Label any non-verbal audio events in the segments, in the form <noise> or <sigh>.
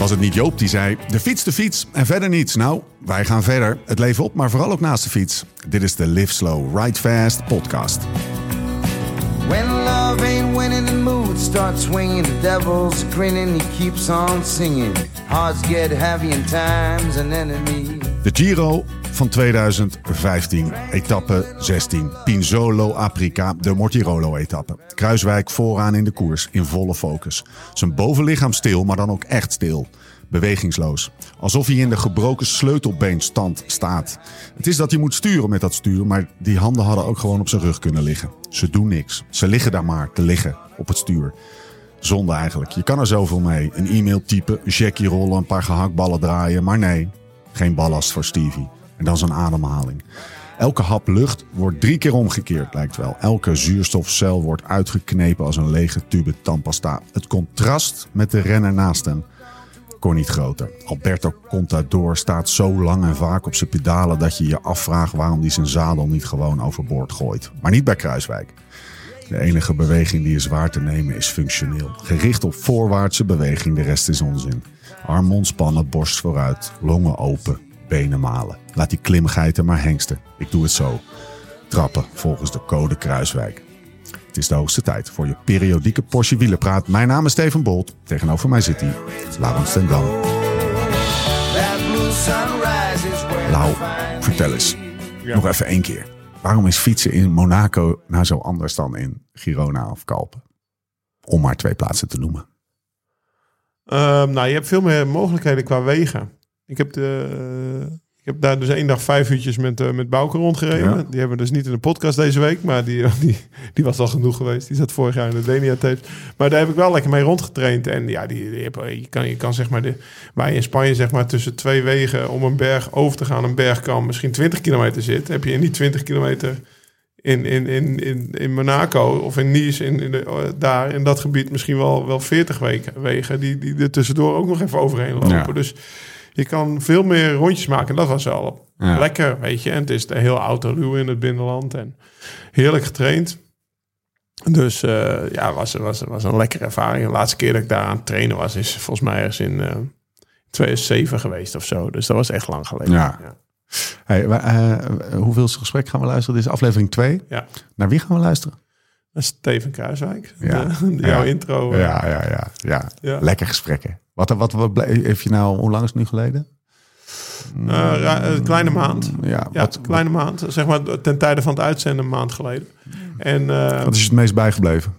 Was het niet Joop die zei: de fiets, de fiets en verder niets? Nou, wij gaan verder. Het leven op, maar vooral ook naast de fiets. Dit is de Live Slow, Ride Fast podcast. When love ain't winning, the mood starts swinging. The devil's grinning, he keeps on singing. Hearts get heavy and time's an enemy. De Giro van 2015, etappe 16. Pinzolo Aprica, de Mortirolo-etappe. Kruiswijk vooraan in de koers, in volle focus. Zijn bovenlichaam stil, maar dan ook echt stil. Bewegingsloos. Alsof hij in de gebroken sleutelbeenstand staat. Het is dat hij moet sturen met dat stuur, maar die handen hadden ook gewoon op zijn rug kunnen liggen. Ze doen niks. Ze liggen daar maar te liggen op het stuur. Zonde eigenlijk. Je kan er zoveel mee. Een e-mail typen, checkie rollen, een paar gehaktballen draaien. Maar nee, geen ballast voor Stevie. En dan zijn ademhaling. Elke hap lucht wordt drie keer omgekeerd, lijkt wel. Elke zuurstofcel wordt uitgeknepen als een lege tube tandpasta. Het contrast met de renner naast hem kon niet groter. Alberto Contador staat zo lang en vaak op zijn pedalen dat je je afvraagt waarom hij zijn zadel niet gewoon overboord gooit. Maar niet bij Kruiswijk. De enige beweging die is waar te nemen is functioneel. Gericht op voorwaartse beweging, de rest is onzin. Arm ontspannen, borst vooruit, longen open, benen malen. Laat die klimgeiten maar hengsten. Ik doe het zo. Trappen volgens de code Kruiswijk. Het is de hoogste tijd voor je periodieke Porsche wielenpraat. Mijn naam is Steven Bolt. Tegenover mij zit hij, Laurens ten Dam. Lau, find vertel eens. Nog even één keer. Waarom is fietsen in Monaco nou zo anders dan in Girona of Kalpen? Om maar twee plaatsen te noemen. Ehm, nou, je hebt veel meer mogelijkheden qua wegen. Ik heb, de, ik heb daar dus één dag vijf uurtjes met, eh, met Bouke rondgereden. Ja. Die hebben we dus niet in de podcast deze week. Maar die, <laughs> die, die was al genoeg geweest. Die zat vorig jaar in de Denia tapes. Maar daar heb ik wel lekker mee rondgetraind. En ja, die, die heb- je, kan, je kan zeg maar... De, waar je in Spanje zeg maar tussen twee wegen om een berg over te gaan... een berg kan misschien 20 kilometer zit. Heb je in die 20 kilometer in, in, in, in, in Monaco of in Nice, in, in de, eh, daar in dat gebied misschien wel, wel 40 weken, wegen die, die er tussendoor ook nog even overheen lopen. Ja. Dus je kan veel meer rondjes maken. En dat was wel Ja. lekker, weet je. En het is de heel autoruw in het binnenland en heerlijk getraind. Dus eh, ja, was, was, was een lekkere ervaring. De laatste keer dat ik daar aan het trainen was, is volgens mij ergens in eh 2007 geweest of zo. Dus dat was echt lang geleden. Ja. ja. Hey, eh, hoeveelste gesprek gaan we luisteren? Dit is aflevering 2. Ja. Naar wie gaan we luisteren? Steven Kruiswijk. Ja. De- jouw Ja. intro. eh, Ja, ja, ja. ja. Ja. Lekker gesprekken. Wat, wat, heeft je nou, hoe lang is het nu geleden? Eh, een kleine maand. Ja, Ja, wat, een kleine maand. Zeg maar ten tijde van het uitzenden een maand geleden. En eh, wat is je het meest bijgebleven?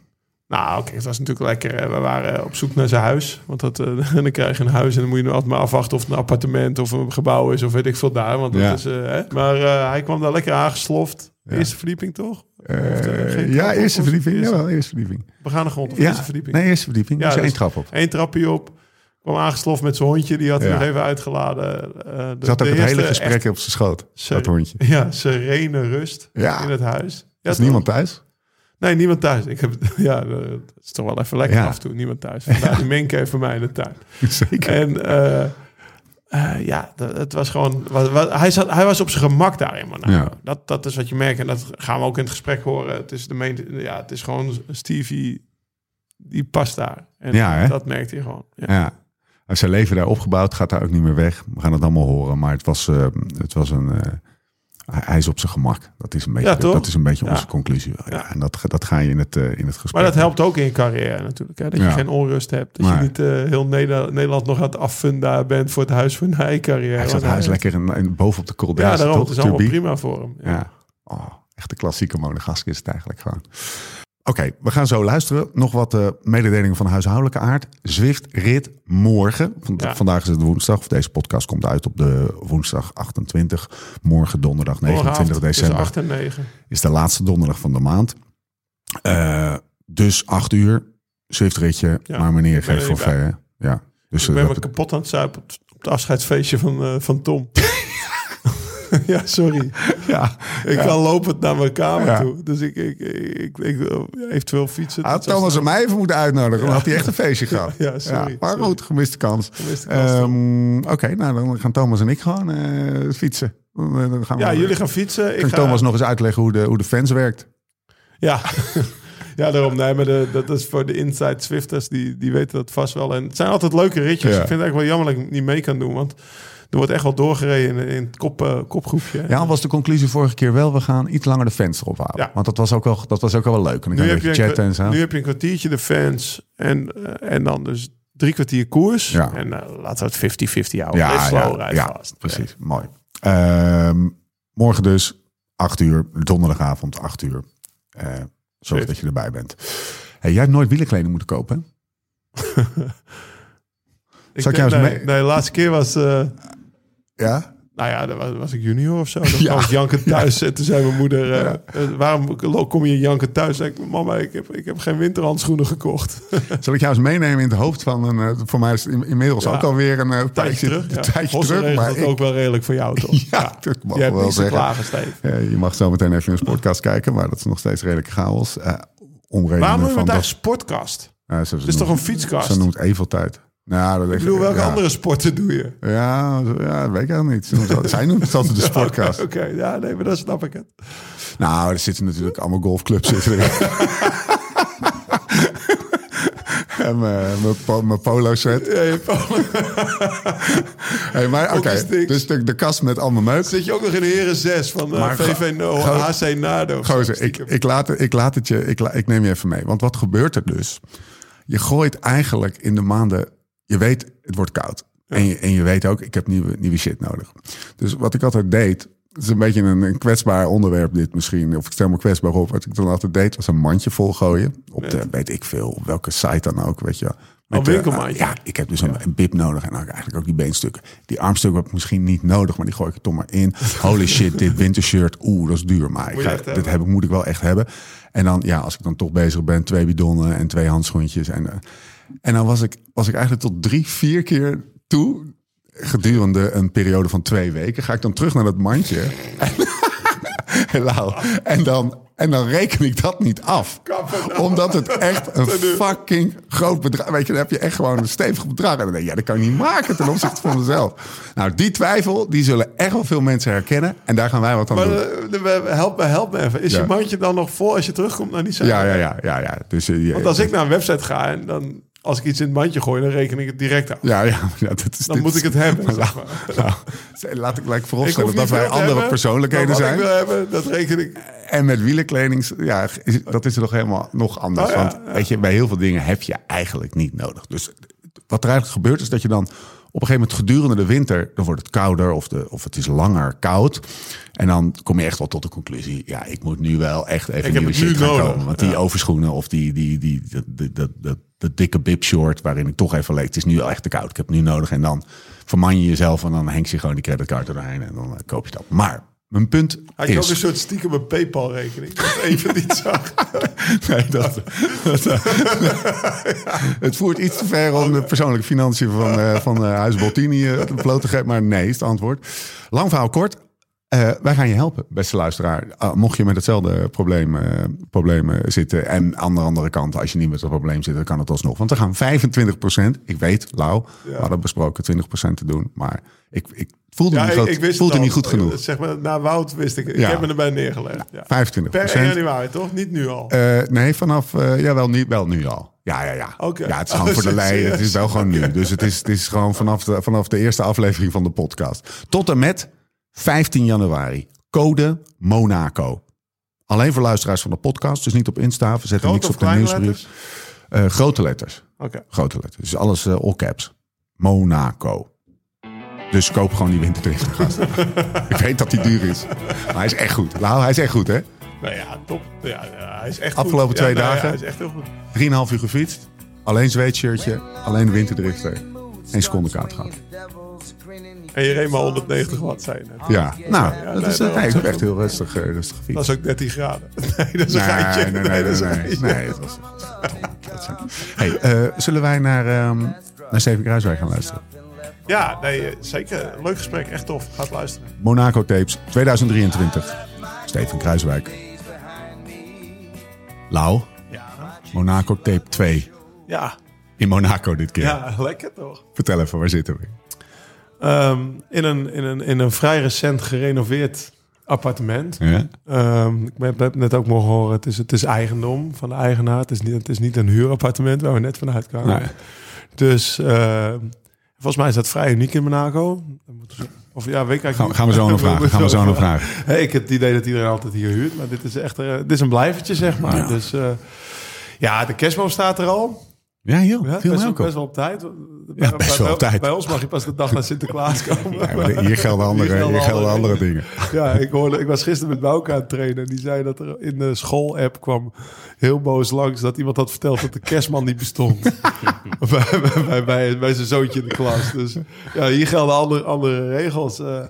Nou, kijk, het was natuurlijk lekker. We waren op zoek naar zijn huis. Want dat, eh, <laughs> dan krijg je een huis en dan moet je altijd maar afwachten of het een appartement of een gebouw is of weet ik veel daar. Want dat Ja. is, eh, hè. Maar eh, hij kwam daar lekker aangesloft. Ja. Eerste verdieping toch? Of, ja, eerste verdieping. eerste- Jawel, eerste verdieping. Begane grond of Ja, eerste verdieping? Nee, eerste verdieping. Ja, dus één trap op. Eén trapje op. Kwam aangesloft met zijn hondje. Die had nog even uitgeladen. De- Zat de ook het hele gesprek echt- op zijn schoot. Dat hondje. Ja, serene rust in het huis. Ja, is toch? niemand thuis? Nee, niemand thuis. Ik heb, <laughs> ja, dat is toch wel even lekker Ja. af en toe. Niemand thuis. Vandaar die Menke even voor mij in de tuin. <laughs> Zeker. En eh, eh, ja, dat- het was gewoon... wa- wa- hij, zat, hij was op zijn gemak daar in Monaco. Ja. Dat, dat is wat je merkt. En dat gaan we ook in het gesprek horen. Het is, de main, ja, het is gewoon Stevie... Die past daar. En Ja, dat merkt hij gewoon. Ja. Ja. Heeft zijn leven daar opgebouwd, gaat daar ook niet meer weg. We gaan het allemaal horen, maar het was, eh, het was een... eh, hij- hij is op zijn gemak. Dat is een beetje, Ja, dat is een beetje Ja. onze conclusie. Ja, en dat, dat ga je in het, eh, in het gesprek. Maar dat helpt ook in je carrière natuurlijk. Hè? Dat je geen onrust hebt. Dat je niet eh, heel Nederland, Nederland nog aan het affunden bent voor het huis voor een carrière. Hij zat huis hij- lekker in, in- bovenop de Col Ja, daarom. Het is allemaal prima voor hem. Ja. Ja. Oh, echt de klassieke monegask is het eigenlijk gewoon. Oké, we gaan zo luisteren. Nog wat eh, mededelingen van huishoudelijke aard. Zwift rit morgen. Ja. Vandaag is het woensdag. Of deze podcast komt uit op de woensdag 28. Morgen donderdag 29 Morgenavond december. 8 en 9. is de laatste donderdag van de maand. Eh, dus acht uur, Zwift-ritje. Ja, maar meneer geeft voor ver. Ja. Dus Ik eh, ben me kapot aan het zuipen op, het afscheidsfeestje van, eh, van Tom. <laughs> <laughs> ja, sorry. Ja, Ik kan lopend naar mijn kamer toe. Dus ik, ik, ik, ik, eventueel fietsen. Had Thomas en mij even moeten uitnodigen. Dan had hij echt een feestje gehad. <laughs> Ja, sorry, maar goed, gemiste kans. Ehm, Oké, nou dan gaan Thomas en ik gewoon eh, fietsen. Dan, eh, gaan Ja, jullie gaan fietsen. Ik ga, Thomas nog eens uitleggen hoe de, hoe de fans werkt? Ja. <laughs> ja, daarom. Nee, maar de, dat is voor de Inside Swifters. Die, die weten dat vast wel. En het zijn altijd leuke ritjes. Ja. Ik vind het eigenlijk wel jammer dat ik niet mee kan doen. Want er wordt echt wel doorgereden in, in het kop, eh, kopgroepje. Ja, was de conclusie vorige keer wel, we gaan iets langer de fans erop houden. Ja. Want dat was ook wel, dat was ook wel leuk. En dan nu, heb je chatten en zo. nu heb je een kwartiertje de fans. En, eh, en dan dus drie kwartier koers. Ja. En eh, laten we het 50-50 houden. ja, slow, ja, ja, vast. precies. Mooi. Ehm, morgen dus, 8 uur, donderdagavond, 8 uur. Zorg dat je erbij bent. Hey, jij hebt nooit wielenkleding moeten kopen, hè? <laughs> Ik Zal ik denk- eens nee, mee- nee, de laatste keer was... Ja? Nou ja, dan was, was ik junior of zo. Dan <laughs> Ja. kwam ik janken thuis en toen zei mijn moeder... eh, eh, waarom kom je janken thuis? Zei ik, mama, ik heb, ik heb geen winterhandschoenen gekocht. <laughs> Zal ik jou eens meenemen in het hoofd van een... eh, voor mij is inmiddels Ja. ook alweer een tijdje terug. Een Ja. tijdje terug. Maar het ik, ook wel redelijk voor jou, <laughs> toch? ja, dat mag Je wel zeggen. klagen. Ja, je mag zo meteen even in een podcast kijken, maar dat is nog steeds redelijk chaos. Uh, Waarom noem je van het eigenlijk? Ja, ze Het is toch een fietskast? Ze noemt Evel tijd. Nou, dat Ik bedoel, welke ja. andere sporten doe je? Ja, ja, dat weet ik helemaal niet. Zij noemt het altijd de <laughs> sportkast. Oké, ja, nee, maar dan snap ik het. Nou, er zitten natuurlijk allemaal golfclubs zitten erin. <laughs> <laughs> en mijn, mijn, po- mijn polo set. Ja, je Hey, maar oké, dus de, de kast met allemaal meuk. Zit je ook nog in de heren 6 van eh, VV no, HC Nado? Gozer, ik, ik, laat, het- ik laat het je, ik, la- ik neem je even mee. Want wat gebeurt er dus? Je gooit eigenlijk in de maanden, je weet het wordt koud. En, je, en je weet ook, ik heb nieuwe, nieuwe shit nodig. Dus wat ik altijd deed, het is een beetje een, een kwetsbaar onderwerp dit misschien. Of ik stel me kwetsbaar op. Wat ik dan altijd deed, was een mandje volgooien. Op de, weet ik veel, op welke site dan ook, weet je. Met, eh, winkelmandje. ja, ik heb dus een, een bib nodig en dan eigenlijk ook die beenstukken. Die armstukken heb ik misschien niet nodig, maar die gooi ik er toch maar in. Holy shit, dit wintershirt, oeh, dat is duur. Maar ik ga, dit hebben. heb ik, moet ik wel echt hebben. En dan, ja, als ik dan toch bezig ben, twee bidonnen en twee handschoentjes. En, eh, en dan was ik, was ik eigenlijk tot drie, vier keer toe, gedurende een periode van twee weken, ga ik dan terug naar dat mandje. <laughs> En, <laughs> Lau, en, dan, en dan reken ik dat niet af. Omdat het echt een fucking groot bedrag Weet je, dan heb je echt gewoon een stevig bedrag. En dan denk je, ja, dat kan je niet maken ten opzichte van mezelf. Nou, die twijfel, die zullen echt wel veel mensen herkennen. En daar gaan wij wat aan Maar doen. eh, help me, help me even. Is Ja. je mandje dan nog vol als je terugkomt naar die site? Ja, ja, ja, ja, ja. Dus, eh, Want als ik naar een website ga en dan, als ik iets in het mandje gooi, dan reken ik het direct af. Ja, ja, ja dat is, Dan dit moet ik het hebben. <laughs> Nou, zeg maar. nou, laat ik gelijk vooropstellen dat wij andere hebben, persoonlijkheden wat zijn. ik wil hebben, dat reken ik. En met wielenkleding, ja, is, dat is er nog helemaal nog anders. Oh ja, Want weet je, bij heel veel dingen heb je eigenlijk niet nodig. Dus wat er eigenlijk gebeurt is dat je dan op een gegeven moment gedurende de winter, dan wordt het kouder of, de, of het is langer koud. En dan kom je echt wel tot de conclusie, ja, ik moet nu wel echt even Ik heb nieuwe shit gaan nodig, komen. Want die ja. overschoenen of die, die, die, dat dat dat dikke bib short waarin ik toch even leek, het is nu wel echt te koud. Ik heb het nu nodig. En dan verman je jezelf en dan henk je gewoon die creditcard doorheen en dan eh, koop je dat. Maar mijn punt Had je is... ook een soort stiekem een Paypal-rekening? Dat even niet zag. <laughs> Nee, dat, dat, <laughs> het voert iets te ver om de persoonlijke financiën van, eh van eh, Huis Boltini eh, bloot te geven. Maar nee, is het antwoord. Lang verhaal kort. Wij gaan je helpen, beste luisteraar. Ah, mocht je met hetzelfde probleem, probleem eh, zitten. En aan de andere kant, als je niet met dat probleem zit, dan kan het alsnog. Want we gaan 25% Ik weet, Lau, we hadden besproken 20% te doen. Maar ik, ik voelde, Ja, niet, goed, ik voelde het niet goed genoeg. Zeg maar, na Wout wist ik. Ik Ja. heb me erbij neergelegd. Ja. 25 Per 1 januari, toch? Niet nu al. Eh, nee, vanaf, eh ja, wel nu, wel nu al. Ja, ja, ja. Ja, het is gewoon Oh, voor de lei. serieus? Het is wel gewoon nu. Dus het is, het is gewoon vanaf de, vanaf de eerste aflevering van de podcast. Tot en met 15 januari. Code Monaco. Alleen voor luisteraars van de podcast. Dus niet op Insta. We zetten niks op de nieuwsbrief. letters? Eh, grote letters. Oké. Grote letters. Dus alles eh, all caps. Monaco. Dus koop gewoon die winterdrift. gast. Ik weet dat die duur is. Maar hij is echt goed. Nou, hij is echt goed, hè? Nou ja, top. Ja, hij is echt Afgelopen goed. twee Ja, nou ja, dagen. hij is echt heel goed. 3,5 uur gefietst. Alleen zweetshirtje. Alleen de winterdrifter. Geen seconde kaart gehad. En je reed maar 190 watt, net. Ja, nou, Ja, dat nee, is, dat nee, ik echt heel rustig, eh, rustig gefietst. Dat is ook 13 graden. <laughs> Nee, dat is een Nee, geitje. nee, nee, nee, dat is een nee, nee, dat was zijn- Hey, eh, zullen wij naar, ehm naar Steven Kruiswijk gaan luisteren? Ja, nee, eh, zeker. Leuk gesprek. Echt tof. Gaat luisteren. Monaco Tapes 2023. Steven Kruiswijk. Lau, Ja. Monaco Tape 2. Ja. In Monaco dit keer. Ja, lekker toch? Vertel even, waar zitten we? Ehm, in, een, in, een, in een vrij recent gerenoveerd appartement. Ja? Ehm, ik heb, heb net ook mogen horen, het is, het is eigendom van de eigenaar. Het is niet, het is niet een huurappartement waar we net vanuit kwamen. Nee. Dus eh, volgens mij is dat vrij uniek in Monaco. Of ja, weet ik Gaan, we zo nog <laughs> vragen. Gaan we zo nog vragen. Hey, ik heb het idee dat iedereen altijd hier huurt, maar dit is echt eh, dit is een blijvertje, zeg maar. Ja. Dus eh, ja, de kerstboom staat er al. Ja, heel. Ja, viel best, best wel op tijd. Ja, best wel op bij, tijd. Bij ons mag je pas de dag na Sinterklaas <laughs> komen. Ja, hier gelden andere, Hier gelden hier gelden andere dingen. Ja, ik, hoorde, ik was gisteren met Bouke aan het trainen. En die zei dat er in de school-app kwam heel boos langs... dat iemand had verteld dat de kerstman niet bestond. bij, <laughs> bij, bij, bij, bij zijn zoontje in de klas. Dus ja, hier gelden andere, andere regels. Eh,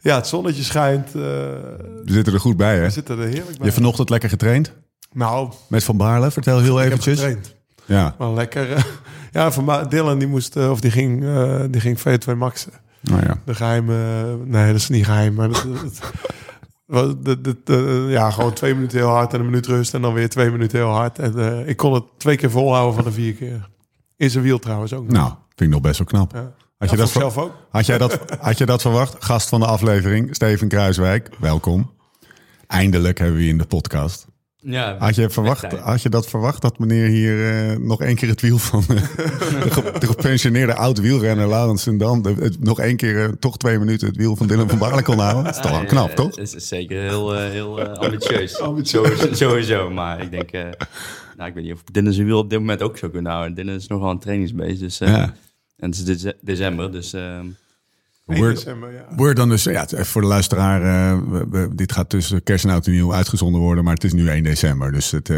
ja, het zonnetje schijnt. eh, We zitten er goed bij, hè? we zitten er heerlijk Je bij. hebt vanochtend lekker getraind Nou, met Van Baarle. Vertel heel ik heb eventjes. getraind. Ja, Maar lekker. eh, <laughs> ja, van Dylan die moest, eh, of die ging, eh, die ging V2 maxen. nou ja. De geheime, nee, dat is niet geheim, maar dat, dat- ja, gewoon twee minuten heel hard en een minuut rust en dan weer twee minuten heel hard. En ik kon het twee keer volhouden van de vier keer. In zijn wiel trouwens ook. nog. Nou, vind ik nog best wel knap. ja. Had je, dat zelf ook. had, jij dat, <laughs> had je dat verwacht? Gast van de aflevering, Steven Kruiswijk. Welkom. Eindelijk hebben we je in de podcast. Ja, Had je, verwacht, had je dat verwacht, dat meneer hier eh, nog één keer het wiel van eh, <laughs> de, ge- de gepensioneerde oud-wielrenner Laurens Sendam, de- het- nog één keer, eh, toch twee minuten het wiel van Dylan van Baarle kon houden? Dat is toch wel Ja, knap, toch? Het is zeker heel, eh, heel eh, ambitieus. <laughs> Ambitieus. <laughs> Sowieso, maar ik denk... eh, nou, ik weet niet of Dennis zijn wiel op dit moment ook zou kunnen houden. Dennis is nogal een trainingsbeest, dus... eh, Ja. En het is dece- december, dus... 1 Word, december, ja. word dan dus, ja, voor de luisteraar, eh, we- we- dit gaat tussen kerst en oud en nieuw uitgezonden worden, maar het is nu 1 december. Dus het, eh,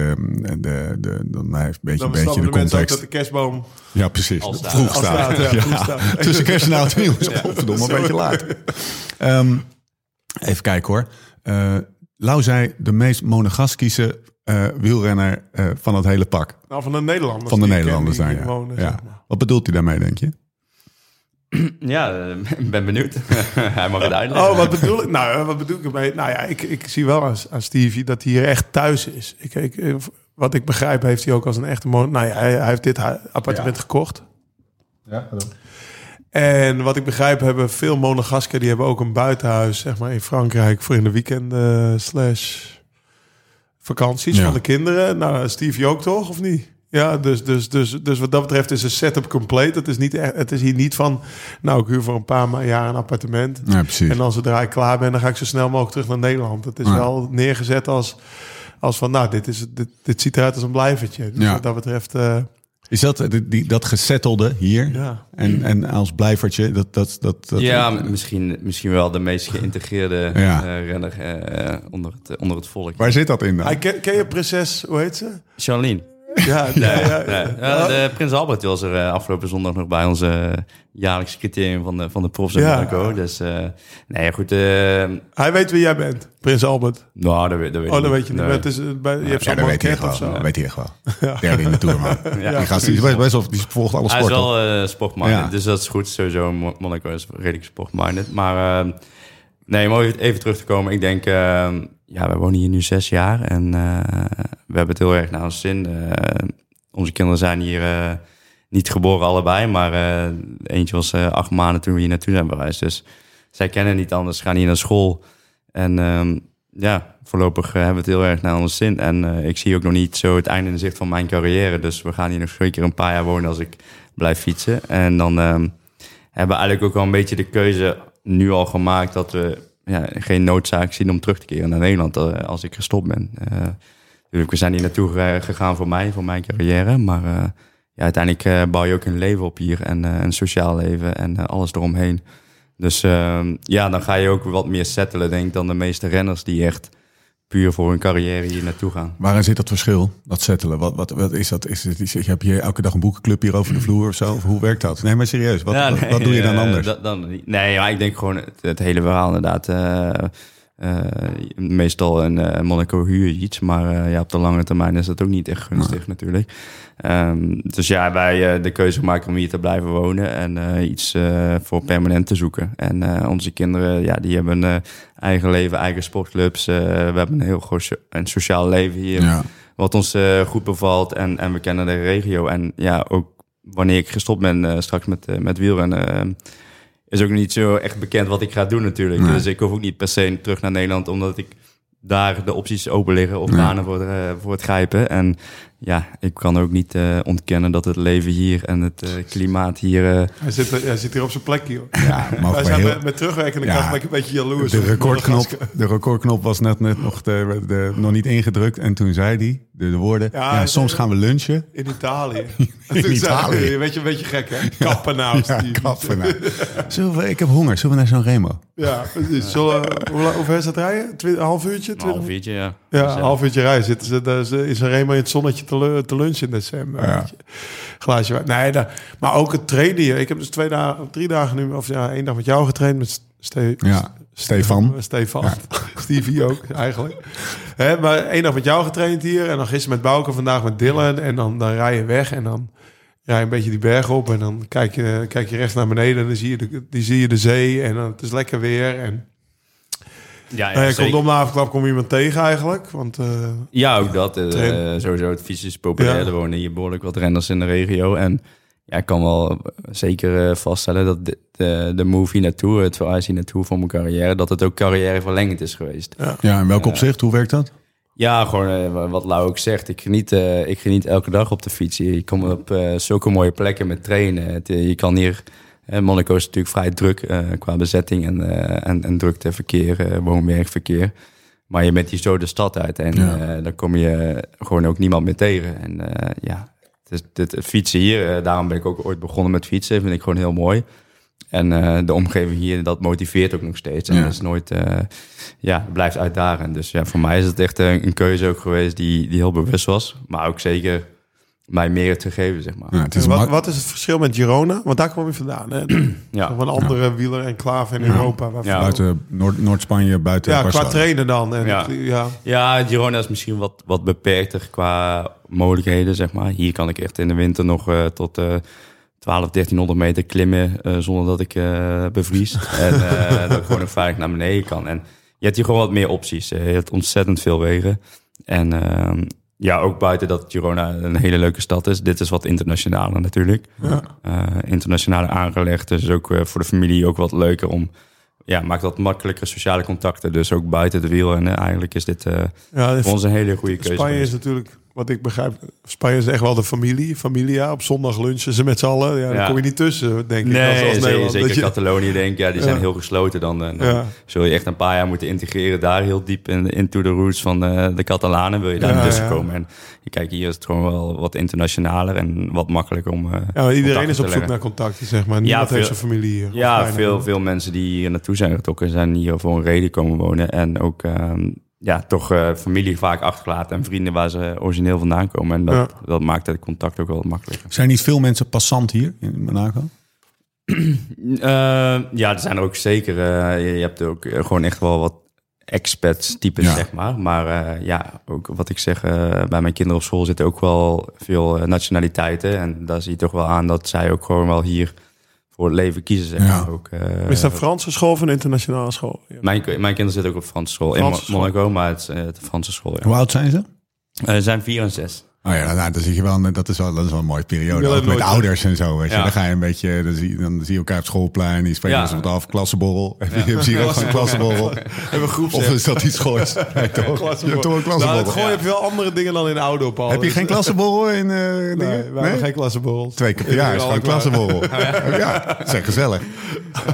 de, de, dan heeft een beetje, Dan een beetje de de mensen ook context. dat de kerstboom Ja, precies. Staat. Vroeg staat. staat, ja, vroeg staat. <laughs> Tussen kerst en oud en nieuw is godverdomme een beetje laat. Ehm, even kijken hoor. Eh Lau zei de meest monegaskische eh, wielrenner eh, van het hele pak. nou, van de Nederlanders. Van de Nederlanders hier ja. wonen, ja. zeg maar. Wat bedoelt hij daarmee, denk je? <clears throat> ja, eh, ik <laughs> ben benieuwd. <laughs> Hij mag het uitleggen. Oh, wat bedoel ik? <laughs> Nou, eh, wat bedoel ik ermee? Nou ja, ik, ik zie wel aan, aan Stevie dat hij hier echt thuis is. Ik, ik, eh, wat ik begrijp heeft hij ook als een echte... Mon nou ja, hij, hij heeft dit appartement gekocht. Ja, En wat ik begrijp hebben veel Monegasken... die hebben ook een buitenhuis zeg maar, in Frankrijk... voor in de weekenden slash vakanties Ja. van de kinderen. Nou, Stevie ook toch, of niet? Ja, dus, dus, dus, dus wat dat betreft is een setup compleet. Het is, niet echt, het is hier niet van... nou, ik huur voor een paar jaar een appartement... ja precies. En dan zodra ik klaar ben, dan ga ik zo snel mogelijk terug naar Nederland. Het is Ja. wel neergezet als, als van, nou, dit, is, dit, dit ziet eruit als een blijvertje. Dus Ja. wat dat betreft, eh, Is dat die, die- dat gesettelde hier? ja. En, en als blijvertje, dat... dat, dat, dat ja, misschien, misschien wel de meest geïntegreerde <laughs> Ja. eh, renner eh, onder, het, onder het volk. Waar zit dat in dan? Hij, ken, ken je prinses, hoe heet ze? Charlene. <laughs> Ja, ja, ja, Nee, ja. ja, de Prins Albert was er eh, afgelopen zondag nog bij onze eh, jaarlijkse criterium van de, van de profs in Ja. Monaco. Dus eh, nee, goed. eh, Hij weet wie jij bent, prins Albert. nou, dat, weet- dat weet Oh, dat weet je niet. Nee. Het is, bij, je hebt ja, zo'n dat weet hij echt of wel. zo. Dat weet hij echt wel. <laughs> Derde in de Tour, man. Ja. die gast die is best, wel, die volgt alle Hij is sporten. wel eh sportminded, Ja. dus dat is goed. Sowieso, Mo- Monaco is redelijk sportminded. Maar eh, nee, om even- terug te komen. Ik denk, eh, ja, we wonen hier nu zes jaar en eh, we hebben het heel erg naar ons zin. Eh, onze kinderen zijn hier eh, niet geboren allebei, maar eentje was acht maanden toen we hier naartoe zijn verhuisd. Dus zij kennen niet anders, gaan hier naar school. En ehm, ja, voorlopig hebben we het heel erg naar ons zin. En ik zie ook nog niet zo het einde in zicht van mijn carrière. Dus we gaan hier nog zeker een paar jaar wonen als ik blijf fietsen. En dan ehm, hebben we eigenlijk ook wel een beetje de keuze nu al gemaakt dat we ja, geen noodzaak zien om terug te keren naar Nederland eh, als ik gestopt ben. Eh, natuurlijk, we zijn hier naartoe ge- gegaan voor mij, voor mijn carrière. Maar eh, ja, uiteindelijk bouw je ook een leven op hier en een sociaal leven en alles eromheen. Dus ehm, ja, dan ga je ook wat meer settelen, denk ik, dan de meeste renners die echt puur voor hun carrière hier naartoe gaan. Waarin zit dat verschil, dat settelen? Wat, wat, wat is dat? Is het, is, heb je elke dag een boekenclub hier over de vloer of zo? Of hoe werkt dat? Nee, maar serieus, wat, Ja, wat, nee, wat doe je dan eh, anders? dan, nee, maar ik denk gewoon het, het hele verhaal inderdaad. eh, Eh, meestal eh, Monaco huur je iets, maar ja, op de lange termijn is dat ook niet echt gunstig natuurlijk. Ehm, dus ja, wij eh, de keuze gemaakt om hier te blijven wonen en eh, iets eh, voor permanent te zoeken. En onze kinderen, ja, die hebben een eigen leven, eigen sportclubs. We hebben een heel groot so- een sociaal leven hier, Ja. wat ons goed bevalt. En, en we kennen de regio. En ja, ook wanneer ik gestopt ben straks met, met wielrennen... is ook niet zo echt bekend wat ik ga doen natuurlijk. Nee. Dus ik hoef ook niet per se terug naar Nederland... omdat ik daar de opties open liggen of banen voor, eh, voor het grijpen. En ja, ik kan ook niet eh, ontkennen dat het leven hier en het eh, klimaat hier... eh, Hij zit, er- hij zit hier op zijn plekje. joh. Ja, mogen Wij zijn heel... met, met terugwerkende Ja. kracht ben ik een beetje jaloers. De op recordknop, de recordknop was net, net nog, de, de- nog niet ingedrukt. En toen zei hij de, de woorden... Ja, soms gaan we lunchen. In Italië. <laughs> In Toen zei Italië. hij, Weet je, een beetje gek, hè? Kappen nou. <laughs> Ja, kappen nou. <laughs> Zullen we, ik heb honger. Zullen we naar zo'n Remo? Ja, precies. Zullen, hoe, ver is dat rijden? Een half uurtje? een half uurtje, ja. Ja, een half uurtje rijden. Zitten ze, daar is- is een Remo in het zonnetje te, lu- te lunchen in december. Ja. Glaasje wijn. Nee, maar ook het trainen hier. Ik heb dus twee dagen, drie dagen nu, of ja, één dag met jou getraind. Met Ste Ja, Stefan. Stefan. <laughs> Stevie ook, eigenlijk. Hè, maar één dag met jou getraind hier. En dan gisteren met Bouke, vandaag met Dylan. En dan, dan rij je weg en dan rij je een beetje die berg op. En dan kijk je, kijk je rechts naar beneden en dan zie je de, die zie je de zee. En dan, het is lekker weer. En Ja, ja, nou ja, zeker. komt om de avondklap kom je iemand tegen eigenlijk. Want eh, Ja, ook dat. eh, sowieso, het fietsen is populair. Ja. Er wonen hier behoorlijk wat renners in de regio. En ja, ik kan wel zeker eh, vaststellen dat de, de, de move hier naartoe, het verhuis hier naartoe voor mijn carrière, dat het ook carrièreverlengend is geweest. Ja, in welk opzicht? Hoe werkt dat? Ja, gewoon wat Lau ook zegt. Ik geniet, eh, ik geniet elke dag op de fiets. Je komt op zulke mooie plekken met trainen. Het, je kan hier... eh, Monaco is natuurlijk vrij druk eh, qua bezetting en, eh en, en drukte verkeer, woon-werkverkeer. Maar je bent hier zo de stad uit en Ja. dan kom je gewoon ook niemand meer tegen. En ja, het, het fietsen hier, daarom ben ik ook ooit begonnen met fietsen, vind ik gewoon heel mooi. En de omgeving hier, dat motiveert ook nog steeds. En Ja. dat is nooit, ja, blijft uitdagend. Dus ja, voor mij is het echt een, een keuze ook geweest die, die heel bewust was. Maar ook zeker mij meer te geven, zeg maar. Ja, het is wat, wat is het verschil met Girona? Want daar kom je vandaan. Hè? <clears throat> Ja. Een andere wieler enclave in Europa. buiten Noord- Noord-Spanje, buiten ja, qua trainen dan. En Ja. ja. Ja, Girona is misschien wat, wat beperkter qua mogelijkheden, zeg maar. Hier kan ik echt in de winter nog eh, tot eh 12, 1300 meter klimmen eh, zonder dat ik eh, bevries. <laughs> en eh, dat ik gewoon nog veilig naar beneden kan. En je hebt hier gewoon wat meer opties. Je hebt ontzettend veel wegen. En ehm, ja, ook buiten dat Girona een hele leuke stad is. Dit is wat internationaler natuurlijk. Eh, internationaler aangelegd. Dus ook eh, voor de familie ook wat leuker om... Ja, maakt wat makkelijker sociale contacten. Dus ook buiten de wiel. En eigenlijk is dit eh, Ja, voor ons een hele goede keuze. Spanje is natuurlijk, wat ik begrijp, Spanje is echt wel de familie. Familia, op zondag lunchen ze met z'n allen. Ja, daar kom je niet tussen, denk ik. Nee, als, als zeker, zeker Dat je- Catalonië denk ik. Ja, die zijn heel gesloten dan. En dan Ja. zul je echt een paar jaar moeten integreren. Daar heel diep in, into the roots van eh, de Catalanen wil je daar tussen komen. En je kijkt, hier is het gewoon wel wat internationaler en wat makkelijker om... eh, ja, iedereen is op zoek naar contacten, zeg maar. Niemand veel- heeft zijn familie hier. Ja, veel, veel mensen die hier naartoe zijn getrokken zijn hier voor een reden komen wonen. En ook ehm, ja, toch eh, familie vaak achtergelaten en vrienden waar ze origineel vandaan komen. En dat, Ja. dat maakt het contact ook wel makkelijker. Zijn niet veel mensen passant hier in Monaco? <clears throat> Eh, ja, er zijn er ook zeker. eh, je, je hebt ook gewoon echt wel wat expats types, Ja. zeg maar. Maar eh, ja, ook wat ik zeg, bij mijn kinderen op school zitten ook wel veel nationaliteiten. En daar zie je toch wel aan dat zij ook gewoon wel hier voor het leven kiezen, zeg maar. Ook, eh, Is dat Franse school of een internationale school? Ja. mijn, mijn kinderen zitten ook op Franse school Franse in school. Monaco, maar het is eh, de Franse school, ja. Hoe oud zijn ze? Eh, Ze zijn vier en zes. Oh ja, nou, dan zie je wel, dat is wel, dat is wel een mooie periode. Ook met ouders en zo. Weet je. Ja. Dan ga je een beetje, dan zie, dan zie je elkaar op schoolplein. Die spreken Ja. ze wat af. Klassenborrel. Heb je zie je ook gewoon <laughs> een klassenborrel? Of is dat iets goois? <laughs> Nee, toch? Je hebt toch een Nou, het klassenborrel? gooien heb je wel andere dingen dan in oude op Heb je geen klassenborrel in eh Nee, dingen? we hebben geen klassenborrels. Twee keer per jaar is gewoon een klassenborrel. Oh, Ja, dat is echt gezellig. <laughs>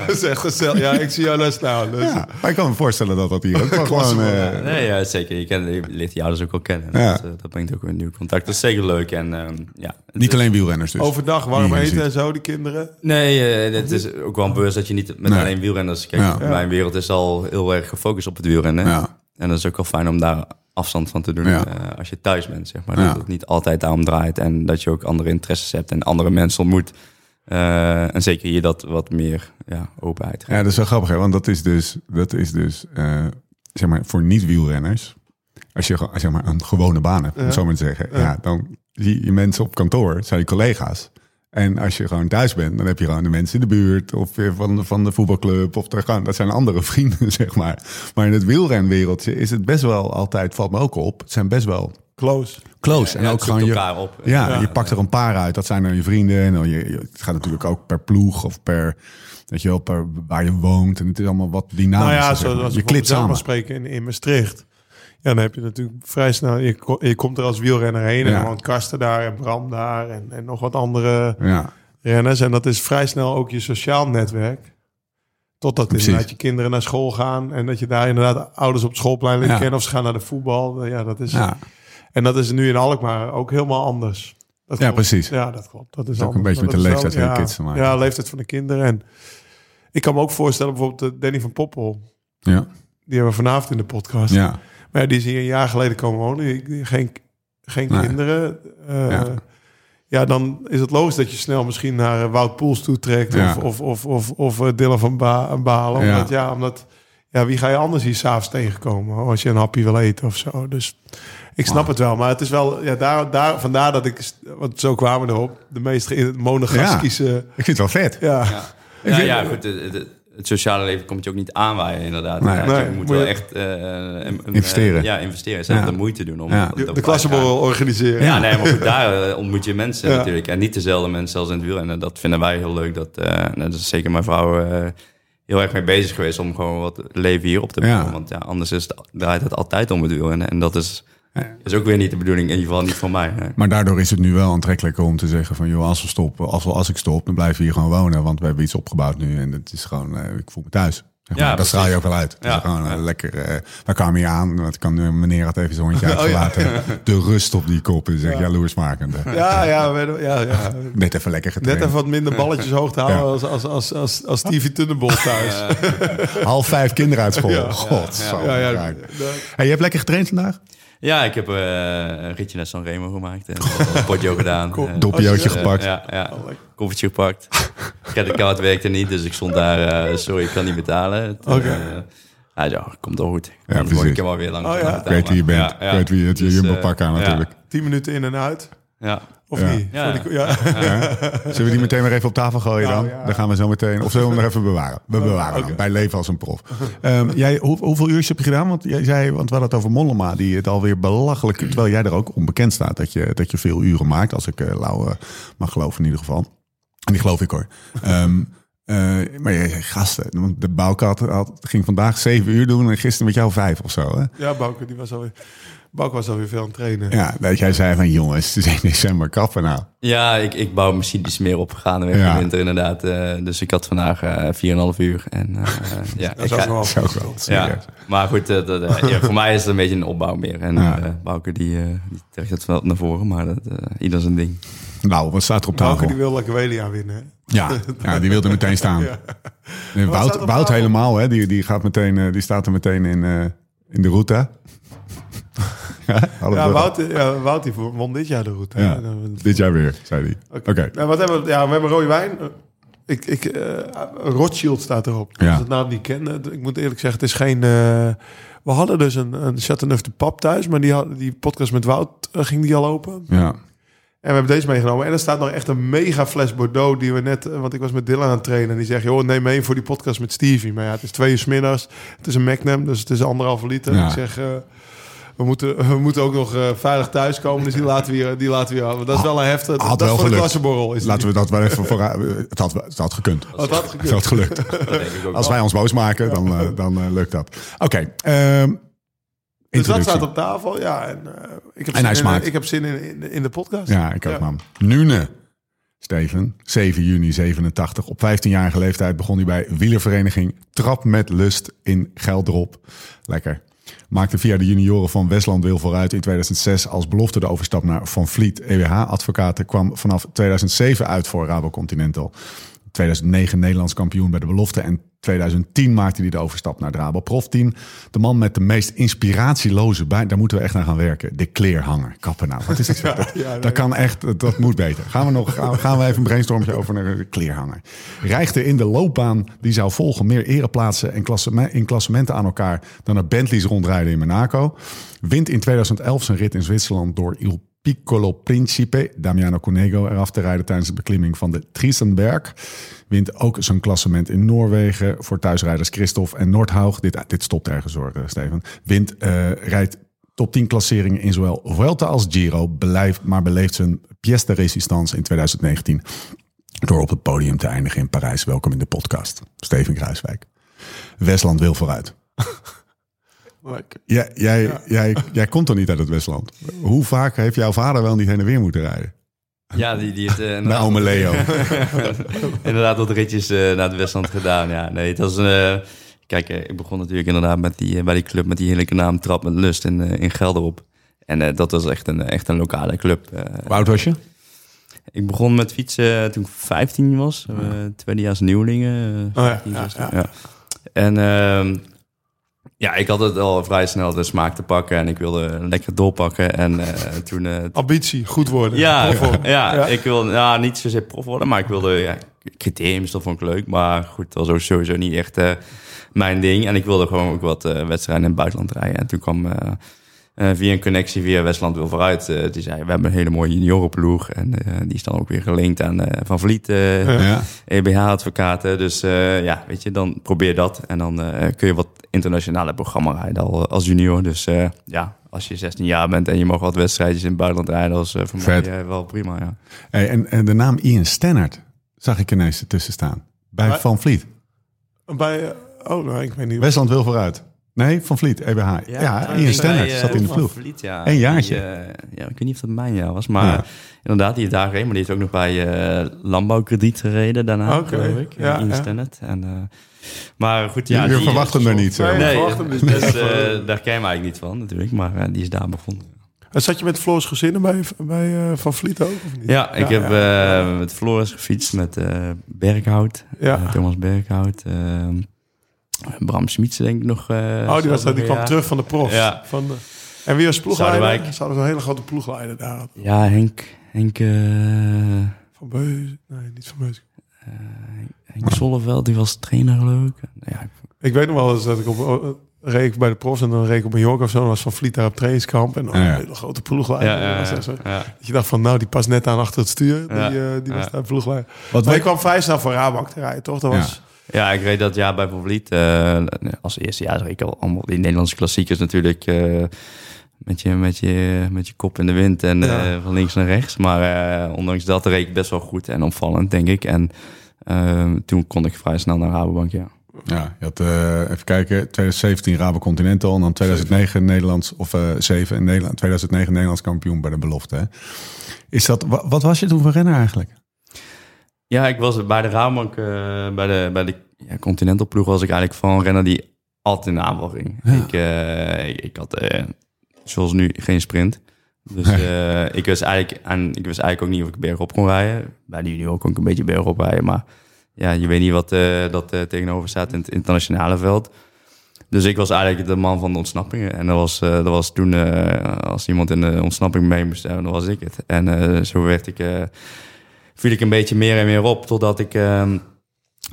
Dat is echt gezellig. Ja, ik zie jou daar staan. Dus. Ja, maar ik kan me voorstellen dat dat hier ook gewoon... Klassenborrel. eh, Nee, ja, zeker. Je, kent, je leert die ouders ook wel kennen. Ja. Dat, eh, dat brengt ook weer een nieuw contact. Dat is zeker leuk. En ehm, ja, niet alleen wielrenners dus. Overdag warm eten en zo, die kinderen. Nee, eh, het is ook wel een beurs dat je niet met Nee. alleen wielrenners... Kijk, Ja. mijn wereld is al heel erg gefocust op het wielrennen. Ja. En dat is ook wel fijn om daar afstand van te doen Ja. eh, als je thuis bent, zeg maar. Ja. Dat het niet altijd daarom draait en dat je ook andere interesses hebt en andere mensen ontmoet. Eh, en zeker hier dat wat meer ja, openheid. Ja, dat is wel grappig, hè? want dat is dus, dat is dus eh, zeg maar, voor niet-wielrenners, als je gewoon, zeg maar, een gewone baan hebt, om Ja. zo maar te zeggen, ja. dan zie je mensen op kantoor, het zijn je collega's. En als je gewoon thuis bent, dan heb je gewoon de mensen in de buurt of weer van de, van de voetbalclub. Of gewoon, dat zijn andere <laughs> vrienden, zeg maar. Maar in het wielrenwereldje is het best wel altijd, valt me ook op, het zijn best wel Close. close. en Ja, ook gewoon je, elkaar op. ja, Ja. je pakt er een paar uit. Dat zijn dan je vrienden. En dan je, je- het gaat natuurlijk ook per ploeg of per, weet je wel, per waar je woont. En het is allemaal wat dynamisch. nou ja, zoals je klit samen. spreken in, in Maastricht. Ja, dan heb je natuurlijk vrij snel... Je, je komt er als wielrenner heen en Ja. dan woont Karsten daar en Bram daar... En, en nog wat andere Ja, renners. En dat is vrij snel ook je sociaal netwerk. Totdat Precies. inderdaad je kinderen naar school gaan... en dat je daar inderdaad ouders op het schoolplein leren Ja. kennen... of ze gaan naar de voetbal. Ja, dat is, ja. En dat is nu in Alkmaar ook helemaal anders. Dat Ja, klopt. precies. Ja, dat klopt. Dat is, ook een beetje met de leeftijd van kids te maken. Ja, leeftijd van de kinderen. En ik kan me ook voorstellen, bijvoorbeeld eh, Danny van Poppel. Ja, Die hebben we vanavond in de podcast. ja. Maar ja, die is hier een jaar geleden komen wonen. Geen, geen Nee. kinderen. Eh, Ja. ja. dan is het logisch dat je snel misschien naar eh, Wout Poels toe trekt. Ja. Of, of, of, of, of eh, Dylan van ba Balen. Ja. Omdat, ja, omdat... Ja, wie ga je anders hier s'avonds tegenkomen als je een hapje wil eten of zo. Dus ik snap het wel. Maar het is wel, ja, daar, daar, vandaar dat ik, want zo kwamen we erop, de meest monogastische... Ik vind het wel vet. Ja, Ja, ja, ja goed. Het, het- het sociale leven komt je ook niet aanwaaien, inderdaad. Nee. Ja, Nee, je moet wel je- echt eh, een- Investeren. eh, ja, investeren. Zelf Ja. de moeite doen. Om, Ja. de, klassenborrel organiseren. Ja, nee, maar goed, daar eh, ontmoet je mensen natuurlijk. En niet dezelfde mensen als in het wielrennen. Dat vinden wij heel leuk. Dat, nou, dat is zeker mijn vrouw heel erg mee bezig geweest om gewoon wat leven hier op te bouwen. Want ja, anders is het, draait het altijd om het wielrennen. En dat is, is ook weer niet de bedoeling. In ieder geval niet voor mij. nee. Maar daardoor is het nu wel aantrekkelijker om te zeggen van... joh, als we stoppen, als, we, als ik stop, dan blijven we hier gewoon wonen. Want we hebben iets opgebouwd nu en het is gewoon... eh, ik voel me thuis. Zeg maar. Ja, dat precies. straal je ook wel uit. Ja, gewoon eh, ja. lekker... eh wij kwamen hier aan, want kan, meneer had even zijn hondje <laughs> uitgelaten. <laughs> De rust op die kop is echt jaloersmakend. eh. Ja, ja, we- ja, ja. <laughs> Net even lekker getraind. Net even wat minder balletjes hoog te houden Ja. als, als, als, als, als Stevie Tunnebol thuis. Half vijf kinderen uit school. Ja. God, zo Ja, ja, ja. Hey, je hebt lekker getraind vandaag? Ja, ik heb eh, een ritje naar Sanremo gemaakt. En een <laughs> potje gedaan. Doppiootje eh, gepakt. Ja, ja. koffertje gepakt. Creditcard werkte niet, dus ik stond daar... eh, sorry, ik kan niet betalen. Oké. eh, ja, ja, komt wel goed. Ja, precies. Word ik hem alweer langs. Oh, ja. Ik weet wie je bent. Ja, ja. Ik weet wie het je Dus, jumbo pak aan ja. natuurlijk. Tien minuten in en uit. Ja. Of Ja. niet? Ja. Voor die- ja. Zullen we die meteen weer even op tafel gooien Nou, dan? ja. Dan gaan we zo meteen... Of zullen we hem nog even bewaren? We bewaren hem. Bij leven als een prof. Ehm, jij, hoe, hoeveel uurtjes heb je gedaan? Want jij zei, want we hadden het over Mollema, die het alweer belachelijk... Terwijl jij er ook onbekend staat dat je, dat je veel uren maakt. Als ik uh, Lau eh, mag geloven in ieder geval. En die geloof ik hoor. Ehm, eh, maar jij zei, gasten, want de Bouke had, had- ging vandaag zeven uur doen en gisteren met jou vijf of zo. Hè? Ja, Bouke, die was alweer, Bouke was alweer veel aan het trainen. Ja, dat jij zei van jongens, het is 1 december, kappen nou. Ja, ik, ik bouw misschien iets meer op gaandeweg Ja. de winter inderdaad. Eh, dus ik had vandaag eh 4,5 uur. En, eh, <laughs> ja, Dat ik is ook nog wel ja, maar goed, eh, dat, eh, ja, voor mij is het een beetje een opbouw meer. En Ja. eh Bouke die, eh, die trekt het wel naar voren, maar dat, eh, ieder zijn ding. Nou, wat staat er op Bouke tafel? die wil lekker Welia winnen. hè? Ja, ja, die wilde meteen <laughs> staan. Wout, Wout helemaal, hè? Die, die, gaat meteen, eh, die staat er meteen in, eh, in de route. Ja, Wout, ja, Wout die won dit jaar de route. Ja, dit jaar weer, zei hij. Oké. Nou, wat hebben we? Ja, we hebben rode wijn. Ik, ik, eh, Rothschild staat erop. Ja. Als het naam niet ken. eh, Ik moet eerlijk zeggen, het is geen... eh, we hadden dus een, een Chateauneuf de Pap thuis. Maar die, had, die podcast met Wout ging die al open. Ja, En we hebben deze meegenomen. En er staat nog echt een mega fles Bordeaux die we net... Want ik was met Dylan aan het trainen. En die zegt, joh, neem mee voor die podcast met Stevie. Maar ja, het is twee uur middags. Het is een Magnum, dus het is anderhalve liter. Ja. Ik zeg... we moeten, we moeten ook nog eh, veilig thuiskomen. Dus die laten we hier, die laten we hier. Dat is wel een heftig. Had dat wel is voor de gelukt. klassenborrel. Is laten we dat wel even vooruit... Het had, het had gekund. Oh, dat had gekund. Het had gelukt. <laughs> Dat denk ik ook Als wel. wij ons boos maken, dan, eh, dan eh, lukt dat. Oké, ehm, Dus dat staat op tafel. Ja, en, ik, heb En hij zin in, smaakt. ik heb zin in, in, in de podcast. Ja, ik ook, Ja. man. Nune. Steven, 7 juni 87. Op 15-jarige leeftijd begon hij bij wielervereniging Trap met Lust in Geldrop. Lekker. Maakte via de junioren van Westland Wil vooruit in 2006 als belofte de overstap naar Van Vliet. EWH-advocaten kwam vanaf 2007 uit voor Rabo Continental. 2009 Nederlands kampioen bij de belofte. En 2010 maakte hij de overstap naar het Rabo profteam. De man met de meest inspiratieloze bij. Daar moeten we echt aan gaan werken. De kleerhanger. Kappen nou. Wat is <laughs> dat, dat kan echt. Dat, moet beter. Gaan we nog gaan we, gaan we even een brainstormje over naar de kleerhanger. Rijgde in de loopbaan die zou volgen meer ereplaatsen en klasseme- in klassementen aan elkaar dan er Bentleys rondrijden in Monaco. Wint in 2011 zijn rit in Zwitserland door Il Piccolo Principe, Damiano Cunego, eraf te rijden tijdens de beklimming van de Triesenberg. Wint ook zijn klassement in Noorwegen voor thuisrijders Christophe en Nordhaug. Dit, dit stopt ergens hoor, eh, Steven. Wint, eh, rijdt top 10 klasseringen in zowel Vuelta als Giro, beleeft, maar beleeft zijn pièce de in 2019 door op het podium te eindigen in Parijs. Welkom in de podcast, Steven Kruiswijk. Westland wil vooruit. Lekker. Jij, jij, jij, jij komt toch niet uit het Westland? Hoe vaak heeft jouw vader wel niet heen en weer moeten rijden? Ja, die, die heeft eh, Naar ome Leo. <laughs> inderdaad wat ritjes eh, naar het Westland gedaan. Ja, nee, het was een... eh, kijk, ik begon natuurlijk inderdaad met die, bij die club met die heerlijke naam Trap met Lust in, eh, in Gelderop. En eh, dat was echt een, echt een lokale club. Hoe oud was je? ik begon met fietsen toen ik 15 was. eh tweedejaars nieuwelingen. eh, Oh ja, 15, ja, 16, ja. En ehm, ja, ik had het al vrij snel de smaak te pakken. En ik wilde lekker doorpakken. En eh, toen... eh, Ambitie, goed worden. ja, worden. <laughs> ja, Ja. ik wilde ja, niet zozeer prof worden, maar ik wilde ja, criteriums, dat vond ik leuk. Maar goed, dat was sowieso niet echt eh, mijn ding. En ik wilde gewoon ook wat wedstrijden in het buitenland rijden. En toen kwam via een connectie via Westland wil vooruit. eh, die zei, we hebben een hele mooie juniorenploeg. En eh, die is dan ook weer gelinkt aan eh, Van Vliet, eh, Ja. EBH-advocaten. Dus eh, ja, weet je, dan probeer dat. En dan eh, kun je wat internationale programma rijden al als junior. Dus eh, ja, als je 16 jaar bent en je mag wat wedstrijdjes in het buitenland rijden, dat is eh, voor Vet. mij eh, wel prima, ja. Hey, en, en de naam Ian Stannard zag ik ineens ertussen staan. Bij Van Vliet. Bij, eh, oh, nou, ik weet niet. Westland wil vooruit. Nee, Van Vliet, EBH. Ja, Ian ik Stannard bij, eh, zat in de Van ploeg. Vliet, ja. Een jaartje. Die, eh, ja, ik weet niet of dat mijn jaar was, maar Ja. inderdaad, die heeft daar gereden. Maar die heeft ook nog bij eh, Landbouwkrediet gereden daarna, Oké, geloof ik. ja, in ja. Stannard. En, eh, maar goed, ja. Jullie die- verwachten hem er niet. Nee. Zo. Nee, verwacht hem dus dus, niet. <laughs> daar ken je eigenlijk niet van natuurlijk, maar die is daar begonnen. En Zat je met Floors gezinnen bij, bij eh, Van Vliet ook? Of niet? Ja, ik heb eh, met Floris gefietst, met eh Berghout, Ja. Thomas Berghout, eh, Bram Smiets denk ik nog. eh, oh, die, was, die kwam ja. terug van de profs. Ja. Van de, en wie was ploegleider? Ze hadden zo'n hele grote ploegleider daar. Ja, Henk, Henk, eh, Van Beus. Nee, niet van Beus. eh, Henk Zolleveld, die was trainer geloof ik. Ja, ik- Ik weet nog wel eens dat ik op reed ik bij de profs en dan reed ik op Mallorca of zo. Dan was Van Vliet daar op trainingskamp. En dan Ja, ja. een hele grote ploegleider. ja, ja, Dat je dacht van, nou, die past net aan achter het stuur. Die, die was ja. daar ploegleider. Wat Maar ik kwam vrij snel voor Rabank te rijden, toch? Dat Ja. was... Ja, ik weet dat jaar bij Vliet. eh, als eerste jaar zag ik al allemaal die Nederlandse klassiekers natuurlijk. eh, met, je, met, je, met je kop in de wind en Ja. eh, van links naar rechts. Maar eh, ondanks dat reed ik best wel goed en opvallend, denk ik. En toen kon ik vrij snel naar Rabobank, ja. ja, je had, eh, even kijken, 2017 Rabo Continental en dan 2009 Nederlands, of eh 7 in Nederland, 2009 Nederlands kampioen bij de belofte. Hè? Is dat, wa- wat was je toen voor renner eigenlijk? Ja, ik was bij de Rabobank, eh, bij de, bij de ja, Continental ploeg was ik eigenlijk van een renner die altijd in de aanval ging. Ja. Ik, eh, ik, ik had, eh, zoals nu, geen sprint. Dus ik, wist eigenlijk, en ik wist eigenlijk ook niet of ik bergop kon rijden. Bij de junior kon ik een beetje bergop rijden, maar ja, je weet niet wat dat tegenover staat in het internationale veld. Dus ik was eigenlijk de man van de ontsnappingen. En dat was, dat was toen, als iemand in de ontsnapping mee moest hebben, dan was ik het. En zo werd ik, viel ik een beetje meer en meer op, totdat ik eh,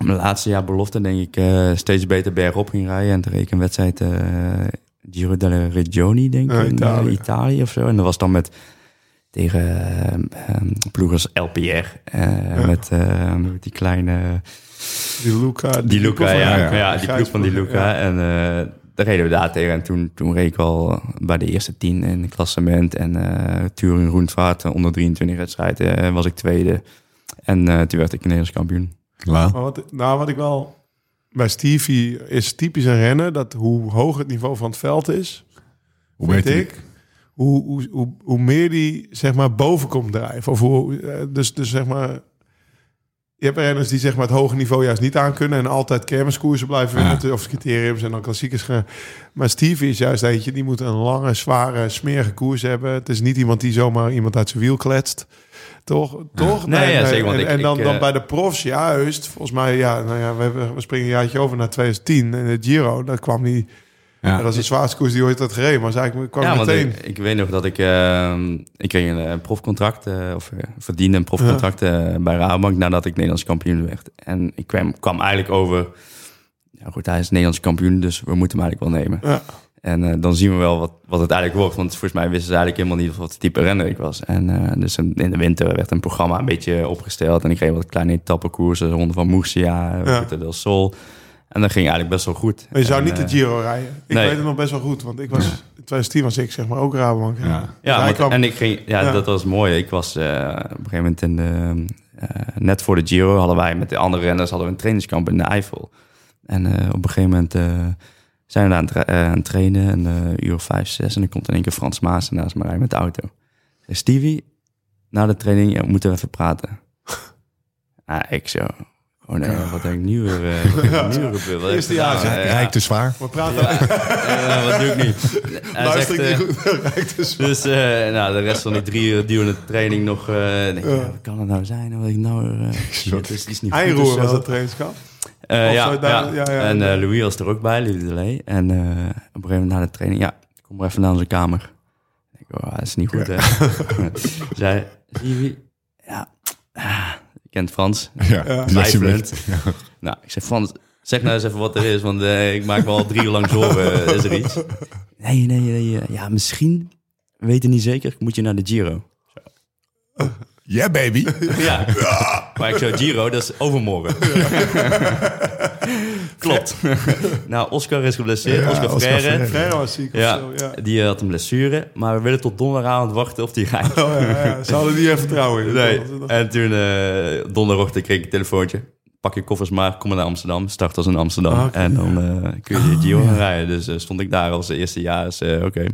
mijn laatste jaar belofte, denk ik, eh, steeds beter bergop ging rijden. En toen reed ik een wedstrijd eh Giro delle Regioni, denk ik, in Italië. eh, Italië of zo. En dat was dan met tegen eh, eh, ploegers LPR. eh, Met eh, die kleine... Die Luca. Die Luca, ja. ja, Ja, die ploeg van die Luca. En eh, daar reden we daar tegen. En toen, toen reed ik al bij de eerste tien in het klassement. En eh Turing Roenvaart, eh, onder 23 wedstrijden, eh, was ik tweede. En eh, toen werd ik Nederlands kampioen. Maar wat, nou, wat ik wel... Bij Stevie is typisch een rennen dat hoe hoger het niveau van het veld is, Hoe weet ik, hoe, hoe, hoe, hoe meer die zeg maar boven komt drijven. Of hoe, eh, dus, dus zeg maar, je hebt renners die zeg maar het hoge niveau juist niet aan kunnen en altijd kermiskoersen blijven Ja. winnen, of criteriums en dan klassiekers gaan. Maar Stevie is juist eentje die moet een lange, zware, smerige koers hebben. Het is niet iemand die zomaar iemand uit zijn wiel kletst. Toch? Toch? Nee, ja, zeker, en ik- en dan, ik, dan eh, bij de profs, juist. Volgens mij, ja, nou ja, we, hebben, we springen een jaartje over naar 2010. En de Giro, dat kwam niet. Ja. Dat is de zwaarste koers die ooit had gereden. Maar zei ik kwam Ja, meteen. ik, ik weet nog dat ik... ehm, ik kreeg een, eh, profcontract, eh, of eh, verdiende een profcontract eh, bij Rabobank nadat ik Nederlands kampioen werd. En ik kwam, kwam eigenlijk over... Ja goed, hij is Nederlands kampioen, dus we moeten hem eigenlijk wel nemen. Ja. En eh, dan zien we wel wat, wat het eigenlijk wordt. Want volgens mij wisten ze eigenlijk helemaal niet wat type renner ik was. En eh, dus in de winter werd een programma een beetje opgesteld. En ik kreeg wat kleine etappekoersen. Ronde van Murcia, Ja. Del Sol. En dat ging eigenlijk best wel goed. Maar je zou En, niet de eh, Giro rijden. Ik nee. weet het nog best wel goed. Want ik was, in 2010 was ik zeg maar ook Rabobank. Ja. Ja, Hij want- kwam- en ik ging, ja, Ja. dat was mooi. Ik was eh, op een gegeven moment in de, eh, net voor de Giro hadden wij met de andere renners hadden we een trainingskamp in de Eifel. En eh, op een gegeven moment eh, zijn we daar aan, het tra- eh, aan het trainen, een eh, uur of vijf, zes. En dan komt in één keer Frans Maas naast me rijden met de auto. Stevie, na de training ja, we moeten we even praten. <laughs> ah, ik zo, oh nee, wat heb ik nu weer, uh, nu weer? Wat ik Eerste jaar? Rijk te zwaar. We praten ja, ja, wat doe ik nu? <laughs> Hij Luister zegt, ik eh, niet goed. <laughs> Rijkt dus dus eh, nou, de rest van die drie uur durende training nog... eh denk ik, Ja. wat kan het nou zijn? Wat ik nou... eh het is iets niet Eindroer was dat trainingskamp. Eh, ja, ja. ja, ja, en eh, Louis was er ook bij, Louis Delay. En eh, op een gegeven moment na de training... Ja, kom maar even naar onze kamer. Ik denk, oh, dat is niet goed, hè? Stevie, <laughs> ja, ah, kent Frans. <laughs> Ja, Ja. Twijfelend. ja. Nou, ik zeg Frans, zeg nou eens even wat er is, want eh, ik maak me al drie uur lang zorgen. <laughs> is er iets? Nee, nee, nee. eh, ja, misschien, we weten niet zeker, moet je naar de Giro. Yeah, baby. Ja. Maar ik zou Giro, dat is overmorgen. <laughs> <laughs> Klopt. <laughs> nou, Oscar is geblesseerd. Ja, Oscar Oscar Freire. Freire. Ferro was ziek of Ja, zo. Ja. die eh, had een blessure. Maar we willen tot donderdagavond wachten of die rijdt. Oh, ja, ja. Ze hadden niet even vertrouwen in. Nee. En toen uh, donderdagochtend kreeg ik een telefoontje. Pak je koffers maar, kom maar naar Amsterdam. Start als in Amsterdam. Ah. En dan eh, kun je de Giro gaan rijden. Dus stond ik daar als eerste jaar. Dus, eh, Oké,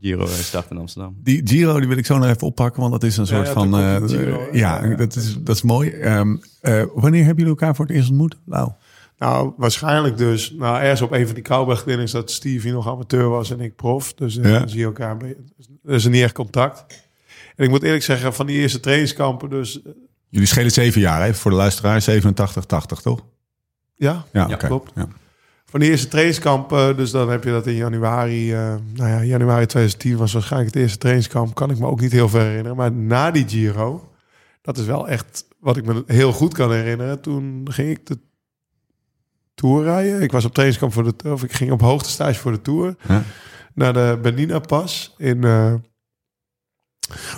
Giro start in Amsterdam. Die Giro die wil ik zo nog even oppakken, want dat is een Ja, soort ja, van... Giro, ja, Ja, ja. Dat, is, dat is mooi. Ehm, eh, wanneer hebben jullie elkaar voor het eerst ontmoet? Lau. Nou, waarschijnlijk dus. Nou, ergens op een van die Kouwberg-dinners dat Stevie nog amateur was en ik prof. Dus eh, Ja. dan zie je elkaar. een beetje- Er is er niet echt contact. En ik moet eerlijk zeggen, van die eerste trainingskampen dus... eh, Jullie schelen zeven jaar, hè? Voor de luisteraar 87, 80, toch? Ja, Ja, klopt. Ja. van die eerste trainingskamp, dus dan heb je dat in januari, eh, nou ja, januari 2010 was waarschijnlijk het eerste trainingskamp. Kan ik me ook niet heel ver herinneren. Maar na die Giro, dat is wel echt wat ik me heel goed kan herinneren. Toen ging ik de Tour rijden. Ik was op trainingskamp voor de, of ik ging op hoogtestage voor de Tour. Naar de Bernina Pas in, eh,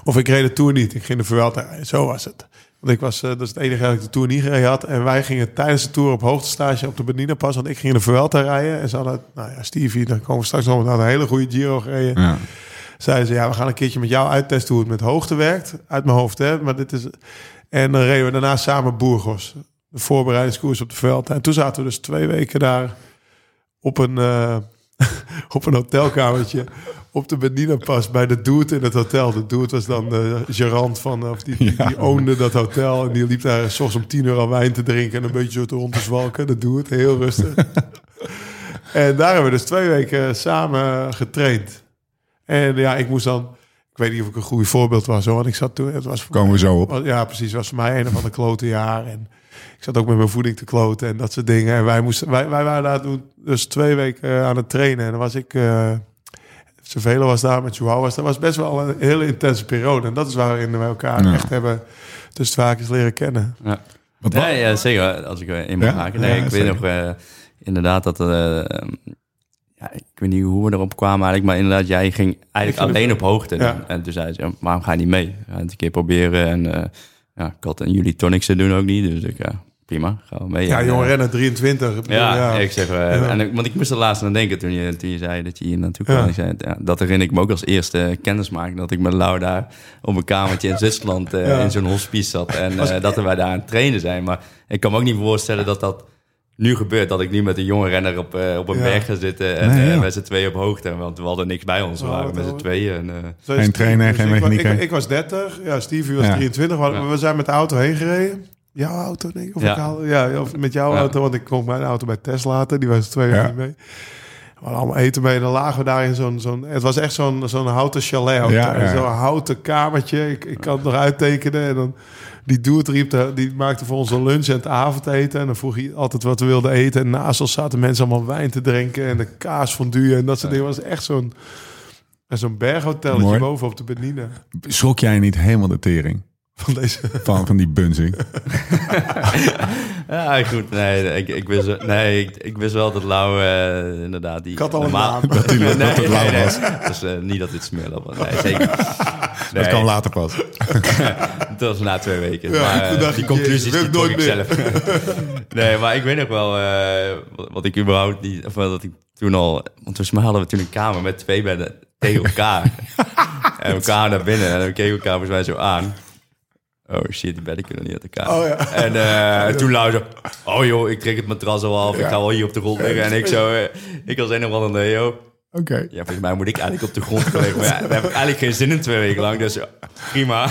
of ik reed de Tour niet. Ik ging de Vuelta rijden. Zo was het. Want ik was, eh, dat is het enige dat ik de Tour niet gereden had. En wij gingen tijdens de Tour op hoogtestage op de Bernina Pas. Want ik ging de Vuelta rijden. En ze hadden, nou ja, Stevie, daar komen we straks nog. had een hele goede Giro gereden. Ja. Zeiden ze, ja, we gaan een keertje met jou uittesten hoe het met hoogte werkt. Uit mijn hoofd, hè. Maar dit is... En dan reden we daarna samen Burgos. De voorbereidingskoers op de veld. En toen zaten we dus twee weken daar op een, eh, <laughs> op een hotelkamertje. Op de Bernina Pas bij de Doet in het hotel. De Doet was dan de gerant van, of die, die, die oonde dat hotel. En die liep daar soms om tien uur al wijn te drinken en een beetje zo te rond te zwalken. De Doet, heel rustig. <laughs> en daar hebben we dus twee weken samen getraind. En ja, ik moest dan... Ik weet niet of ik een goed voorbeeld was, hoor. Want ik zat toen... Het was voor Komen we zo op. was- Ja, precies. Het was voor mij een of ander klote jaar. En ik zat ook met mijn voeding te kloten en dat soort dingen. En wij, moesten, wij, wij waren daar toen dus twee weken eh, aan het trainen. En dan was ik... eh Cervelo was daar, met Joao was daar. was best wel een hele intense periode. En dat is waarin we elkaar Ja. echt hebben tussen de haakjes leren kennen. Ja. Wat, Ja, ja, zeker. Als ik er in mag Ja? haken. Nee, Ja, ik weet zeker. nog eh, inderdaad dat... eh, ja, ik weet niet hoe we erop kwamen eigenlijk, maar inderdaad, jij ging eigenlijk alleen op hoogte. Ja. En toen zei ze, waarom ga je niet mee? Ga het een keer proberen. En eh, ja, had en jullie tonics te doen ook niet, dus ik, ja, prima, gaan we mee. Ja, En, jonge eh, renner, 23. Ik bedoel, ja, ik zeg, eh, en want ik moest er laatst aan denken toen je, toen je zei dat je hier naartoe kwam. Ja. Zei, ja, dat herinner ik me ook als eerste kennismaking. Dat ik met Lau daar op een kamertje in Zwitserland eh, in zo'n hospice zat. En eh, dat wij daar aan het trainen zijn. Maar ik kan me ook niet voorstellen dat dat nu gebeurt. Dat ik nu met een jonge renner op, eh, op een Ja. berg ga zitten. En Nee, eh, ja. met z'n tweeën op hoogte. Want we hadden niks bij ons. We Oh, waren met z'n tweeën. En, eh, Geen trainer, geen ik, wa- mechanieker. Ik, ik was 30, ja, Stevie was Ja. 23. We, Ja. we zijn met de auto heen gereden. jouw auto, denk ik. Of Ja. ik haal, ja, of met jouw Ja. auto, want ik kon mijn auto bij Tesla laten. Die was er twee jaar Ja. niet mee. We hadden allemaal eten mee. En dan lagen we daar in zo'n... zo'n het was echt zo'n zo'n houten chalet. Zo'n houten kamertje. Ik, ik kan het nog uittekenen. En dan... Die dude riep, de- die maakte voor ons een lunch en het avondeten. En dan vroeg hij altijd wat we wilden eten. En naast ons zaten mensen allemaal wijn te drinken. En de kaas fondue en dat soort dingen. Was echt zo'n zo'n berghotelletje boven op de Benine. Schrok jij niet helemaal de tering Van deze... van, van die bunzing? <laughs> Ja, goed. Nee, ik, ik, wist, wel- nee, ik, ik wist wel dat Lau eh, inderdaad... Die, Ik had al een normaal- naam. Dat die- dat nee, het Lau nee, nee. was. Dus niet dat dit smeerlap was. Nee, zeker. <laughs> Dat kwam later pas. <laughs> dat was na twee weken. Ja, maar, eh, dacht die conclusies die trok ik nooit zelf. nee, maar ik weet nog wel eh, wat, ik überhaupt niet... Of dat ik toen al... Want volgens mij hadden we toen een kamer met twee bedden tegen elkaar. en we kwamen naar binnen en we keken elkaar volgens mij zo aan. Oh shit, die bedden kunnen niet uit elkaar. Oh, ja. En eh, <laughs> toen zo... Oh joh, ik trek het matras al af. Ik ga wel hier op de grond liggen. En ik zo... eh, ik als een of andere... Nee, joh. Oké. Ja, volgens mij moet ik eigenlijk op de grond liggen. Maar ja, we hebben eigenlijk geen zin in twee weken lang. Dus ja, prima.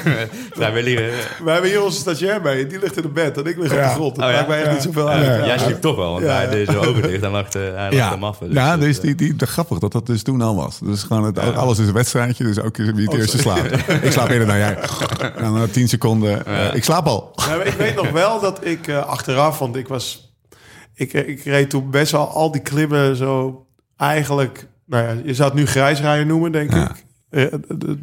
<laughs> Vrijwilliger. We hebben hier onze stagiair mee. Die ligt in het bed en ik lig op de grond. Dat Oh, ja? maakt mij echt Ja. niet zoveel Ja, uit. Jij sliep toch wel, want Ja. hij deed zijn ogen dicht en lag, de, hij hem af. Dus, ja eh, dus die, die, de, grappig dat dat dus toen al was. Dus gewoon het, alles is een wedstrijdje, dus ook wie het eerste slaapt. <laughs> ik slaap eerder dan jij. En na tien seconden, eh, ik slaap al. Ja, maar ik weet nog wel dat ik eh, achteraf, want ik was... Ik, eh, ik reed toen best wel al die klimmen zo eigenlijk... Nou ja, je zou het nu grijs rijden noemen, denk Ja. ik. Eh,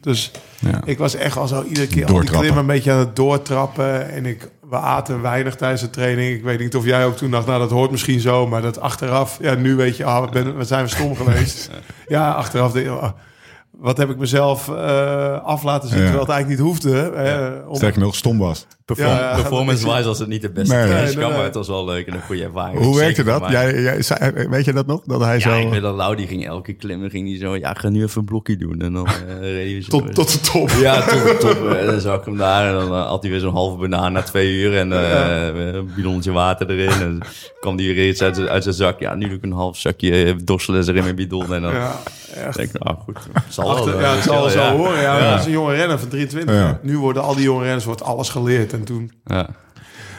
dus Ja. ik was echt al zo iedere keer al die een beetje aan het doortrappen. En ik, we aten weinig tijdens de training. Ik weet niet of jij ook toen dacht, nou dat hoort misschien zo. Maar dat achteraf, ja nu weet je, ah, wat, ben, wat zijn we stom geweest. <laughs> ja, achteraf denk je, ah, wat heb ik mezelf eh, af laten zien, terwijl het eigenlijk niet hoefde. eh, om- Sterker nog, stom was. Perform- Ja, ja. Performance-wise was het niet de beste Nee, nee. crash, Nee, nee, maar het was wel leuk en een goede ervaring. Hoe werkte dat? Jij, jij, weet je dat nog? Dat hij Ja, zo... ik weet dat Lau, die ging elke klimmen, ging die zo, ja, ik ga nu even een blokje doen. En dan eh <laughs> reed hij zo. tot, tot de top. Ja, top, top. En dan zag ik hem daar en dan eh, had hij weer zo'n halve banaan na twee uur en eh, een bidonnetje water erin. En dan <laughs> kwam hij weer iets uit, zijn- uit zijn zak. Ja, nu doe ik een half zakje eh, dorselen in mijn bidon. En dan Ja, echt. denk ik, nou goed, het zal Achter, wel. ja, eh, het zal wel horen. Ja, Ja. Dat is een jonge renner van 23. Ja. Nu worden al die jonge renners wordt alles geleerd. En toen Ja.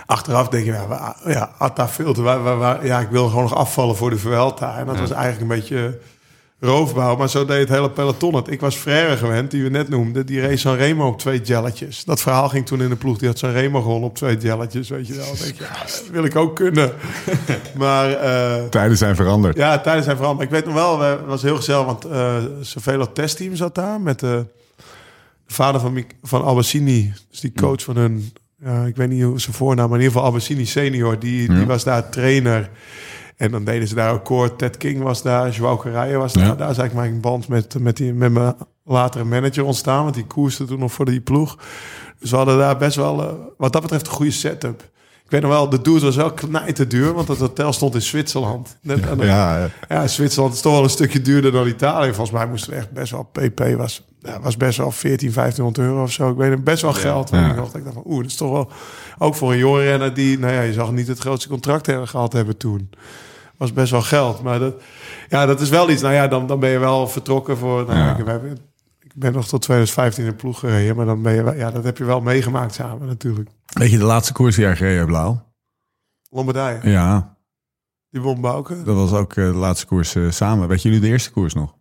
achteraf denk je, ja, ja Atta filter. Waar, waar, waar- ja, ik wil gewoon nog afvallen voor de Vuelta. En dat was eigenlijk een beetje roofbouw. Maar zo deed het hele peloton het. Ik was Frère gewend, die we net noemden. Die race Sanremo op twee jelletjes. Dat verhaal ging toen in de ploeg. Die had Sanremo gewonnen op twee jelletjes. Weet je wel. Dan denk je, ja, dat wil ik ook kunnen. <laughs> maar... eh, Tijden zijn veranderd. ja, tijdens zijn veranderd. Ik weet nog wel, we- het was heel gezellig, want eh Cervelo testteam zat daar met de, de vader van, Mik- van Albassini, dus die coach van hun, ja, ik weet niet hoe zijn voornaam, maar in ieder geval Albassini senior, die, Ja. die was daar trainer. En dan deden ze daar ook koord. Ted King was daar, Joao was daar. Ja. Daar is eigenlijk mijn band met, met, die, met mijn latere manager ontstaan, want die koerste toen nog voor die ploeg. Dus we hadden daar best wel, eh, wat dat betreft, een goede setup. Ik weet nog wel, de duur was wel knijter duur, want het hotel stond in Zwitserland. Net Ja, ja. ja, Zwitserland is toch wel een stukje duurder dan Italië. Volgens mij moesten we echt best wel... PP was, ja, was best wel 14, 1500 euro of zo. Ik weet het, best wel geld. Ja. Ja. Ik dacht, ik dacht van, oeh, dat is toch wel... Ook voor een jonge renner die... Nou ja, je zag niet het grootste contract hebben gehad hebben toen. Was best wel geld. Maar dat, ja, dat is wel iets. Nou ja, dan, dan ben je wel vertrokken voor... Nou, Ja. ik, ik ben nog tot 2015 in de ploeg gereden. Maar dan ben je wel... Ja, dat heb je wel meegemaakt samen natuurlijk. Weet je, de laatste koers die jij gereden hebt, Blauw? Lombardije. Ja, Die won Bouke. dat was ook eh, de laatste koers eh, samen. Weet jullie de eerste koers nog?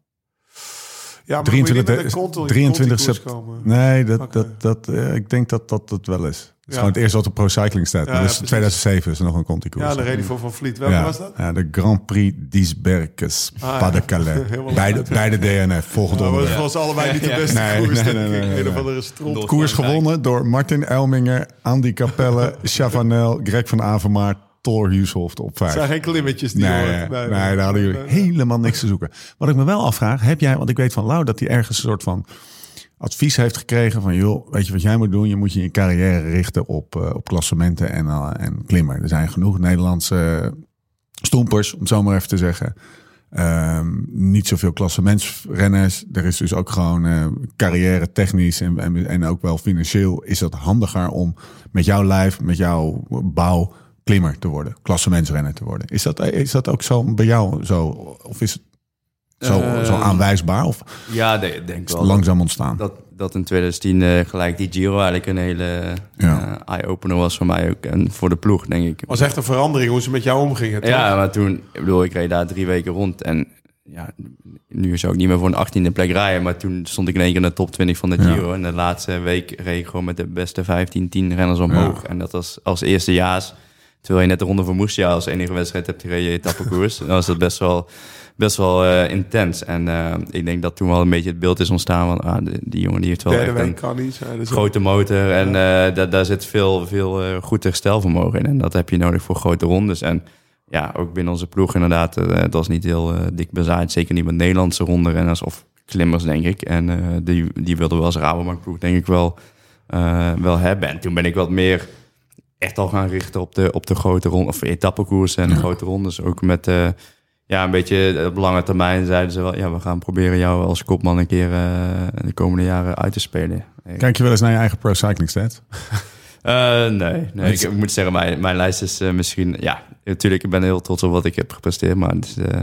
Ja, maar 23, 23 moet je niet met een Conti- 23 Conti-koers sept- komen. Nee, dat, dat, dat, eh, ik denk dat dat het wel is. Het is Ja. gewoon het eerste wat op Pro Cycling staat. Ja, dat ja, is precies. 2007 is er nog een Conti-koers. Ja, de reden voor Van Vliet. Welke ja, was dat? Ja, de Grand Prix d'Isberges, Ah, ja. Pas de Calais. Beide, beide DNF, volgende Nou, dat was allebei niet de beste Nee, koers. nee, denk nee, ik. nee, Een nee. Door- Koers gewonnen door Martin Elminger, Andy Capelle, <laughs> Chavanel, Greg van Avermaat, Thor op Het vijf. zijn geen klimmetjes die Nee, horen. nee, nee, daar hadden jullie helemaal niks te zoeken. Wat ik me wel afvraag, heb jij, want ik weet van Lau dat hij ergens een soort van advies heeft gekregen van, joh, weet je wat jij moet doen? Je moet je je carrière richten op, eh, op klassementen en, eh, en klimmen. Er zijn genoeg Nederlandse stoempers, om het zo maar even te zeggen. Ehm, niet zoveel klassementsrenners. Er is dus ook gewoon eh, carrière technisch en, en, en ook wel financieel is het handiger om met jouw lijf, met jouw bouw klimmer te worden, klassementsrenner te worden. Is dat, is dat ook zo bij jou zo? Of is het Zo, Eh, zo aanwijsbaar of Ja, de- denk is wel. langzaam ontstaan? Dat, dat in 2010 eh, gelijk die Giro eigenlijk een hele Ja. eh, eye-opener was voor mij ook. En voor de ploeg, denk ik. was echt een verandering hoe ze met jou omgingen. toch? Ja, maar toen, ik bedoel, ik reed daar drie weken rond. En ja, nu zou ik niet meer voor een achttiende plek rijden. Maar toen stond ik in één keer in de top 20 van de Ja. Giro. En de laatste week reed ik gewoon met de beste 15, 10 renners omhoog. En dat was als eerstejaars. Terwijl je net de Ronde van Moesia als enige wedstrijd hebt gereden, etappekoers. dan was dat best wel, best wel eh, intens. En eh, ik denk dat toen wel een beetje het beeld is ontstaan van... Ah, die, die jongen die heeft wel Derde echt een week kan niet. Ja, dus grote motor. En eh, daar, daar zit veel, veel goed herstelvermogen in. En dat heb je nodig voor grote rondes. En ja, ook binnen onze ploeg inderdaad. het was niet heel dik bezaaid. Zeker niet met Nederlandse rondrenners of klimmers, denk ik. En die, die wilden we als Rabobank ploeg denk ik wel, wel hebben. En toen ben ik wat meer echt al gaan richten op de, op de grote ronde. Of etappekoers en grote rondes. Ook met... eh, ja, een beetje op lange termijn zeiden ze wel... ja, we gaan proberen jou als kopman een keer eh, de komende jaren uit te spelen. Kijk je wel eens naar je eigen pro cycling stats? <laughs> Eh, nee, nee. Ik, moet zeggen, mijn, mijn lijst is eh, misschien... Ja, natuurlijk, ik ben heel trots op wat ik heb gepresteerd. Maar het is, eh,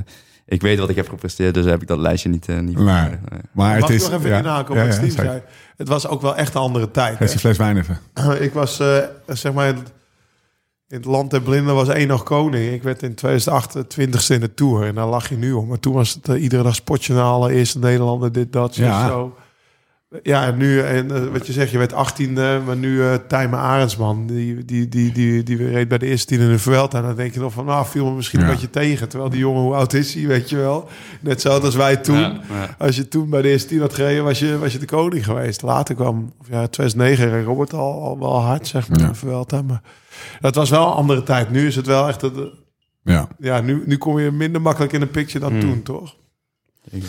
ik weet wat ik heb gepresteerd, dus heb ik dat lijstje niet... eh, niet Nee. nee. Maar Mag het ik is... nog even ja, inhaken op ja, wat ja, Steve zeker. zei? Het was ook wel echt een andere tijd. Geef die fles wijn even. <laughs> ik was, eh, zeg maar, in het land der blinden was één nog koning. Ik werd in 2008 twintigste in de Tour. En daar lag je nu om. Maar toen was het eh, iedere dag sportjournalen. Eerste Nederlander, dit, dat, zo. Ja. zo. Ja, en nu, en eh, wat je zegt, je werd 18e, maar nu eh Tijmen Arendsman, die, die, die, die, die reed bij de eerste tien in de Vuelta. En dan denk je nog van, nou, viel me misschien Ja. een beetje tegen. Terwijl die jongen, hoe oud is hij, weet je wel? Net zo als wij toen. Ja, ja. Als je toen bij de eerste tien had gereden, was je, was je de koning geweest. Later kwam, of ja, 2009 reed Robert al, al wel hard, zeg maar, Ja. ja. Vuelta. Maar dat was wel een andere tijd. Nu is het wel echt, het, Ja. ja, nu, nu kom je minder makkelijk in een picture dan Hmm. toen, toch? Zeker.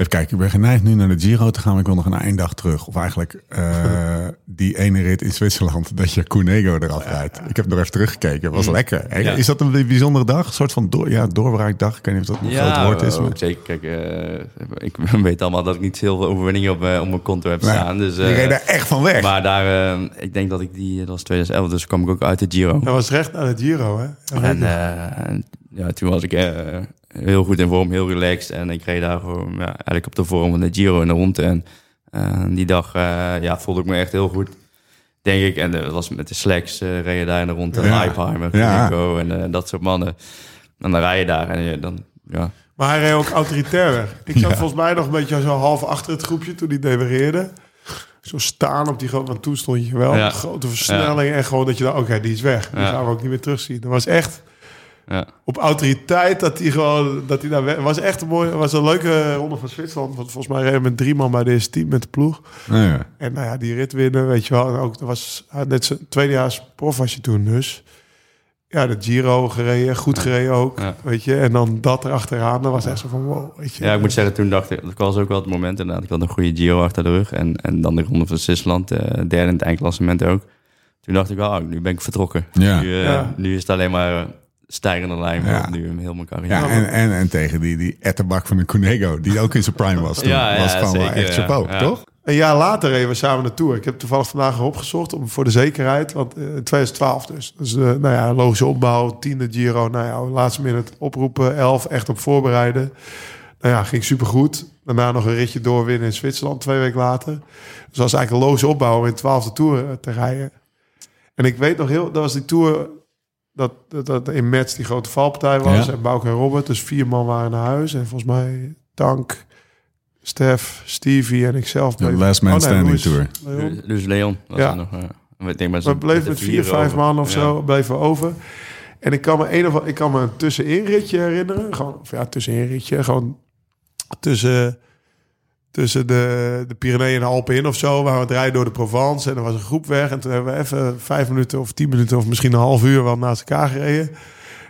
Even kijken, ik ben geneigd nu naar de Giro te gaan. Maar ik wil nog een einddag terug. Of eigenlijk eh, <laughs> die ene rit in Zwitserland dat je Cunego eraf rijdt. Ik heb nog even teruggekeken. Het was lekker. Hè? Ja. Is dat een bijzondere dag? Een soort van door, ja, doorbraakdag? Ik weet niet of dat een groot woord is. Maar... zeker. Kijk, eh, ik <laughs> weet allemaal dat ik niet heel veel overwinningen op, eh, op mijn konto heb Nee, staan. Dus, je eh, reed er echt van weg. maar daar, eh, ik denk dat ik die, dat was 2011, dus kwam ik ook uit de Giro. Dat was recht aan het Giro, hè? Ja, En eh, ja, toen was ik eh, heel goed in vorm, heel relaxed. En ik reed daar gewoon ja, eigenlijk op de vorm van de Giro in de ronde. En eh, die dag eh, ja, voelde ik me echt heel goed, denk ik. En eh, dat was met de Slacks, eh reed je daar in de ronde. Ja. Leipheimer, Ja. Nico en eh, dat soort mannen. En dan rij je daar en je, dan... Ja, Maar hij reed ook autoritair weg. Ik zat volgens mij nog een beetje zo half achter het groepje toen hij devareerde. Zo staan op die grote... Want toen stond je wel Ja. grote versnelling. En gewoon dat je dacht, oké, die is weg. Die gaan we ook niet meer terugzien. Dat was echt ja. op autoriteit dat hij gewoon... Dat hij daar was echt een mooie... was een leuke ronde van Zwitserland. Want volgens mij reden we met drie man bij deze team met de ploeg. Ja, ja. En nou ja, die rit winnen, weet je wel. En ook, dat was net zijn tweedejaars prof was je toen dus. Ja, de Giro gereden, goed gereden ook, Ja. weet je. En dan dat erachteraan, dat was echt zo van wow, weet je. ja, ik moet zeggen, toen dacht ik... Dat was ook wel het moment inderdaad. Ik had een goede Giro achter de rug. En, en dan de ronde van Zwitserland, eh derde in het eindklassement ook. Toen dacht ik, oh, nu ben ik vertrokken. Ja. Nu, eh, Ja. nu is het alleen maar eh, stijgende lijn. Ja. Nu in heel mijn carrière. Ja, en, en, en tegen die, die etterbak van een Cunego, die ook in zijn prime was toen. Ja, ja, was gewoon wel zeker, echt chapeau, Ja. toch? Een jaar later reden we samen naartoe. Ik heb toevallig vandaag opgezocht om voor de zekerheid, want eh, in 2012 dus. Dus eh, nou ja, logische opbouw, tiende Giro, nou ja, laatste minute oproepen, 11 echt op voorbereiden. Nou ja, ging supergoed. Daarna nog een ritje doorwinnen in Zwitserland twee weken later. Dus dat was eigenlijk een logische opbouw om in 12e Tour eh, te rijden. En ik weet nog heel, dat was die Tour dat, dat, dat in Metz die grote valpartij was. Ja. En Bouke en Robert, dus vier man waren naar huis. En volgens mij Tank, Stef, Stevie en ikzelf. De bleven- Last Man Oh, nee, Standing Louis- Tour. Leon. Dus- Leon was Ja. nog. eh, ik denk maar We zo- bleven met vier, vijf man of Ja. zo bleven we over. En ik kan me een of ik kan me een tusseninritje herinneren. Gewoon, of ja, tusseninritje. Gewoon tussen, tussen de, de Pyreneeën en de Alpen in of zo. Waar we het rijden door de Provence. En er was een groep weg. En toen hebben we even vijf minuten of tien minuten of misschien een half uur wel naast elkaar gereden.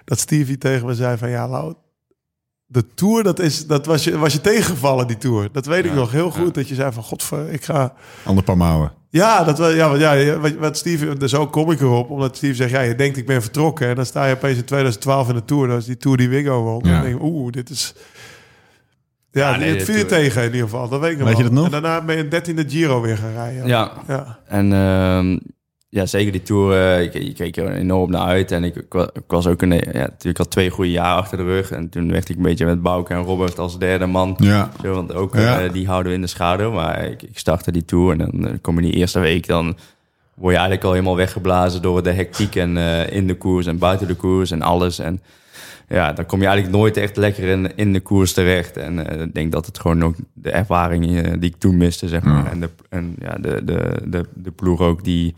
Dat Stevie tegen me zei van ja, Lau, de Tour, dat, is, dat was, je, was je tegengevallen, die Tour. Dat weet ik nog heel goed. ja. Dat je zei van, godver, ik ga... Ander paar mouwen. Ja, dat wel, ja, wat- ja, wat, wat Steve, dus ook kom ik erop, omdat Steve zegt, ja, je denkt ik ben vertrokken. En dan sta je opeens in 2012 in de Tour. Dat is die Tour die Wiggo won. Ja. Dan denk ik, oeh, dit is... Ja, Ja, nee, viel je tegen in ieder geval. Dat weet ik nog Weet je wel. dat nog? En daarna ben je een dertiende Giro weer gaan rijden. Ja, ja. en ehm, ja, zeker die Tour, eh, ik, ik keek er enorm naar uit. En ik, ik, wa- ik was ook een, ja, natuurlijk al twee goede jaar achter de rug. En toen werd ik een beetje met Bouke en Robert als derde man. Ja. Zo, want ook Ja. eh, die houden we in de schaduw. Maar ik, ik startte die Tour en dan eh, kom je die eerste week... dan word je eigenlijk al helemaal weggeblazen door de hectiek en eh, in de koers en buiten de koers en alles. En ja, dan kom je eigenlijk nooit echt lekker in, in de koers terecht. En eh, ik denk dat het gewoon ook de ervaring eh, die ik toen miste, zeg maar. Ja. En, de, en ja, de, de, de, de ploeg ook die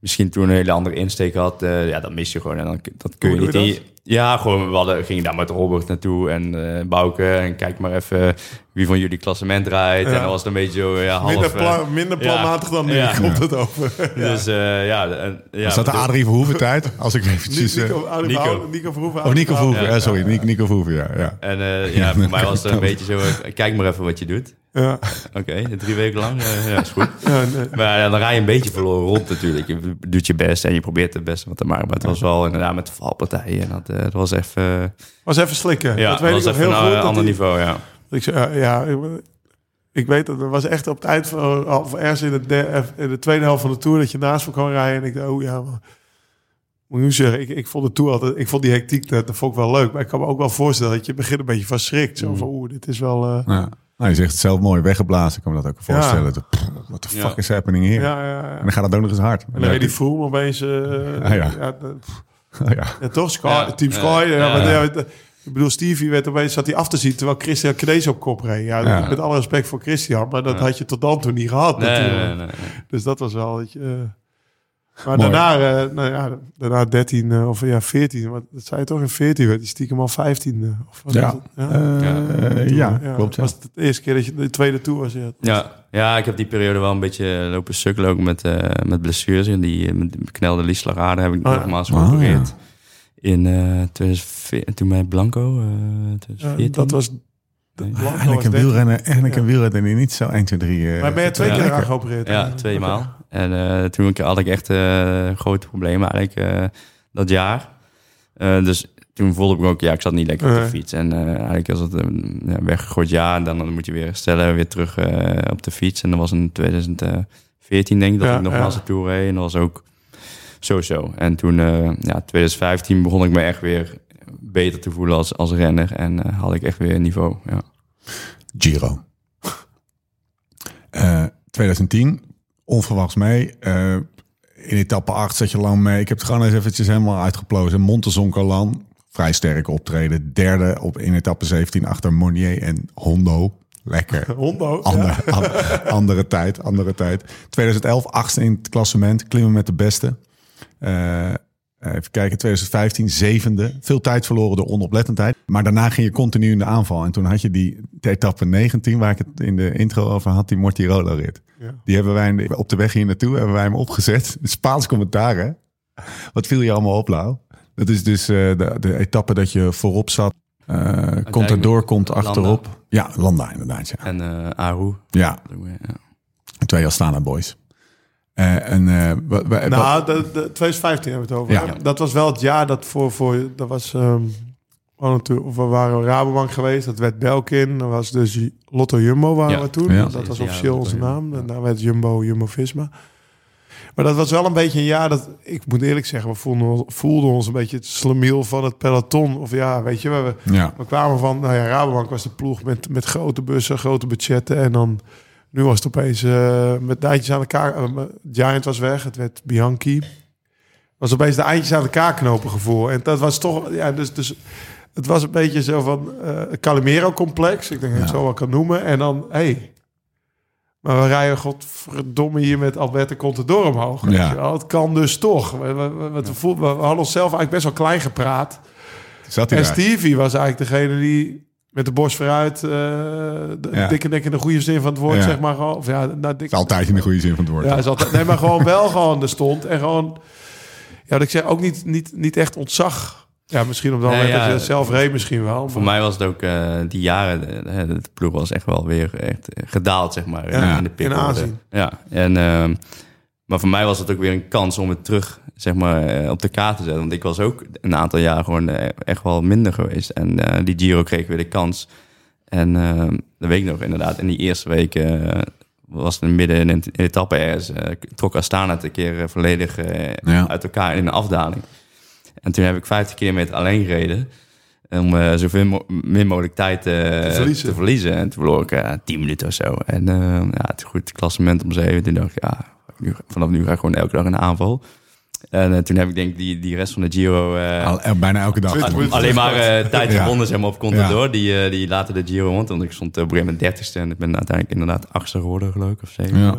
misschien toen een hele andere insteek had. eh, ja, dat mis je gewoon. En dan, dat kun je Hoe niet... je ja, gewoon, we hadden, gingen daar met Robert naartoe en eh Bouke. En kijk maar even wie van jullie klassement rijdt. Ja. En dan was het een beetje zo, ja, half... Minder, pla- eh, minder ja. planmatig dan nu Ja. <laughs> komt het over. <laughs> Dus eh, ja, en, ja... Was dat de Adrie Verhoeven tijd? Als ik eventjes... eh, Nico, Nico, Nico. Nico, Verhoeven. of Nico Verhoeven, Ja. eh, sorry. Nico, Nico Verhoeven, ja. ja. En eh, ja, voor mij was het een beetje zo, eh, kijk maar even wat je doet. Ja, Oké, drie weken lang, eh, ja, is goed. ja, nee. Maar ja, dan rij je een beetje verloren rond natuurlijk. Je doet je best en je probeert het beste wat te maken. Maar het was wel inderdaad met de valpartijen. En dat, eh, dat was even... Was even slikken. ja, dat weet was ik even heel een goed. ander die- niveau, ja. Ik, zei, ja, ik, ik weet dat het was echt op het eind van of ergens in de, de- in de tweede helft van de tour dat je naast me kwam rijden en ik dacht, oh ja, maar, moet ik nu zeggen, ik, ik vond de tour altijd, ik vond die hectiek dat, dat vond ik wel leuk, maar ik kan me ook wel voorstellen dat je begint een beetje van schrikt, Mm. zo van, oeh, dit is wel, eh, ja. Nou, je zegt het zelf mooi, weggeblazen. Ik kan me dat ook voorstellen. Wat de Ja. fuck is happening hier? ja, ja, ja. En dan gaat het ook nog eens hard. En dan die Froome opeens, eh, Ah, ja. dat- Oh, ja. ja, toch, Sky, Ja. Team. Sky, ja, Ja. maar, ja, het- ik bedoel, Stevie werd opeens, zat hij af te zien, terwijl Christian Knees op kop reed. Ja, Ja. met alle respect voor Christian, maar dat Ja. had je tot dan toe niet gehad Nee, natuurlijk. nee, nee, nee. Dus dat was wel, weet je... eh, maar Mooi. daarna, eh, nou ja, daarna 13 eh, of ja 14, wat dat zei je toch in 14 werd die stiekem al 15. Of wat Ja. was het? ja. Eh, ja, Ja, klopt. Ja. Was het de eerste keer dat je de tweede tour was? Ja. Ja, ja, ik heb die periode wel een beetje lopen sukkelen ook met, eh, met blessures. En die met beknelde lieslarade heb ik Oh ja. nogmaals Ah, geopereerd. In eh 2014, toen bij Blanco, eh Ja, 2014. dat was... Nee. Blanco Eigenlijk een 13. wielrenner, eigenlijk Ja. een wielrenner die niet zo 1, 2, 3... eh, Maar ben je twee keer eraan geopereerd? Ja, twee maal. En eh, toen had ik echt eh, grote problemen eigenlijk eh, dat jaar. Eh, dus toen voelde ik me ook, ja, ik zat niet lekker op de fiets. En eh, eigenlijk was het een ja, weggegooid jaar. En dan, dan moet je weer herstellen, weer terug eh, op de fiets. En dat was in 2014 denk ik dat Ja, ik nogmaals ja. de Tour reed. En dat was ook zo-zo. En toen, eh, ja, 2015 begon ik me echt weer beter te voelen als, als renner. En eh, had ik echt weer een niveau, ja. Giro. Eh, 2010, onverwachts mee. Eh, in etappe 8 zat je lang mee. Ik heb het gewoon eens eventjes helemaal uitgeplozen. Montezoncalan, vrij sterk optreden. Derde op, in etappe 17 achter Monier en Hondo. Lekker. <laughs> Hondo. Andere, ja. an- andere tijd, andere tijd. 2011, achtste in het klassement. Klimmen met de beste. Eh, even kijken, 2015, zevende. Veel tijd verloren door onoplettendheid. Maar daarna ging je continu in de aanval. En toen had je die de etappe 19, waar ik het in de intro over had, die Mortirolo-rit. Ja. Die hebben wij op de weg hier naartoe, hebben wij hem opgezet. <laughs> Spaans commentaar, hè? Wat viel je allemaal op, Lau? Dat is dus eh, de, de etappe dat je voorop zat. eh komt erdoor, komt Landa. achterop. Ja, Landa inderdaad, ja. En eh Aru. Ja, Ja. twee Astana boys. Eh, en eh, wa- Nou, de, de, 2015 hebben we het over. Ja. Dat was wel het jaar dat voor... voor dat was... ehm, we natuurlijk- we waren Rabobank geweest. Dat werd Belkin. Dat was dus Lotto Jumbo waren Ja. we toen. Ja. Dat was officieel onze naam. Jumbo. Daarna werd Jumbo Jumbo-Visma. Maar dat was wel een beetje een jaar dat... Ik moet eerlijk zeggen, we voelden, ons- voelden ons een beetje het slemiel van het peloton. Of ja, weet je, we, ja. we kwamen van... Nou ja, Rabobank was de ploeg met, met grote bussen, grote budgetten. En dan... Nu was het opeens eh, met de eindjes aan elkaar. eh, Giant was weg, het werd Bianchi. Was opeens de eindjes aan elkaar knopen gevoel. En dat was toch, ja, dus, dus het was een beetje zo van eh Calimero-complex. Ik denk dat ik het zo wel kan noemen. En dan, hé, hey, maar we rijden godverdomme hier met Alberto Contador omhoog. Ja. Het kan dus toch. We, we, we, we, we hadden onszelf eigenlijk best wel klein gepraat. Zat En daar? Stevie was eigenlijk degene die met de borst vooruit, eh de Ja. dikke nek in de goede zin van het woord, Ja. zeg maar. Of ja, nou, dik, is altijd in de goede zin van het woord. ja, is altijd, nee, maar gewoon wel gewoon er stond. En gewoon, ja, wat ik zeg, ook niet, niet, niet echt ontzag. Ja, misschien op dat Nee, moment ja, dat je zelf reed misschien wel. Voor mij was het ook eh, die jaren, de, de ploeg was echt wel weer echt gedaald, zeg maar. Ja, in de in aanzien. Ja, en, ehm, maar voor mij was het ook weer een kans om het terug zeg maar, eh, op de kaart te zetten. Want ik was ook een aantal jaar gewoon eh, echt wel minder geweest. En eh, die Giro kreeg weer de kans. En ehm dat weet ik nog inderdaad, in die eerste weken eh, was het midden in een etappe ergens. trok Astana het een keer volledig Ja. uit elkaar in een afdaling. En toen heb ik 50 kilometer alleen gereden. Om zoveel mo- min mogelijk tijd verliezen. te verliezen. En toen verloor ik eh 10 minuten of zo. En ja, het goed klassement om zeven. Toen dacht ik, ja, nu, vanaf nu ga ik gewoon elke dag in de aanval. En eh, toen heb ik denk ik die, die rest van de Giro... eh, Al- eh, bijna elke dag. Alleen maar eh, tijd Ja. gewonnen zeg maar, op Contador, die, eh, die later de Giro won. Want ik stond op een gegeven moment 30ste en ik ben uiteindelijk inderdaad achtste geworden, geloof ik, of zeven. Ja.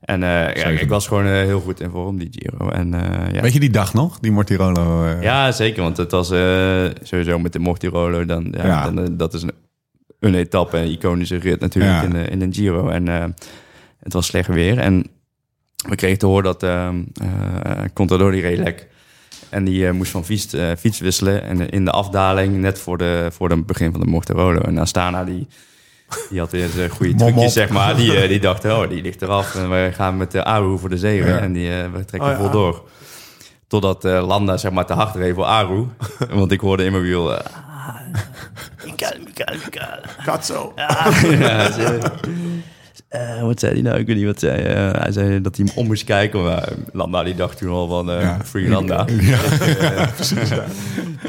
En eh, ja, ik was gewoon eh, heel goed in vorm, die Giro. En, eh, ja. Weet je die dag nog? Die Mortirolo. ja, zeker, want het was eh, sowieso met de Mortirolo, dan, ja, Ja. dan, dat is een, een etappe, een iconische rit natuurlijk Ja. in, de, in een Giro. En eh, het was slecht weer en we kregen te horen dat eh, Contador die reed lek. En die eh, moest van fiets, eh, fiets wisselen. En in de afdaling, net voor, de, voor het begin van de Mortirolo. En Astana, die, die had eerst een goede trucjes, zeg maar. Die, die <laughs> dacht, oh, die ligt eraf. En we gaan met de Aru voor de zegen. Ja. En die, eh, we trekken Oh ja. vol door. Totdat eh, Landa, zeg maar, te hard reed voor Aru. <laughs> Want ik hoorde in mijn wiel... eh, ah, Mikael, Mikael, Mikael. Gaat zo. <laughs> ja, eh, wat zei hij nou? Ik weet niet wat zei. eh, hij zei dat hij hem om moest kijken. Maar Landa die dacht toen al van eh Ja. Free Landa. Ja.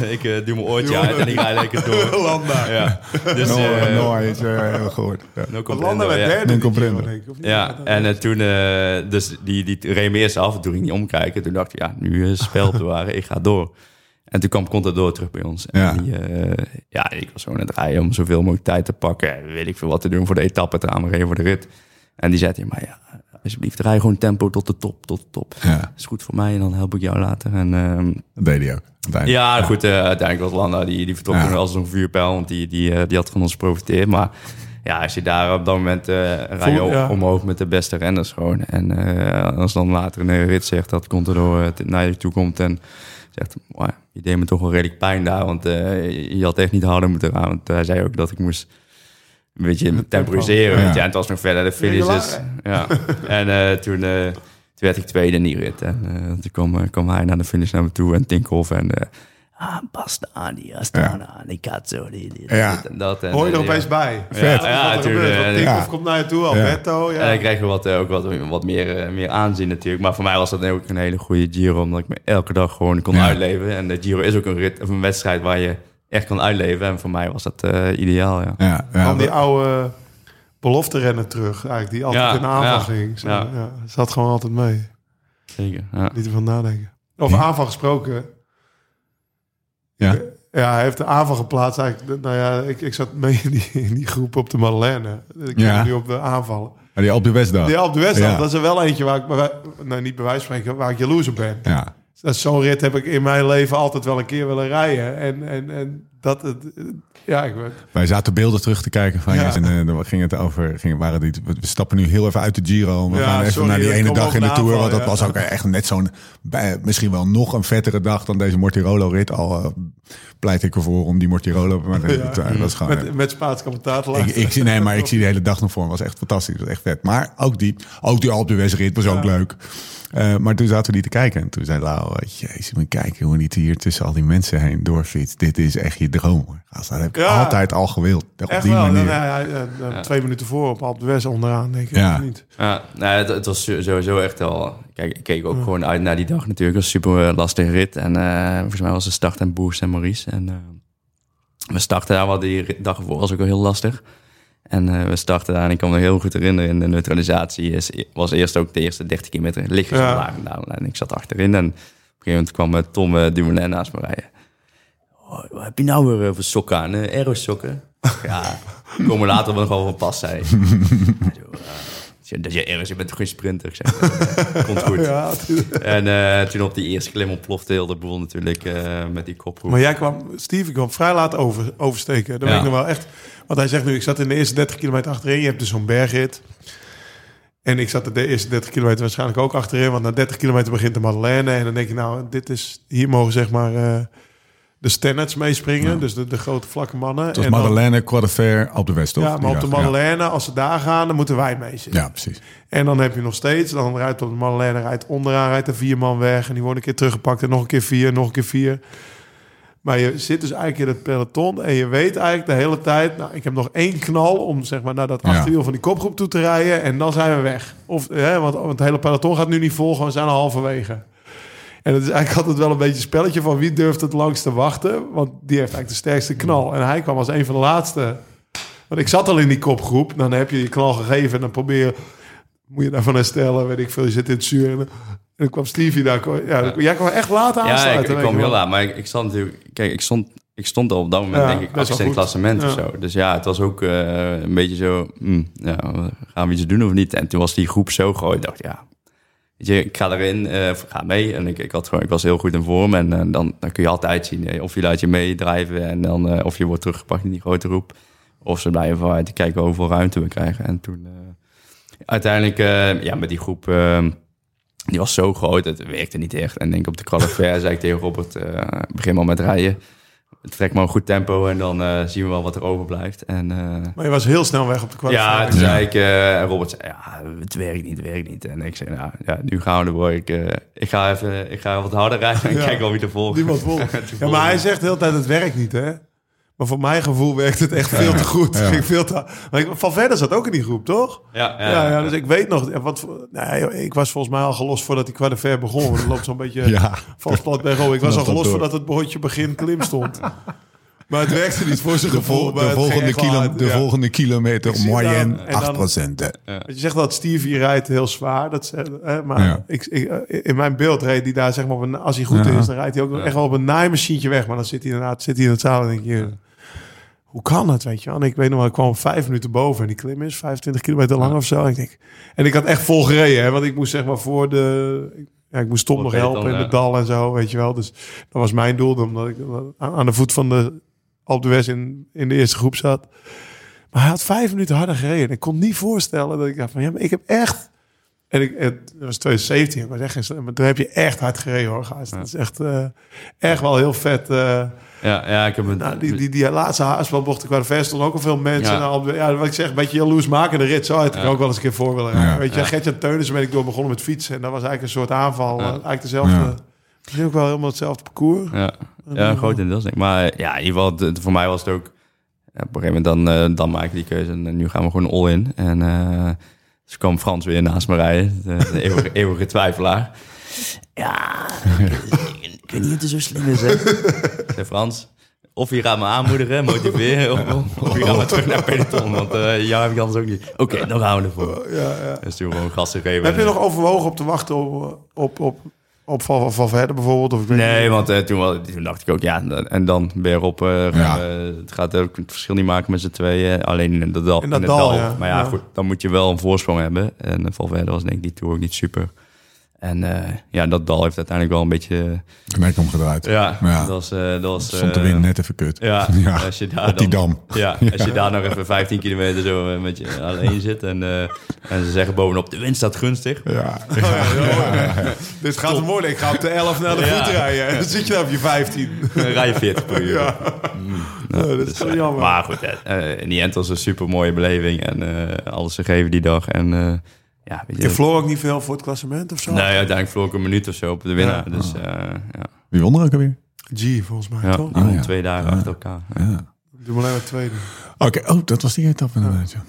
ik <laughs> <laughs> doe mijn oortje uit en ik ga lekker door. <laughs> Landa. Ja. Dus, No, no, is heel gehoord. Ja. no Landa werd ja. derde. En toen, eh, dus die, die reed me eerst af. Toen ging hij omkijken. Toen dacht ik, ja, nu is het spel te waren. Ik ga door. En toen kwam Contador terug bij ons. En Ja. die, eh, ja, ik was gewoon aan het rijden om zoveel mogelijk tijd te pakken. En weet ik veel wat te doen voor de etappe, te aanrijden voor de rit. En die zei mij, ja, alsjeblieft, rij gewoon tempo tot de top, tot de top. Ja, Dat is goed voor mij en dan help ik jou later. En ehm, dat deed hij ook. Uiteindelijk. ja, goed, eh, uiteindelijk was Landa, die, die vertrok Ja. toen als een vuurpijl, want die, die, eh, die had van ons geprofiteerd. Maar ja, als je daar op dat moment eh rij je Voel- ja. omhoog met de beste renners gewoon. En eh, als dan later in de rit zegt dat Contador naar je toe komt en zegt, "Wauw, je deed me toch wel redelijk pijn daar, want eh, je- had echt niet harder moeten gaan. Want hij zei ook dat ik moest een beetje temporiseren. Ja. weet je. En het was nog verder de finish. Dus, ja. <laughs> En eh, toen, eh, toen werd ik tweede in die rit. En eh, toen kwam, eh, kwam hij naar de finish naar me toe en Tinkoff en... ah, basta, die Astana, die Cazzo, die, die, Ja. dit en dat. En, Hoor je er eh, opeens ja. bij? Vet. Ja, er Tinkoff ja. komt naar je toe, Alberto. Ja. En dan krijg je wat, eh, ook wat, wat meer, eh, meer aanzien natuurlijk. Maar voor mij was dat ook een hele goede Giro. Omdat ik me elke dag gewoon kon Ja. uitleven. En de Giro is ook een rit of een wedstrijd waar je echt kan uitleven. En voor mij was dat eh, ideaal, ja. Ja, ja, kwam die oude belofte rennen terug, eigenlijk, die altijd Ja, in de aanval ja, ging. Zo, ja. ja. zat gewoon altijd mee. Zeker, ja. Niet ervan nadenken. Over aanval gesproken. Ja. Ja, hij heeft de aanval geplaatst. Eigenlijk, nou ja, ik, ik zat mee in die, in die groep op de Madeleine. Ik Ja. nu op de aanvallen. Maar die op de Westdag. Die op de Ja. dat is er wel eentje waar ik, nou niet bij wijze van spreken, waar ik jaloers op ben. Ja. Zo'n rit heb ik in mijn leven altijd wel een keer willen rijden. En, en, en dat, het, ja, ik ben, Wij zaten beelden terug te kijken van Ja. En eh, dan ging het over. Ging, waren die, we stappen nu heel even uit de Giro. We Ja, gaan even sorry, naar die ene dag in de Tour. Want dat ja. was ook <laughs> echt net zo'n. Misschien wel nog een vettere dag dan deze Mortirolo-rit. Al eh, pleit ik ervoor om die Mortirolo. Maar dat, dat was gewoon. met, met Spaans commentator. Ik, ik, zie- nee, maar ik zie de hele dag nog voor. Het was echt fantastisch. Was echt vet. Maar ook die, ook die Alpe rit was ook leuk. Eh, maar toen zaten we die te kijken. En toen zei Lau, jezus, maar kijken hoe niet hier tussen al die mensen heen doorfietst. Dit is echt je droom. hoor. Gast, Dat heb ik Ja. altijd al gewild. Op Echt die wel. manier. Ja, ja, ja, ja, Twee minuten voor op Alpe d'Huez onderaan, denk ik. Ja. Niet? Ja, nee, het, het was sowieso echt wel... Kijk, ik keek ook gewoon uit naar die dag natuurlijk. Het was een super eh, lastige rit. En eh, volgens mij was de start en Boers en Maurice. En eh, we starten daar, wat die dag ervoor was ook wel heel lastig. En eh, we starten daar en ik kan me heel goed herinneren... in de neutralisatie is, was eerst ook de eerste 30 kilometer lichtjes Ja. omlaag gedaan. En ik zat achterin en op een gegeven moment kwam eh, Tom uh, Dumoulin naast me rijden. Oh, wat heb je nou weer voor sokken aan? Uh, aerosokken? <laughs> ja, komen later wel nog wel van pas, zei dat je ergens, je bent toch geen sprinter? Ik zeg, eh, komt goed. <laughs> Ja, En toen op die eerste klim ontplofte heel de boel natuurlijk met die kopgroep. maar jij kwam, Steve kwam vrij laat over, oversteken. Dat Ja. weet ik nog wel echt. Want hij zegt nu, ik zat in de eerste 30 kilometer achterin. Je hebt dus zo'n bergrit. En ik zat de eerste 30 kilometer waarschijnlijk ook achterin. Want na 30 kilometer begint de Madeleine. En dan denk je, nou, dit is, hier mogen zeg maar eh, de Stannards meespringen. Dus de, de grote vlakke mannen. Het was En dan- Madeleine, Quadrefer, op de West, toch? Ja, maar op de Madeleine, als ze daar gaan, dan moeten wij mee zitten. Ja, precies. En dan heb je nog steeds, dan rijdt op de Madeleine, rijdt onderaan, rijdt er vier man weg. En die worden een keer teruggepakt en nog een keer vier, nog een keer vier. Maar je zit dus eigenlijk in het peloton en je weet eigenlijk de hele tijd... Nou, ik heb nog één knal om zeg maar, naar dat achterwiel van die kopgroep toe te rijden... en dan zijn we weg. Of, hè, want, want het hele peloton gaat nu niet volgen, we zijn al halverwege. En het is eigenlijk altijd wel een beetje een spelletje van wie durft het langst te wachten. Want die heeft eigenlijk de sterkste knal. En hij kwam als een van de laatste. Want ik zat al in die kopgroep. Dan heb je je knal gegeven en dan probeer je... Moet je daarvan herstellen, weet ik veel. Je zit in het zuur. En dan, en dan kwam Stevie daar. Ja, Jij kwam echt laat Ja, aansluiten. ik, ik weet kwam heel laat. Maar ik, ik stond natuurlijk... Kijk, ik stond, ik stond al op dat moment, Ja, denk ik, achtste in het klassement of Ja. zo. Dus ja, het was ook eh, een beetje zo... hm, ja, gaan we iets doen of niet? En toen was die groep zo groot. Ik dacht, ja... Weet je, ik ga erin, eh, of ik ga mee. En ik, ik, had gewoon, ik was heel goed in vorm. En eh, dan, dan kun je altijd zien of je laat je meedrijven. En dan of je wordt teruggepakt in die grote groep. Of ze blijven te kijken hoeveel ruimte we krijgen. En toen... uiteindelijk, ja, met die groep... die was zo groot, het werkte niet echt. En denk op de qualifier zei ik tegen Robert, eh, begin maar met rijden. Trek maar een goed tempo en dan eh, zien we wel wat er overblijft. En eh, Maar je was heel snel weg op de ja, kwalificatie. toen Ja. zei ik, en Robert zei, ja, het werkt niet, het werkt niet. En ik zei, nou ja, nu gaan we ervoor. Ik, ik, ga even, ik ga wat harder rijden en <laughs> Ja. kijk wel wie er volgt. Niemand vol. <laughs> Toen Ja, volgde maar hij hij. zegt de hele tijd, het werkt niet, hè? Maar voor mijn gevoel werkt het echt veel te goed. Ja. <laughs> Ging veel te... Maar ik, van verder zat ook in die groep, toch? Ja, ja, Ja, ja, dus ik weet nog... Wat, nou, ja, ik was volgens mij al gelost voordat die quadrifair begon. Want het loopt zo'n beetje <laughs> Ja. vals plat bij Ik was al dat gelost voordat het bordje begin klim stond. <laughs> Maar het werkte niet voor zijn De, gevoel. vol- maar de, volgende, kilo, hard, de ja. volgende kilometer Ik zie moyen dan- en dan- 8%. Want Je zegt dat Stevie rijdt heel zwaar. Dat, ze- hè, maar Ja. ik, ik, eh, in mijn beeld reed hij daar, zeg maar, op een, als hij goed Ja. is, dan rijdt hij ook nog echt wel op een naaimachientje weg. Maar dan zit hij inderdaad zit hij in het zaal en denk je, hoe kan dat, weet je wel? En ik weet nog wel, ik kwam vijf minuten boven en die klim is 25 kilometer lang of zo. En ik, denk, en ik had echt vol gereden, hè, want ik moest zeg maar voor de... Ja, ik moest Tom nog helpen in het dal en zo, weet je wel. Dus dat was mijn doel, omdat ik aan aan de voet van de Alpe d'Huez in, in de eerste groep zat. Maar hij had vijf minuten harder gereden. Ik kon niet voorstellen dat ik dacht van... Ja, maar ik heb echt... En ik, het was 2017. Ik was echt. Maar toen heb je echt hard gereden hoor, gast. Dat is echt, eh, echt wel heel vet. eh. Ja, ja, ik heb een... nou, die, die, die laatste haarspeldbochten qua de ver stonden ook al veel mensen. Ja. Ja, al, ja wat ik zeg, een beetje jaloers maken de rit. Zo had ik Ja. ook wel eens een keer voor willen. Ja. Weet je, Ja. Gertjan Teunissen ben ik door begonnen met fietsen. En dat was eigenlijk een soort aanval. Eigenlijk dezelfde... Ja. Misschien ook wel helemaal hetzelfde parcours. Ja, ja groot in denk ik. Maar eh, ja, in ieder geval, de- voor mij was het ook... Ja, op een gegeven moment dan, eh, dan maak ik die keuze en nu gaan we gewoon all in. En eh dus kwam Frans weer naast me rijden, de, de <laughs> eeuwige, eeuwige twijfelaar. Ja, ik, weet niet of het zo slim is, hè. Ik zei, Frans, of je gaat me aanmoedigen, motiveren, of, of je gaat me terug naar peloton. Want eh jou heb ik anders ook niet. Oké, dan gaan we ervoor. Ja, ja. Dus toen gewoon gas gegeven. Heb je nog overwogen op te wachten op, op, op, op Van, Verder bijvoorbeeld? Of ik weet Nee, niet. want eh, toen, dacht ik ook, ja, en dan weer op. eh, Ja. eh, het gaat ook het verschil niet maken met z'n tweeën. Alleen in dat dal. In dat het dal, ja. Maar ja, Ja. goed, dan moet je wel een voorsprong hebben. En Valverde was denk ik die tour ook niet super. En eh, ja, dat dal heeft uiteindelijk wel een beetje... De nek omgedraaid. Ja, Ja. dat was... eh, dat was Stond de eh, wind net even kut. Ja, <laughs> Ja, als je daar op die dan, dam. Ja, <laughs> als je daar nog even 15 kilometer zo met je alleen zit. En, eh, en ze zeggen bovenop, de wind staat gunstig. Ja. <laughs> Dit gaat hem worden. Ik ga op de 11 naar de Ja. voet rijden. En dan zit je daar op je 15. Dan rij je 40 per uur. Ja. Nou, Ja, dat is dus, wel jammer. Maar goed, eh, in die end was een super mooie beleving en eh, alles gegeven die dag. En eh, ja, weet Je je, verloor ook niet veel voor het klassement of zo? nee, uiteindelijk vloor ik een minuut of zo op de winnaar. Ja. Dus eh, ja, Wie won er ook alweer? G volgens mij, ja, toch? ja. twee dagen achter elkaar. Ja. Doe maar alleen maar tweede. Oké, oh, dat was die etappe inderdaad, ja.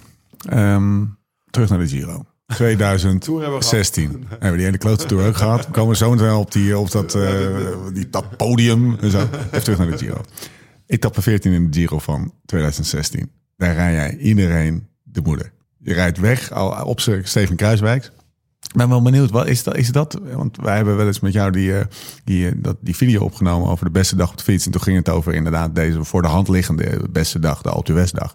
Ehm, terug naar de Giro. <laughs> 2016 Tour hebben we hebben we die hele klote tour ook gehad. We komen zo meteen op, die, op dat, eh, die, dat podium en zo. Even terug naar de Giro. Etappe 14 in de Giro van 2016. Daar rij jij iedereen de moeder. Je rijdt weg al op Steven Kruiswijk. Ik ben wel benieuwd, wat is dat, is dat? Want wij hebben wel eens met jou die, eh, die, eh, dat, die video opgenomen over de beste dag op de fiets. En toen ging het over inderdaad deze voor de hand liggende beste dag, de Alpe d'Huez dag.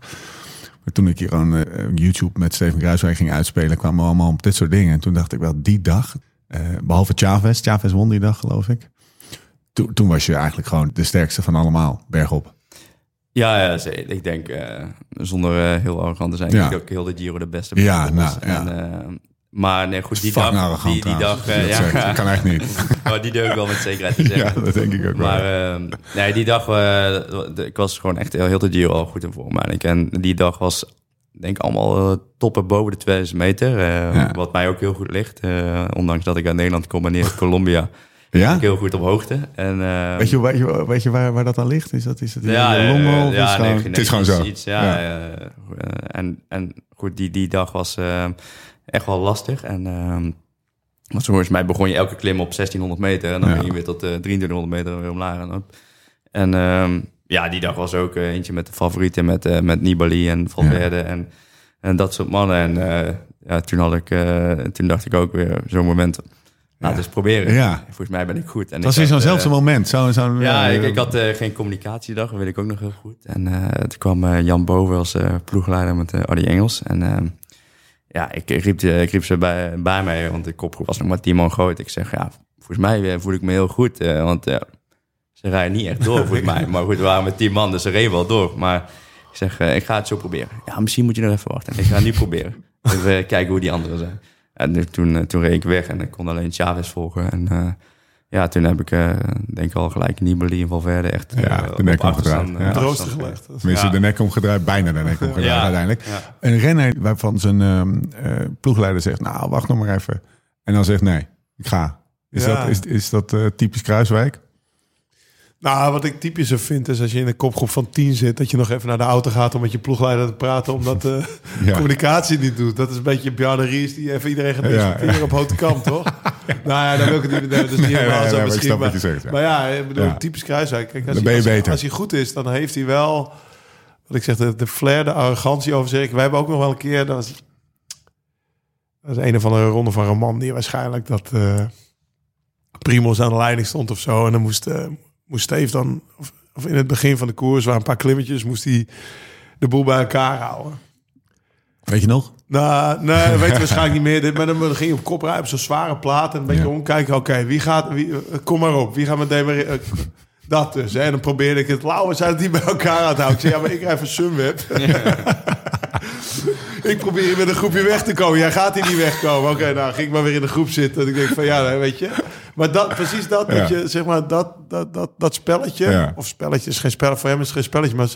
Maar toen ik hier gewoon eh, YouTube met Steven Kruiswijk ging uitspelen, kwamen we allemaal op dit soort dingen. En toen dacht ik wel, die dag, eh, behalve Chavez, Chavez won die dag geloof ik. Toen, toen was je eigenlijk gewoon de sterkste van allemaal, bergop. Ja, ja ik denk, eh, zonder eh, heel arrogant te zijn, Ja. ik denk ook heel de Giro de beste Ja, nou, ja. En, eh, maar nee, goed, die dag, arrogant die, die dag, dat ja, zegt. Dat kan echt niet. <laughs> maar die ik wel met zekerheid te zeggen. <laughs> Ja, dat denk ik ook wel. Maar eh, nee, die dag, ik was gewoon echt heel, heel de Giro al goed in vorm. En ik en die dag was, denk ik, allemaal toppen boven de 2000 meter. Wat mij ook heel goed ligt. ondanks dat ik uit Nederland kom en niet uit <laughs> Colombia. Ja? Ik heel goed op hoogte. En, eh, Weet je, weet je, weet je waar, waar dat aan ligt? Is dat is het in ja, eh, of ja, is het, nee, gewoon, het is gewoon zo. Iets, ja, Ja. eh, eh, en, en goed, die, die dag was eh, echt wel lastig. En ehm want volgens mij begon je elke klim op 1600 meter. En dan ging je weer tot eh 2300 meter weer omlaag. En, op. en ehm, ja, die dag was ook eh, eentje met de favorieten. Met, eh, met Nibali en Valverde en, en dat soort mannen. En eh, ja, toen, had ik, eh, toen dacht ik ook weer zo'n moment... Laat eens proberen. Ja. Volgens mij ben ik goed. En Het was in zo'nzelfde eh, moment. Zo, zo, ja, eh, ik, ik had eh, geen communicatiedag, dat weet ik ook nog heel goed. En toen kwam Jan Boven als ploegleider met Adi Engels. En eh, ja, ik, riep, ik riep ze bij, bij mij, want de kopgroep was nog maar tien man groot. Ik zeg, ja, volgens mij voel ik me heel goed. want ze rijden niet echt door, volgens mij. <laughs> Maar goed, we waren met tien man, dus ze reden wel door. Maar ik zeg, ik ga het zo proberen. Ja, misschien moet je nog even wachten. Ik ga het nu proberen. <laughs> Even kijken hoe die anderen zijn. En toen, eh, toen reed ik weg en ik kon alleen Chavez volgen. En eh, ja, toen heb ik eh, denk ik al gelijk Nibali en Valverde echt Ja, de nek omgedraaid. Ja. Rooster gelegd. Tenminste, Ja. de nek omgedraaid. Bijna de nek omgedraaid Ja. uiteindelijk. Ja. Een renner waarvan zijn ehm, eh, ploegleider zegt... Nou, wacht nog maar even. En dan zegt nee, ik ga. Is Ja. dat, is, is dat eh, typisch Kruiswijk? Nou, wat ik typischer vind is als je in een kopgroep van 10 zit, dat je nog even naar de auto gaat om met je ploegleider te praten, omdat de <laughs> Ja. communicatie niet doet. Dat is een beetje Bjarne Ries die even iedereen gaat discussiëren ja. op houte kamp, toch? <laughs> Nou ja, dan wil ik het niet. Dat is niet helemaal nee, zo nee, misschien. Maar, zegt, ja. maar ja, ik bedoel, typisch Kruiswijk. Kijk, als Dan hij, ben je als, hij- beter. als hij goed is, dan heeft hij wel, wat ik zeg, de, de flair, de arrogantie over zich. Wij hebben ook nog wel een keer, dat was, dat is een of andere ronde van Roman, die waarschijnlijk dat eh Primoz aan de leiding stond of zo. En dan moest, eh, moest Steve dan, of, of in het begin van de koers, waren een paar klimmetjes, moest hij de boel bij elkaar houden. Weet je nog? Nou, nee, <laughs> dat weet je waarschijnlijk niet meer. Dit- Maar dan ging je op kop rijden op zo'n zware plaat. En een beetje Ja. omkijken. Oké, wie gaat... Wie, eh, kom maar op. Wie gaat met demer eh, Dat dus. Hè? En dan probeerde ik het... Lauwe zijn het niet bij elkaar aan te houden. Ik zei, ja, maar ik rij van Sunweb. <laughs> ik probeer hier met een groepje weg te komen. Jij gaat hier niet wegkomen. Oké, nou ging ik maar weer in de groep zitten. En ik denk van, ja, nee, weet je. Maar dat, precies dat, Ja. dat je, zeg maar, dat, dat, dat, dat spelletje... Ja. Of spelletje is geen spel. Voor hem is het geen spelletje, maar... we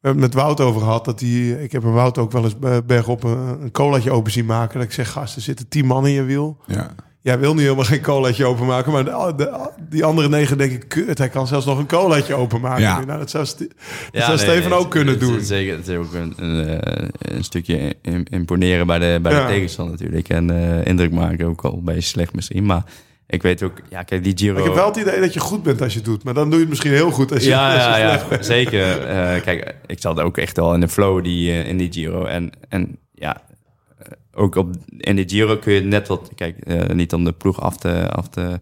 hebben het met Wout over gehad. Dat die, ik heb een Wout ook wel eens eh, bergop een, een colaatje open zien maken. Dat ik zeg, gast, er zitten tien man in je wiel. Ja. Jij wil nu helemaal geen colaatje openmaken. Maar de, de- die andere negen denken, kut, hij kan zelfs nog een colaatje openmaken. Ja. Nou, dat zou, Ste- dat Ja, zou nee, Steven nee, ook kunnen het doen. Zeker, het is ook een, een, eh, een stukje im- imponeren bij de, bij Ja. de tegenstander natuurlijk. En eh, indruk maken, ook al bij je slecht misschien. Maar ik weet ook, ja, kijk, die Giro... Ik heb wel het idee dat je goed bent als je het doet. Maar dan doe je het misschien heel goed als je, Ja, als je ja, ja, zeker. <laughs> Eh, kijk, ik zat ook echt wel in de flow die, eh, in die Giro. En, en ja, eh, ook op, in de Giro kun je net wat... Kijk, niet om de ploeg af te, af te,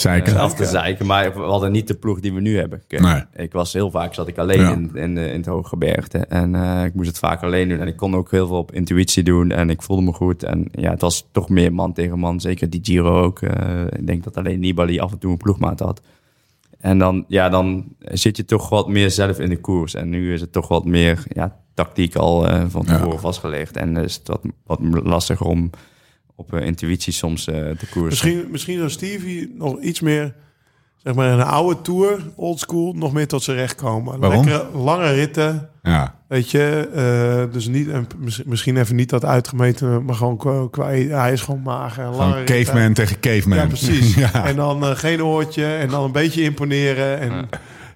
Zeiken. eh, af te zeiken. Maar we hadden niet de ploeg die we nu hebben. Nee. Ik was heel vaak zat ik alleen Ja. in, in, de- in het hoge gebergte. En eh, ik moest het vaak alleen doen. En ik kon ook heel veel op intuïtie doen. En ik voelde me goed. En ja, het was toch meer man tegen man. Zeker die Giro ook. Eh, ik denk dat alleen Nibali af en toe een ploegmaat had. En dan, ja, dan zit je toch wat meer zelf in de koers. En nu is het toch wat meer ja, tactiek al eh, van Ja. tevoren vastgelegd. En is het wat, wat lastiger om op eh, intuïtie soms eh, te koersen. Misschien, misschien zou Stevie nog iets meer, zeg maar, een oude tour, oldschool, nog meer tot zijn recht komen. Waarom? Lekkere, lange ritten. Ja. Weet je, eh, dus niet, en mis- misschien even niet dat uitgemeten, maar gewoon qua, qua- hij is gewoon mager. en Lange ritten. caveman tegen caveman. Ja, precies. <laughs> ja. En dan eh, geen oortje en dan een beetje imponeren en,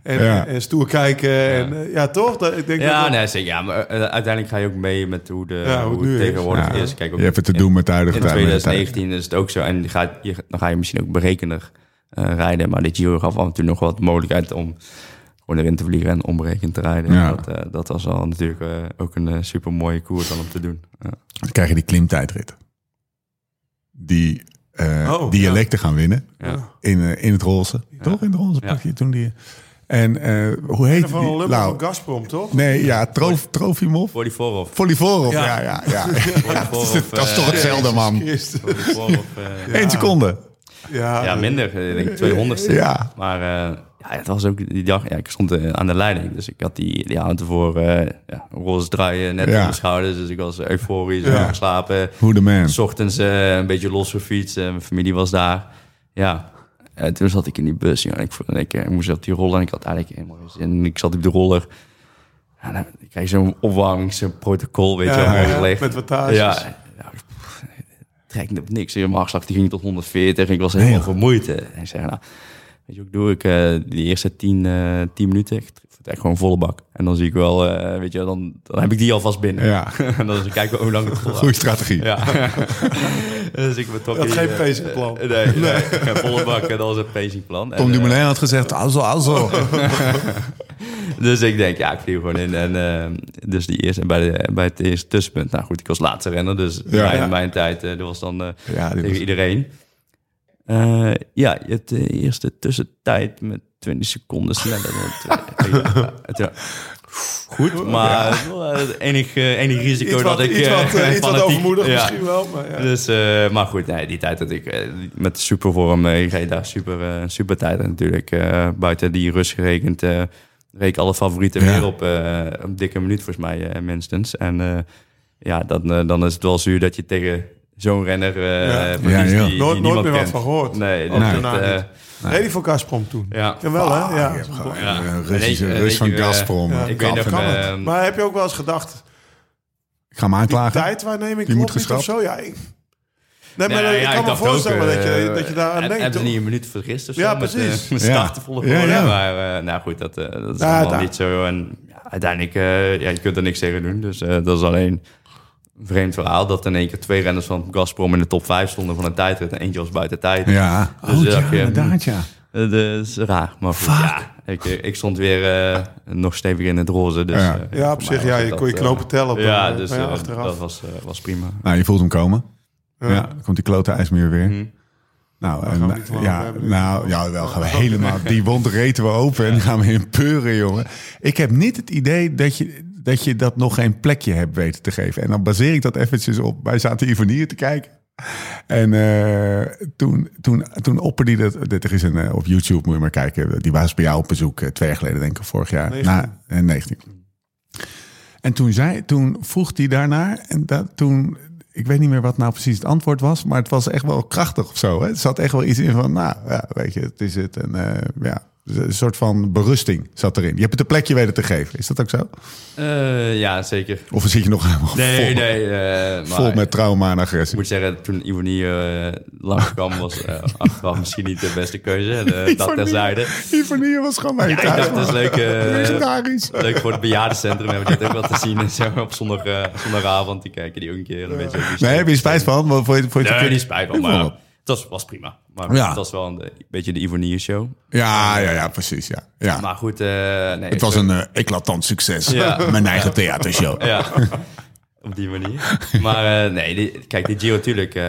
en, Ja. en stoer kijken. En, eh, ja, toch? Dat, ik denk Ja, dat, nee, zeker. Ja, maar eh, uiteindelijk ga je ook mee met hoe, de, Ja, hoe het is. tegenwoordig Ja. is. Kijk, ook Je hebt het te in- doen met de huidige In tijd. 2019 is het ook zo. En die gaat, je, dan ga je misschien ook berekenig eh, rijden. Maar de Giro gaf af en toe nog wat mogelijkheid om gewoon erin te vliegen en omberekend te rijden. Ja. Dat, eh, dat was al natuurlijk ook een super mooie koers dan om te doen. Ja. Dan krijg je die klimtijdrit. Die eh, Oh, dialecten gaan winnen. Ja. In, in het roze. Toch? In het roze Ja. pak je toen die... En eh, hoe heet van die? een lumper Nou, van Gazprom, toch? nee, ja, Trof, Trofimov. Voor die voorhof. Volivorov. Ja. Ja, ja, ja. <laughs> Voor die voorhof, dat is toch eh, hetzelfde, man. Eh, Eén seconde. Ja, Ja, minder. Ik denk 200 Ja. Maar eh, ja, het was ook die dag. Ja, ik stond aan de leiding. Dus ik had die, die avond ervoor eh ja, roze draaien net Ja. op mijn schouders. Dus ik was euforisch. Ja. Ja. geslapen. Who the man. S ochtends eh, een beetje los gefietst. mijn familie was daar. Ja. En toen zat ik in die bus. En ik, en ik, eh, moest op die roller. En ik had eigenlijk helemaal zin. En ik zat op de roller. Ja, dan krijg je zo'n opwarmingsprotocol, weet je Ja, wel, ja, mooi met wattages. Ja, ja, pff, trek op niks. Mijn hartslag die ging tot 140. Ik was helemaal vermoeid. hè. En ik zei, nou, weet je wat ik doe? Ik, eh die eerste 10 eh 10 minuten, ik het echt gewoon volle bak. En dan zie ik wel, eh, weet je, dan, dan heb ik die alvast binnen. Ja. <laughs> en dan kijken we hoe lang het volhoudt. Goeie strategie. Ja. <laughs> dus <laughs> ik betrok die, geen eh, pacingplan. eh, Nee, nee. Geen volle bak, en dat was een pacingplan. Tom Dumoulin had gezegd, also, also. dus ik denk, ja, ik vlieg gewoon in. En eh, dus die eerste, bij, de, bij het eerste tussenpunt, nou goed, ik was laatste renner. Dus Ja. mijn, Ja. mijn tijd, eh, dat was dan eh, tegen was- iedereen. Eh, ja, de eerste tussentijd met 20 seconden sneller dan het, eh, <laughs> het, ja. Goed, maar het eh, het enig, eh, enig risico wat, dat ik... iets eh, wat, eh, iets wat overmoedig misschien wel. Maar ja. Dus, maar goed, nee, die tijd dat ik met supervorm eh reed daar super, super tijd natuurlijk. buiten die rust gerekend reed ik alle favorieten Ja. weer op een dikke minuut volgens mij minstens. En ja, dan, dan is het wel zuur dat je tegen zo'n renner eh Ja. die, nooit, nooit meer wat kent. van gehoord. Nee, dat, daarna Reed hij voor Gazprom toen? ja. Ja, wel hè? Ah, Ja. je hebt gewoon Ja. een Russische Weet je- Rus van je, eh, Gazprom. Ja, eh, ik weet Kan het. Maar heb je ook wel eens gedacht, Ik ga hem die aanklagen. tijd waarneming Die moet klopt niet of geschrapt. zo? Ja, ik... Nee, maar Nee, ik ja, kan me ook, voorstellen dat, je, eh, dat je daar aan denkt. Hebben ze niet een minuut vergist of zo? Ja, met, precies. Met starten volle Ja, ja, ja. Maar eh, nou goed, dat, eh, dat is Ja, allemaal niet zo. En ja, uiteindelijk, ja, je kunt er niks tegen doen. Dus eh, dat is alleen een vreemd verhaal. Dat in één keer twee renners van Gazprom in de top 5 stonden van een tijdrit. En eentje was buiten tijd. Ja. Dus Oh, dat ja, je- inderdaad, ja. Eh, Dat is raar. Maar goed, ja, ik, ik stond weer eh, nog stevig in het roze. Dus, Ja. eh, Ja, op zich, ja, je kon je knopen eh, tellen op Ja, dus ja, eh, achteraf. dat was, eh, was prima. Nou, je voelt hem komen. Ja, Ja. dan komt die klote ijsmuur weer. Hm. Nou, en, we lang ja, hebben. nou, ja, wel gaan we <laughs> helemaal. Die wond reten we open en gaan we in peuren, jongen. Ik heb niet het idee dat je, dat je dat nog geen plekje hebt weten te geven. En dan baseer ik dat eventjes op. Wij zaten Ivonie te kijken. En eh, toen, toen, toen opperde hij dat. dit- is een, eh, op YouTube, moet je maar kijken. Die was bij jou op bezoek eh, twee jaar geleden, denk ik, vorig jaar. 19. Na, eh, 19. En toen, zei, toen vroeg hij daarnaar. En dat, toen, ik weet niet meer wat nou precies het antwoord was. Maar het was echt wel krachtig of zo. Hè? Het zat echt wel iets in van, nou, ja, weet je, het is het. En ja, een soort van berusting zat erin. Je hebt het een plekje weten te geven. Is dat ook zo? Eh, ja, zeker. Of zit je nog helemaal Nee, vol, nee. eh, maar vol met trauma en Ik agressie? moet zeggen, toen Ivonie eh langskwam, was eh, achteraf misschien niet de beste keuze. En, dat terzijde. Ivonie was gewoon mee Ja, ik dacht, dat is leuk, leuk voor het bejaardencentrum. Hebben we dit ook wel te zien op zondag, zondagavond. Die kijken die ook een keer. Nee, heb je spijt van? Wat Vond je, vond je Nee, niet spijt van, Ik maar het was, prima. Maar Ja. het was wel een, een beetje de Ivonie-show. Ja, ja, ja, precies. Ja. Ja. Maar goed, eh, nee. Het was een eh, eclatant succes. Ja. <laughs> Mijn eigen theatershow. Ja, <laughs> op die manier. Maar eh, nee, die, kijk, die Giro natuurlijk... eh,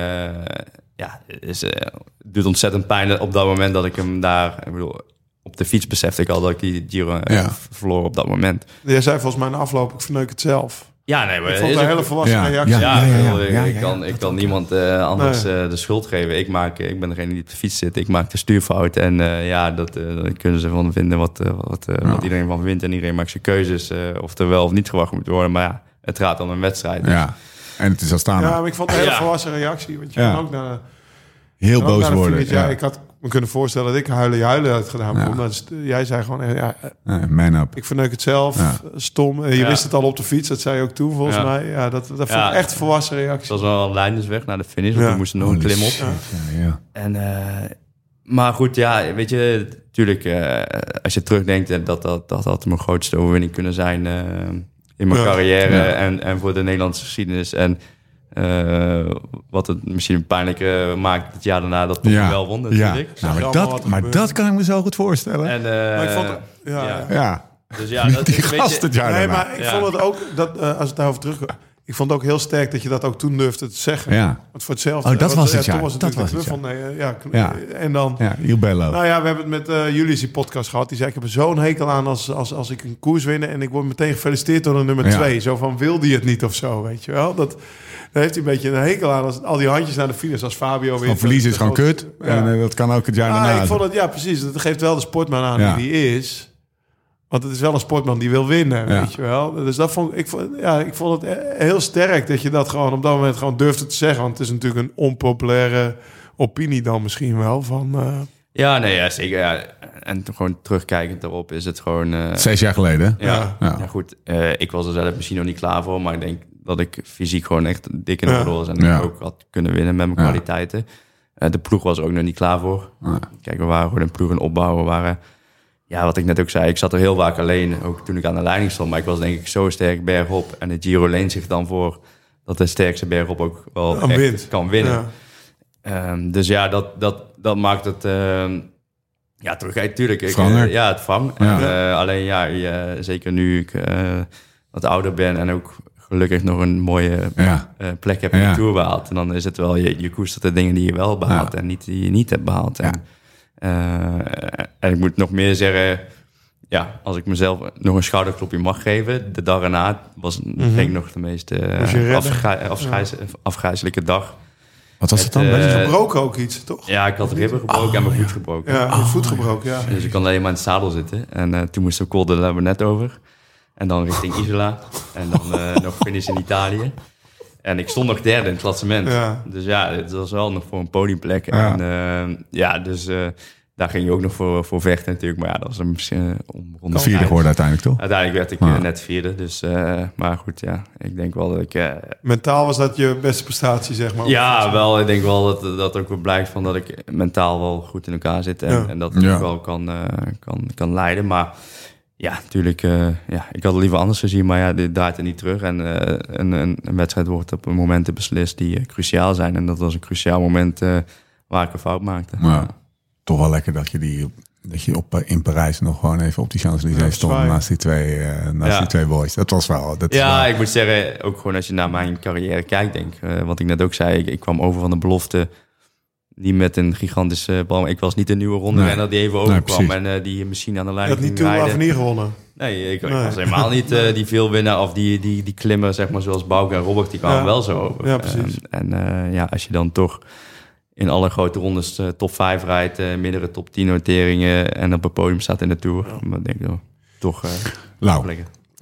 ja, is, eh, het doet ontzettend pijn op dat moment dat ik hem daar... Ik bedoel, op de fiets besefte ik al dat ik die Giro eh, Ja. verloor op dat moment. Jij zei volgens mij na afloop, ik verneuk het zelf. Ja, nee, maar... Ik vond het een hele volwassen Ja, reactie. ja. Ja, ik ja, kan, ik kan niemand eh, anders Nee. eh, de schuld geven. Ik, maak, ik ben degene die op de fiets zit. Ik maak de stuurfout. En eh, ja, dat, eh, daar kunnen ze van vinden wat, eh, wat, eh, wat iedereen van vindt. En iedereen maakt zijn keuzes. eh, of er wel of niet gewacht moet worden. Maar ja, het gaat om een wedstrijd. Dus Ja. En het is al staan. Ja, maar ik vond het een hele Ja. volwassen reactie. Want je Ja. kan ook naar, Heel boos worden. Ja. ik had me kunnen voorstellen dat ik huilen, huilen had gedaan. Ja. Omdat jij zei gewoon, eh, ja, eh, Eh, Man up. ik verneuk het zelf, Ja. eh, stom. En je Ja. wist het al op de fiets, dat zei je ook toe volgens Ja. mij. Ja, dat, dat vond Ja. ik echt een volwassen Het reactie. was wel een lijntjesweg naar de finish. Want Ja. we moesten nog een klim op. Ja, ja. En, eh, maar goed, ja, weet je, natuurlijk, eh, als je terugdenkt, eh, dat dat, dat had mijn grootste overwinning kunnen zijn eh, in mijn Ja. carrière Ja. en, en voor de Nederlandse geschiedenis. En eh, wat het misschien pijnlijker maakt het jaar daarna dat Ja. wel won Ja. natuurlijk. Nou, maar dat, maar dat kan ik me zo goed voorstellen. En, eh, Maar ik vond het- ja, ja. ja. Dus ja, dat Die is een gast beetje... het jaar Nee, daarna. maar ik Ja. vond het ook, dat, eh, als het daarover terug... Ik vond het ook heel sterk dat je dat ook toen durfde te zeggen. Ja. Want voor hetzelfde... Oh, dat was het ja. Toen was het Dat was het. Nee, eh, ja, kn- Ja. En dan... Ja, Il Bello. Nou ja, we hebben het met eh jullie die podcast gehad. Die zei, ik heb er zo'n hekel aan als, als, als ik een koers win... en ik word meteen gefeliciteerd door een nummer Ja. twee. Zo van, wilde je het niet of zo, weet je wel? Dat, daar heeft hij een beetje een hekel aan. Als, al die handjes naar de finish, als Fabio weer... Van verliezen is gewoon kut. En eh, dat kan ook het jaar Ah, daarna. ik vond het, ja, precies. Dat geeft wel de sportman aan wie die is. Want het is wel een sportman die wil winnen, Ja. weet je wel. Dus dat vond ik, vond, ja, ik vond het heel sterk dat je dat gewoon op dat moment gewoon durfde te zeggen. Want het is natuurlijk een onpopulaire opinie dan misschien wel. Van, eh, Ja, nee, ja, zeker. Ja. En gewoon terugkijkend daarop is het gewoon... eh, Zes jaar geleden. Ja, Ja. ja. goed. eh, ik was er zelf misschien nog niet klaar voor, maar ik denk dat ik fysiek gewoon echt dik in de Ja. orde was. En ik ook had kunnen winnen met mijn Ja. kwaliteiten. Eh, de ploeg was er ook nog niet klaar voor. Ja. Kijk, we waren gewoon een ploeg het opbouwen. We waren, ja, wat ik net ook zei, ik zat er heel vaak alleen. Ook toen ik aan de leiding stond. Maar ik was denk ik zo sterk bergop. En de Giro leent zich dan voor dat de sterkste bergop ook wel echt wint. kan winnen. Ja. Ehm, dus ja, dat, dat, dat maakt het... ehm, ja, terug, natuurlijk. Ik, eh, ja, het. Ja. En, eh, alleen ja, je- zeker nu ik eh, wat ouder ben en ook gelukkig nog een mooie Ja. eh, plek heb in Ja. de Tour behaald. En dan is het wel, je, je koestert de dingen die je wel behaalt Ja. en niet die je niet hebt behaald. En, en ik moet nog meer zeggen, ja, als ik mezelf nog een schouderklopje mag geven, de dag erna was denk ik nog de meest eh, je afgrijs- afgrijzelijke dag. Wat was het dan? Je eh, nog? Gebroken ook iets, toch? Ja, ik had de ribben gebroken en mijn voet gebroken. Ja, je voet gebroken, ja. Dus ik kon alleen maar in het zadel zitten. En eh, toen moest ik Col de daar hebben we net over. En dan richting Isola. En dan eh, <laughs> nog finish in Italië. En ik stond nog derde in het klassement. Ja. Dus ja, het was wel nog voor een podiumplek. Ja. En eh, ja, dus eh, daar ging je ook nog voor, voor vechten natuurlijk. Maar ja, dat was een misschien eh, om ronde Vierde geworden uiteindelijk, toch? Uiteindelijk werd ik net vierde. Dus, eh, maar goed, ja, ik denk wel dat ik... Mentaal was dat je beste prestatie, zeg maar. ja, wel. Ik denk wel dat dat ook wel blijkt van dat ik mentaal wel goed in elkaar zit. En, Ja. en dat ook wel kan, eh, kan, kan leiden. Maar ja, natuurlijk. eh, ja, ik had het liever anders gezien. Maar ja, dit draait er niet terug. En eh, een, een, een wedstrijd wordt op momenten beslist die eh, cruciaal zijn. En dat was een cruciaal moment waar ik een fout maakte. Maar toch wel lekker dat je, die, dat je op, in Parijs nog gewoon even op die Ja, Champs-Élysées stond zwaai. naast die twee, naast Ja. die twee boys. Dat was wel... Dat Ja, wel- ik moet zeggen, ook gewoon als je naar mijn carrière kijkt, denk ik. wat ik net ook zei, ik, ik kwam over van de belofte. Niet met een gigantische bal. Ik was niet de nieuwe ronde Nee. renner die even overkwam en eh, die misschien aan de Je lijn had niet toen. Avenir gewonnen. Nee, ik, ik Nee. was helemaal niet eh, die veel winnen of die, die, die klimmer, zeg maar, zoals Bouke en Robert, die kwamen Ja. wel zo over. Ja, precies. En, en, eh, ja, als je dan toch in alle grote rondes top 5 rijdt, eh meerdere top 10 noteringen en op het podium staat in de Tour, dan denk ik oh, toch eh.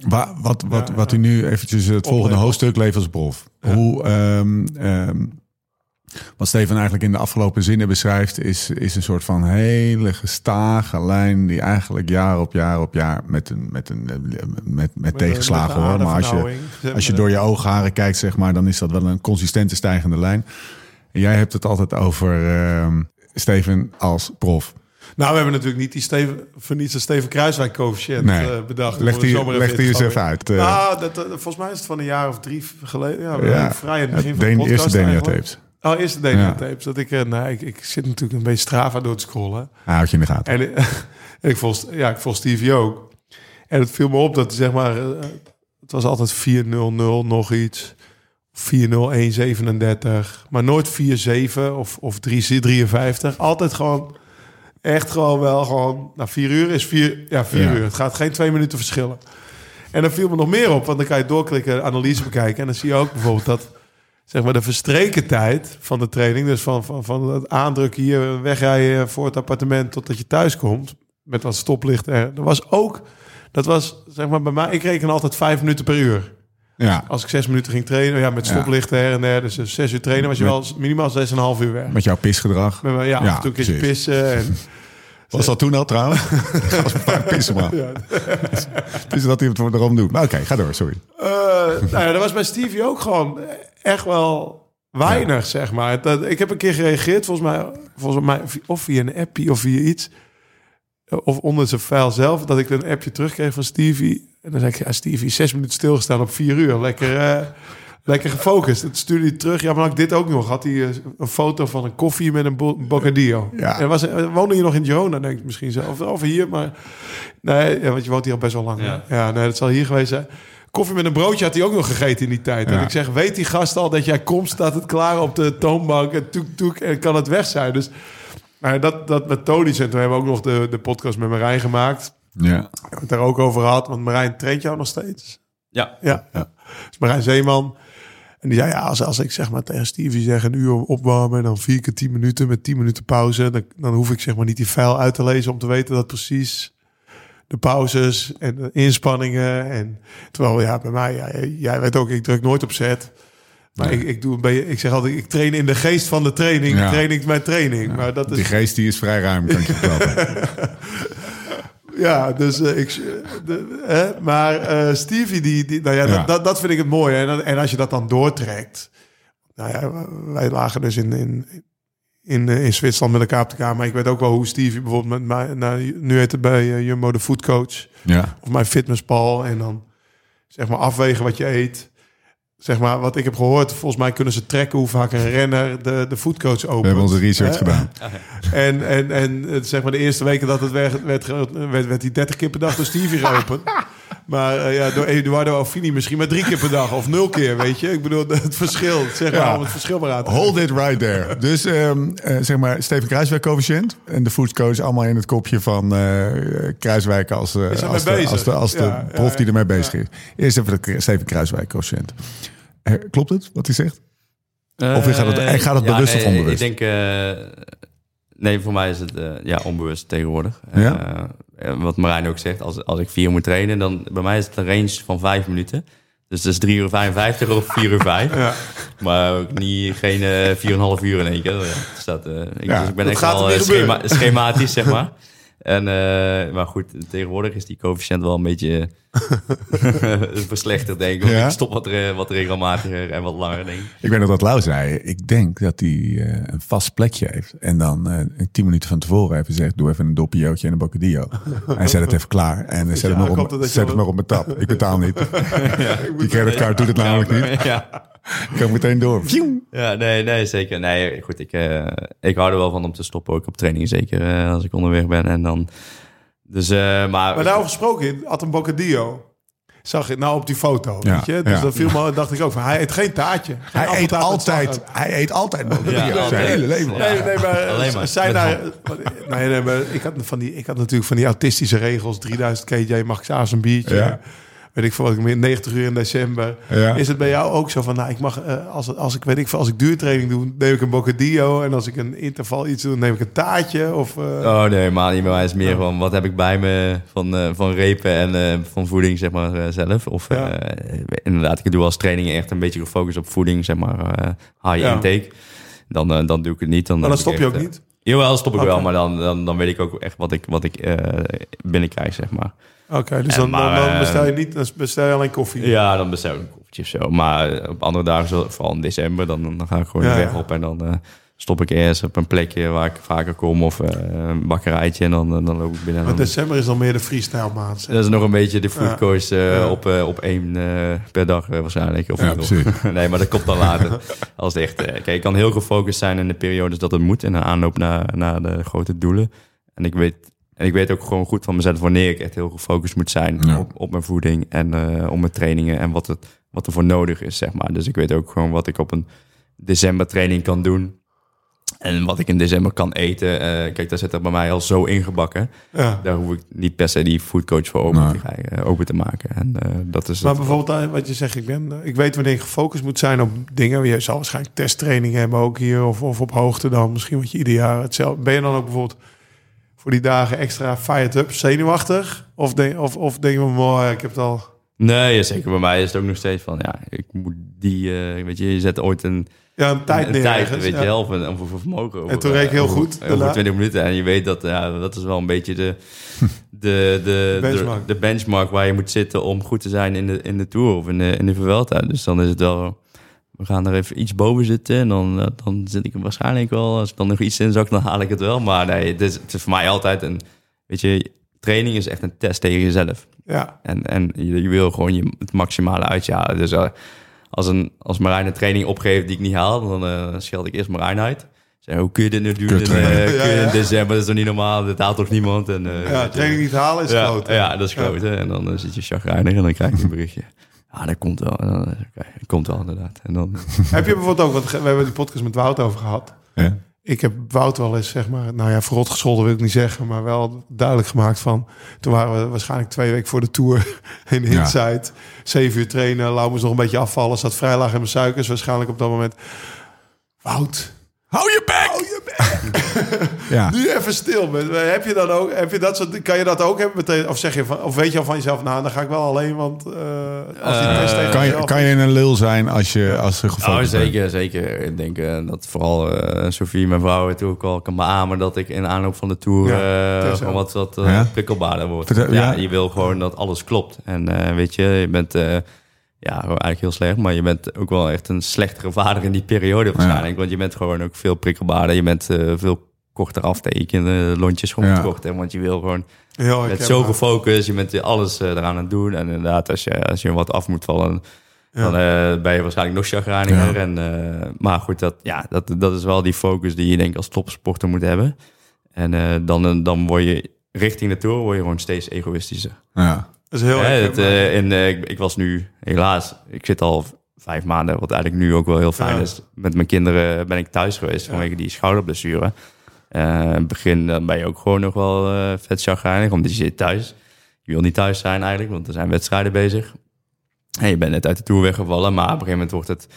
Wa- wat, wat, Ja, wat u nu eventjes het volgende hoofdstuk levensprof. Hoe, ehm, ehm, wat Steven eigenlijk in de afgelopen zinnen beschrijft, is, is een soort van hele gestage lijn die eigenlijk jaar op jaar op jaar met, een, met, een, met, met, tegenslagen hoor. Maar als je, als je door je oogharen kijkt, zeg maar, dan is dat wel een consistente stijgende lijn. En jij hebt het altijd over ehm, Steven als prof. Nou, we hebben natuurlijk niet die Steven, voor niets een Steven Kruiswijk coëfficiënt Nee. eh, bedacht. Leg die, leg die eens even uit. Nou, dat, eh, volgens mij is het van een jaar of drie geleden. Ja, Ja, vrij in het begin van de podcast eerste Denia eigenlijk. tapes. Oh, eerste Denia Ja. tapes. Dat ik, eh, nou, ik, ik zit natuurlijk een beetje Strava door te scrollen. Ah, houd je in de gaten. En, eh, <laughs> en ik, volg, ja, ik volg Stevie ook. En het viel me op dat, zeg maar, eh, het was altijd 4-0-0 nog iets. 4-0-1-37. Maar nooit 4-7 of, of 3-53. Altijd gewoon, echt gewoon wel gewoon... Nou, 4 uur is 4 ja, vier Ja. uur. Het gaat geen twee minuten verschillen. En dan viel me nog meer op, want dan kan je doorklikken, analyse bekijken. En dan zie je ook bijvoorbeeld dat zeg maar, de verstreken tijd van de training, dus van, van, van het aandrukken hier, wegrijden voor het appartement totdat je thuis komt, met wat stoplicht er, dat was ook, dat was zeg maar bij mij, ik reken altijd vijf minuten per uur. Ja, Als ik zes minuten ging trainen, ja, met stoplichten her en der, dus zes uur trainen was je Met- wel minimaal zes en een half uur weg. met jouw pisgedrag. Met, ja, Ja, af en toe een keertje precies. pissen en <laughs> Was dat toen al trouwens? <laughs> Als een paar pissen man. <laughs> ja, is dat hij het voor erom doet. Maar oké, ga door, sorry. Eh, nou ja, dat was bij Stevie ook gewoon echt wel weinig, zeg maar. Dat, ik heb een keer gereageerd, volgens mij, volgens mij of via een appie of via iets. Of onder zijn file zelf, dat ik een appje terugkreeg van Stevie. En dan zei ik, ja, Stevie, zes minuten stilgestaan op vier uur. Lekker, eh, lekker gefocust. Het stuurde hij terug. Ja, maar ik dit ook nog. Had hij eh, een foto van een koffie met een bo- bocadillo. Ja. En was, eh, woonde je nog in Girona, denk ik misschien zelf. Of hier, maar... Nee, ja, want je woont hier al best wel lang. Ja. Ja, ja nee, dat zal hier geweest zijn. Koffie met een broodje had hij ook nog gegeten in die tijd. Ja. En ik zeg, weet die gast al dat jij komt, staat het klaar op de toonbank en toek toek en kan het weg zijn. Dus dat, dat methodisch. En toen hebben we ook nog de, de podcast met Marijn gemaakt. Ja. Hebben we het daar ook over gehad. Want Marijn traint jou nog steeds. Ja, Ja. Ja. Dus Marijn Zeeman. En die zei, ja, als, als ik zeg maar tegen Stevie zeg een uur opwarmen... en dan vier keer tien minuten met tien minuten pauze... Dan, dan hoef ik zeg maar niet die file uit te lezen om te weten dat precies de pauzes en de inspanningen. En terwijl ja, bij mij, ja, jij weet ook, ik druk nooit op zet. Maar Nee. ik, ik, doe een beetje, ik zeg altijd, ik train in de geest van de training. Ja. Training mijn training. Maar dat is Die geest die is vrij ruim, kan ik je vertellen. <laughs> Ja, dus eh, ik... de- hè, maar eh, Stevie, die, die, nou ja, Ja. Dat, dat, dat vind ik het mooie. En, en als je dat dan doortrekt... Nou ja, wij lagen dus in, in, in, eh, in Zwitserland met elkaar op de kamer. Maar ik weet ook wel hoe Stevie bijvoorbeeld met mij... Nou, nu heet het bij eh, Jumbo de foodcoach. Ja. Of mijn fitnesspal. En dan zeg maar afwegen wat je eet. Zeg maar, wat ik heb gehoord, volgens mij kunnen ze trekken hoe vaak een renner de, de foodcoach opent. We hebben onze research gedaan. <laughs> En, en, en eh, zeg maar de eerste weken dat het werd, werd, werd, werd die 30 keer per dag door Stevie geopend. <laughs> Maar eh, ja, door Eduardo Alfini misschien maar drie keer per dag of nul keer, weet je. Ik bedoel, <laughs> het verschil, zeg maar, Ja. om het verschil maar aan te Hold it right there. Dus ehm, eh, zeg maar, Steven Kruiswijk coëfficiënt. En de foodcoach allemaal in het kopje van eh Kruiswijk als, als, de, als de, als de Ja, ja, prof die ermee bezig is. Eerst even de Steven Kruiswijk coëfficiënt. Eh, Klopt het wat hij zegt? Of gaat het- gaat het bewust of onbewust? Ik denk... nee, voor mij is het eh, ja, onbewust tegenwoordig. Ja? Eh, wat Marijn ook zegt, als, als ik vier moet trainen... dan bij mij is het een range van vijf minuten. Dus dat is 3 uur 55 of 4 uur 5. Ja. Maar ook niet, geen eh 4,5 uur in één keer. Staat, eh, ik, dus ik ben dat echt wel schema, schematisch, zeg maar. <laughs> En, eh, maar goed, tegenwoordig is die coëfficiënt wel een beetje eh, <laughs> verslechterd, denk ik. Ja? Ik stop wat, re- wat regelmatiger en wat langer, denk ik. Ik weet nog dat Lau zei. Ik denk dat hij eh, een vast plekje heeft. En dan eh, tien minuten van tevoren even zegt... doe even een doppiootje en een bocadillo. <laughs> Hij zet het even klaar. En zet, het maar, op, zet het maar op mijn tap. Ik betaal niet. <laughs> Die creditcard doet het namelijk niet. Ja, Ik kan meteen door. <laughs> Ja nee, nee, zeker. Nee, goed, ik, eh, ik hou er wel van om te stoppen, ook op training, zeker eh, als ik onderweg ben. En dan, dus, eh, maar, Maar daarover gesproken, had een bocadillo. Zag ik nou op die foto, Ja, weet je? Dus ja. dat viel me, dacht ik ook van, hij eet geen taartje. Geen Hij eet altijd, hij eet altijd. Ja, zijn hele leven. Nee, nee, maar, Alleen maar. Zijn daar, nee, nee, maar ik, had van die, ik had natuurlijk van die autistische regels. 3000 kJ mag ik s'avonds een biertje. Weet ik veel, wat ik meer 90 uur in december. Ja. Is het bij jou ook zo van, nou, ik mag, eh, als, als ik weet ik veel, als ik duurtraining doe, neem ik een bocadillo. En als ik een interval iets doe, neem ik een taartje. Of, eh, Oh nee, maar niet bij mij is meer van wat heb ik bij me van, eh, van repen en van voeding zeg maar zelf. Of Ja. inderdaad, ik doe als trainingen echt een beetje gefocust op voeding, zeg maar high intake. Dan, dan doe ik het niet. Dan maar dan stop je echt, ook niet. Jawel, stop ik wel, maar dan, dan, dan weet ik ook echt wat ik, wat ik eh, binnenkrijg, zeg maar. Oké, dus en dan, dan, maar, dan bestel je eh, niet, dan bestel je alleen koffie. Ja, dan bestel ik een koffietje of zo. Maar eh, op andere dagen, zo- vooral in december, dan, dan ga ik gewoon Ja, de weg ja. op en dan eh, stop ik eerst op een plekje waar ik vaker kom of eh, een bakkerijtje en dan, eh, dan loop ik binnen. en Maar december is dan meer de freestyle maand. zeg. Dat is nog een beetje de foodcoach eh Ja. op, eh, op één eh, per dag eh, waarschijnlijk. Of Ja, <laughs> nee, maar dat komt dan later. Als het echt, eh, kijk, ik kan heel gefocust zijn in de periodes dat het moet. En de aanloop naar, naar de grote doelen. En ik weet, en ik weet ook gewoon goed van mezelf wanneer ik echt heel gefocust moet zijn Ja. op, op mijn voeding en eh, op mijn trainingen. En wat, het, wat er voor nodig is, zeg maar. Dus ik weet ook gewoon wat ik op een december training kan doen. En wat ik in december kan eten. Eh, kijk, daar zit er bij mij al zo ingebakken. Ja. Daar hoef ik niet per se die foodcoach voor open, Nee. te, krijgen, open te maken. En eh, dat is Maar het. bijvoorbeeld eh, wat je zegt, ik, ben, eh, ik weet wanneer ik gefocust moet zijn op dingen. Je zal waarschijnlijk testtraining hebben ook hier of, of op hoogte dan. Misschien wat je ieder jaar hetzelfde. Ben je dan ook bijvoorbeeld voor die dagen extra fired up, zenuwachtig? Of denk, of, of denk je, mooi, ik heb het al... Nee, ja, zeker bij mij is het ook nog steeds van, ja, ik moet die, eh, weet je, je zet ooit een, Ja, een tijd een neer tijd, ergens, weet ja. je, een, of een vermogen. Over, En toen reed ik heel over- goed Over daarna. 20 minuten. En je weet dat, ja, dat is wel een beetje de, <laughs> de, de, Benchmark. de, de benchmark waar je moet zitten om goed te zijn in de, in de Tour of in de, in de Vuelta. Dus dan is het wel, we gaan er even iets boven zitten en dan, eh, dan zit ik er waarschijnlijk wel. Als ik dan nog iets in zak, dan haal ik het wel. Maar nee, het is, het is voor mij altijd een, weet je, training is echt een test tegen jezelf. Ja, En, en je, je wil gewoon je, het maximale uit je halen. Dus eh, als, een, als Marijn een training opgeeft die ik niet haal, dan eh scheld ik eerst Marijn uit. Zeg, hoe kun je dit nu doen in, Kuttraining. kun je Ja, ja. in december? Dat is toch niet normaal? Dat haalt toch niemand? En, ja je. training niet halen is ja, groot. hè? Ja, dat is groot. hè. En dan zit je chagrijnig en dan krijg je een berichtje. Ja, dat komt wel. Eh, dat komt wel inderdaad. En dan, <laughs> Heb je bijvoorbeeld ook, want we hebben die podcast met Wout over gehad. Ja. Ik heb Wout wel eens, zeg maar, nou ja, verrot gescholden wil ik niet zeggen, maar wel duidelijk gemaakt van. Toen waren we waarschijnlijk twee weken voor de tour <laughs> in Ja. Inside. Zeven uur trainen, Lau moest nog een beetje afvallen, zat vrij laag in mijn suikers waarschijnlijk op dat moment. Wout, Hou je bek! Hou je bek! <laughs> Ja. Nu even stil. Heb je dat ook? Heb je dat soort, kan je dat ook hebben meteen? Of zeg je van, of weet je al van jezelf, nou, dan ga ik wel alleen, want eh, als die Eh, test tegen Kan je, kan je een lul zijn als je als gefocust Oh, bent? zeker, zeker. Ik denk eh, dat vooral eh Sofie, mijn vrouw, het ook al kan beamen dat ik in aanloop van de tour Ja, eh, gewoon wat, wat eh, Ja? prikkelbaarder wordt. Vertel- ja, ja. Je wil gewoon dat alles klopt. En eh, weet je, je bent eh, ja, eigenlijk heel slecht, maar je bent ook wel echt een slechtere vader in die periode waarschijnlijk. Want je bent gewoon ook veel prikkelbaarder. Je bent eh, veel korter aftekenen, lontjes gewoon Ja. korter. Want je wil gewoon Heel met herkenbaar. zo gefocust, je bent alles eh, eraan aan het doen. En inderdaad, als je, als je wat af moet vallen, dan eh, ben je waarschijnlijk nog chagrijniger. Ja. En, eh, maar goed, dat, ja, dat, dat is wel die focus die je denk ik als topsporter moet hebben. En eh, dan, dan word je richting de tour word je gewoon steeds egoïstischer. Ja. Dat is heel Hè, het, herkenbaar. eh, en, eh, ik, ik was nu, helaas, ik zit al vijf maanden, wat eigenlijk nu ook wel heel fijn Ja. is. Met mijn kinderen ben ik thuis geweest vanwege die schouderblessure. In het begin dan ben je ook gewoon nog wel vet chagrijnig, omdat je zit thuis. Je wil niet thuis zijn eigenlijk, want er zijn wedstrijden bezig. En je bent net uit de Tour weggevallen, maar op een gegeven moment wordt, het,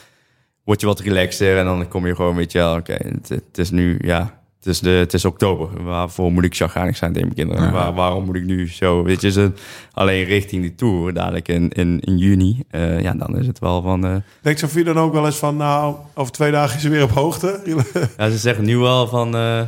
word je wat relaxter. En dan kom je gewoon, weet je wel, oké, het, het is nu, ja, het is, de, het is oktober. Waarvoor moet ik chagrijnig zijn tegen mijn kinderen? Ja. Waar, waarom moet ik nu zo, weet je, ze, alleen richting die Tour, dadelijk in, in, in juni. eh, ja, dan is het wel van... eh, Denkt Sofie dan ook wel eens van, nou, over twee dagen is ze weer op hoogte? <laughs> ja, ze zeggen nu wel van... eh,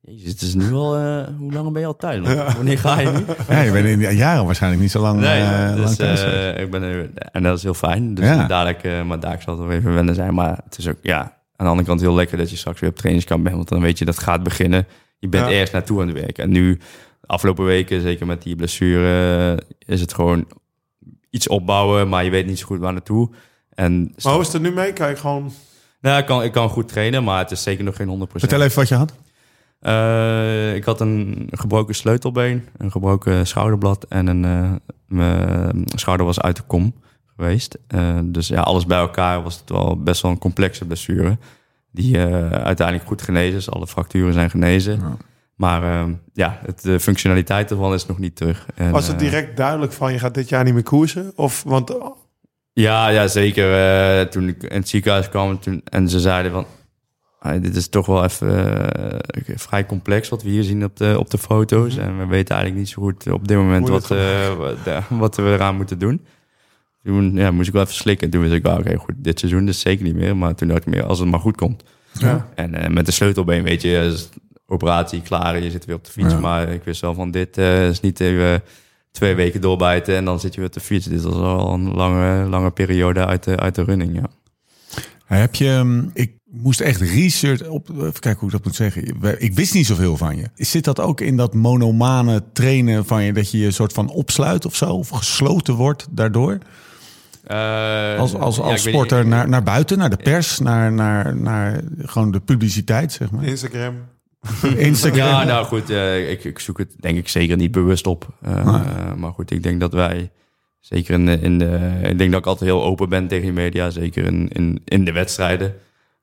Jezus, het is nu al... hoe lang ben je al thuis? Wanneer ga je nu? ja, je bent in jaren waarschijnlijk niet zo lang, Nee, lang dus, ik ben er, en dat is heel fijn. Dus Ja. dadelijk, maar daar zal het wel even wennen zijn. Maar het is ook, ja, aan de andere kant heel lekker dat je straks weer op trainingskamp bent. Want dan weet je dat gaat beginnen. Je bent Ja. ergens naartoe aan het werken. En nu, de afgelopen weken, zeker met die blessure, is het gewoon iets opbouwen. Maar je weet niet zo goed waar naartoe. En Maar hoe is het er nu mee? Kijk, gewoon... nou, ik, kan, ik kan goed trainen, maar het is zeker nog geen 100%. Vertel even wat je had. Eh, ik had een gebroken sleutelbeen, een gebroken schouderblad en een, eh, mijn schouder was uit de kom geweest. Eh, dus ja, alles bij elkaar was het wel best wel een complexe blessure. Die eh, uiteindelijk goed genezen is. Alle fracturen zijn genezen. Ja. Maar eh, ja, het, de functionaliteit ervan is nog niet terug. En, Was het eh, direct duidelijk van, je gaat dit jaar niet meer koersen? Of, want Ja, ja zeker. Toen ik in het ziekenhuis kwam toen, en ze zeiden van... "Ah, dit is toch wel even vrij complex wat we hier zien op de, op de foto's. En we weten eigenlijk niet zo goed op dit moment wat, wat, <laughs> wat we eraan moeten doen. Toen ja, moest ik wel even slikken. Toen wist ik, wel, oké, goed, dit seizoen dus zeker niet meer. Maar toen dacht ik meer, als het maar goed komt. Ja. En eh, met de sleutelbeen, weet je, is operatie klaar. Je zit weer op de fiets. Ja. Maar ik wist wel van, dit eh, is niet even twee weken doorbijten en dan zit je weer op de fiets. Dit was al een lange, lange periode uit de, uit de running, ja. Heb je, ehm, ik moest echt research op, even kijken hoe ik dat moet zeggen. Ik wist niet zoveel van je. Zit dat ook in dat monomane trainen van je, dat je je soort van opsluit of zo, of gesloten wordt daardoor? Als, als, als weet- sporter naar, naar buiten, naar de pers, naar, naar, naar gewoon de publiciteit, zeg maar. Instagram. Instagram. Ja, nou goed, eh, ik, ik zoek het denk ik zeker niet bewust op. Eh, eh, maar goed, ik denk dat wij, zeker in in de... Ik denk dat ik altijd heel open ben tegen de media, zeker in, in, in de wedstrijden.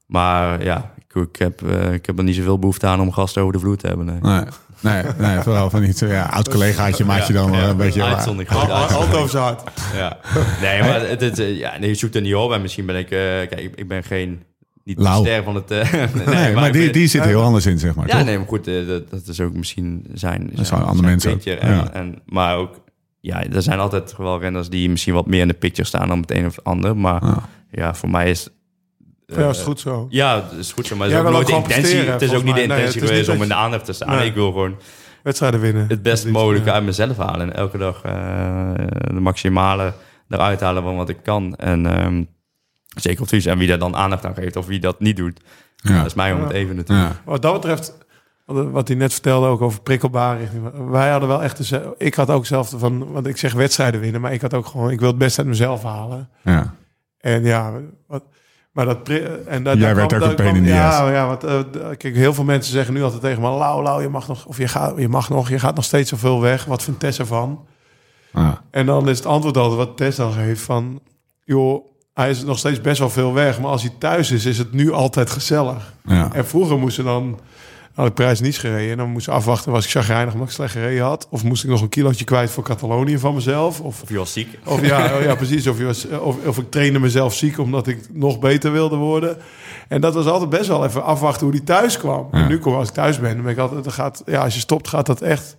Maar ja, ik, ik, heb, eh, ik heb er niet zoveel behoefte aan om gasten over de vloer te hebben. Nee. Nee, nee, nee, vooral van niet. Ja, oud collegaatje maak je dan wel een beetje. Uitzondering. Altijd over zijn hart. Ja. Nee, maar het, het, eh, ja, nee, je zoekt er niet op. En misschien ben ik... eh, kijk, ik, ik ben geen... Niet de Lauw. ster van het... eh, <laughs> nee, Nee, maar die, ben- die zit heel anders in, zeg maar. Ja, toch? nee, maar goed, dat, dat is ook misschien zijn... zijn zijn- andere zijn mensen picture. En, ja. en, maar ook... Ja, er zijn altijd wel renners die misschien wat meer in de picture staan dan het een of ander. Maar Ja. ja, voor mij is... Jou is eh, goed zo. Ja, het is goed zo. Maar het is ook nooit de intentie. Het is ook niet de. Nee, intentie geweest om in de aandacht te staan. Nee. Ik wil gewoon Wedstrijden winnen. het best mogelijke uit mezelf halen. En elke dag eh, de maximale eruit halen van wat ik kan. En ehm, zeker op. En wie daar dan aandacht aan geeft of wie dat niet doet. Ja. Dat is mij om het even natuurlijk. Ja. Wat dat betreft, wat- hij net vertelde ook over prikkelbaar. Wij hadden wel echt, ik had ook zelf van, want ik zeg wedstrijden winnen, maar ik had ook gewoon, ik wil het best uit mezelf halen. Ja. En ja, wat, maar dat pri- en dat, Jij daar werd kwam- ook een kwam- ja, ja, want eh, kijk, heel veel mensen zeggen nu altijd tegen me, Lau, Lau, je mag nog, of je gaat, je mag nog, je gaat nog steeds zoveel weg. Wat vindt Tess ervan? En dan is het antwoord altijd wat Tess dan geeft van, joh, hij is nog steeds best wel veel weg, maar als hij thuis is, is het nu altijd gezellig. Ja. En vroeger moesten dan had ik prijs niet gereden. En dan moest ik afwachten, was ik chagrijnig omdat ik slecht gereden had? Of moest ik nog een kilootje kwijt voor Catalonië van mezelf? Of, Of je was ziek. of ja, <laughs> oh ja, precies. Of, je was, of, of ik trainde mezelf ziek omdat ik nog beter wilde worden. En dat was altijd best wel even afwachten hoe die thuis kwam. En nu kom als ik thuis ben, dan ben ik altijd, dan gaat, ja, als je stopt, gaat dat echt.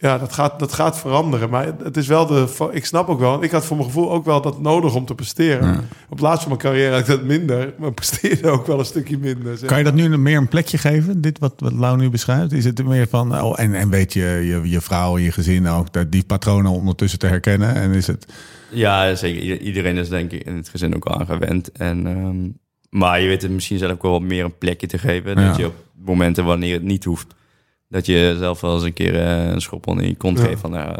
Ja, dat gaat, dat gaat veranderen. Maar het is wel de. Ik snap ook wel. Ik had voor mijn gevoel ook wel dat nodig om te presteren. Op het laatst van mijn carrière had ik dat minder. Maar presteerde ook wel een stukje minder. zeg. Kan je dat nu meer een plekje geven, dit wat, wat Lau nu beschrijft? Is het er meer van, oh, en, en weet je, je, je vrouw en je gezin ook dat die patronen ondertussen te herkennen? En is het, Ja, zeker. Iedereen is denk ik in het gezin ook aan gewend. En, ehm, maar je weet het misschien zelf ook wel wat meer een plekje te geven. Ja. Dat je op momenten wanneer het niet hoeft... dat je zelf wel eens een keer eh, een schop onder je kont Ja. geeft. Van, ja,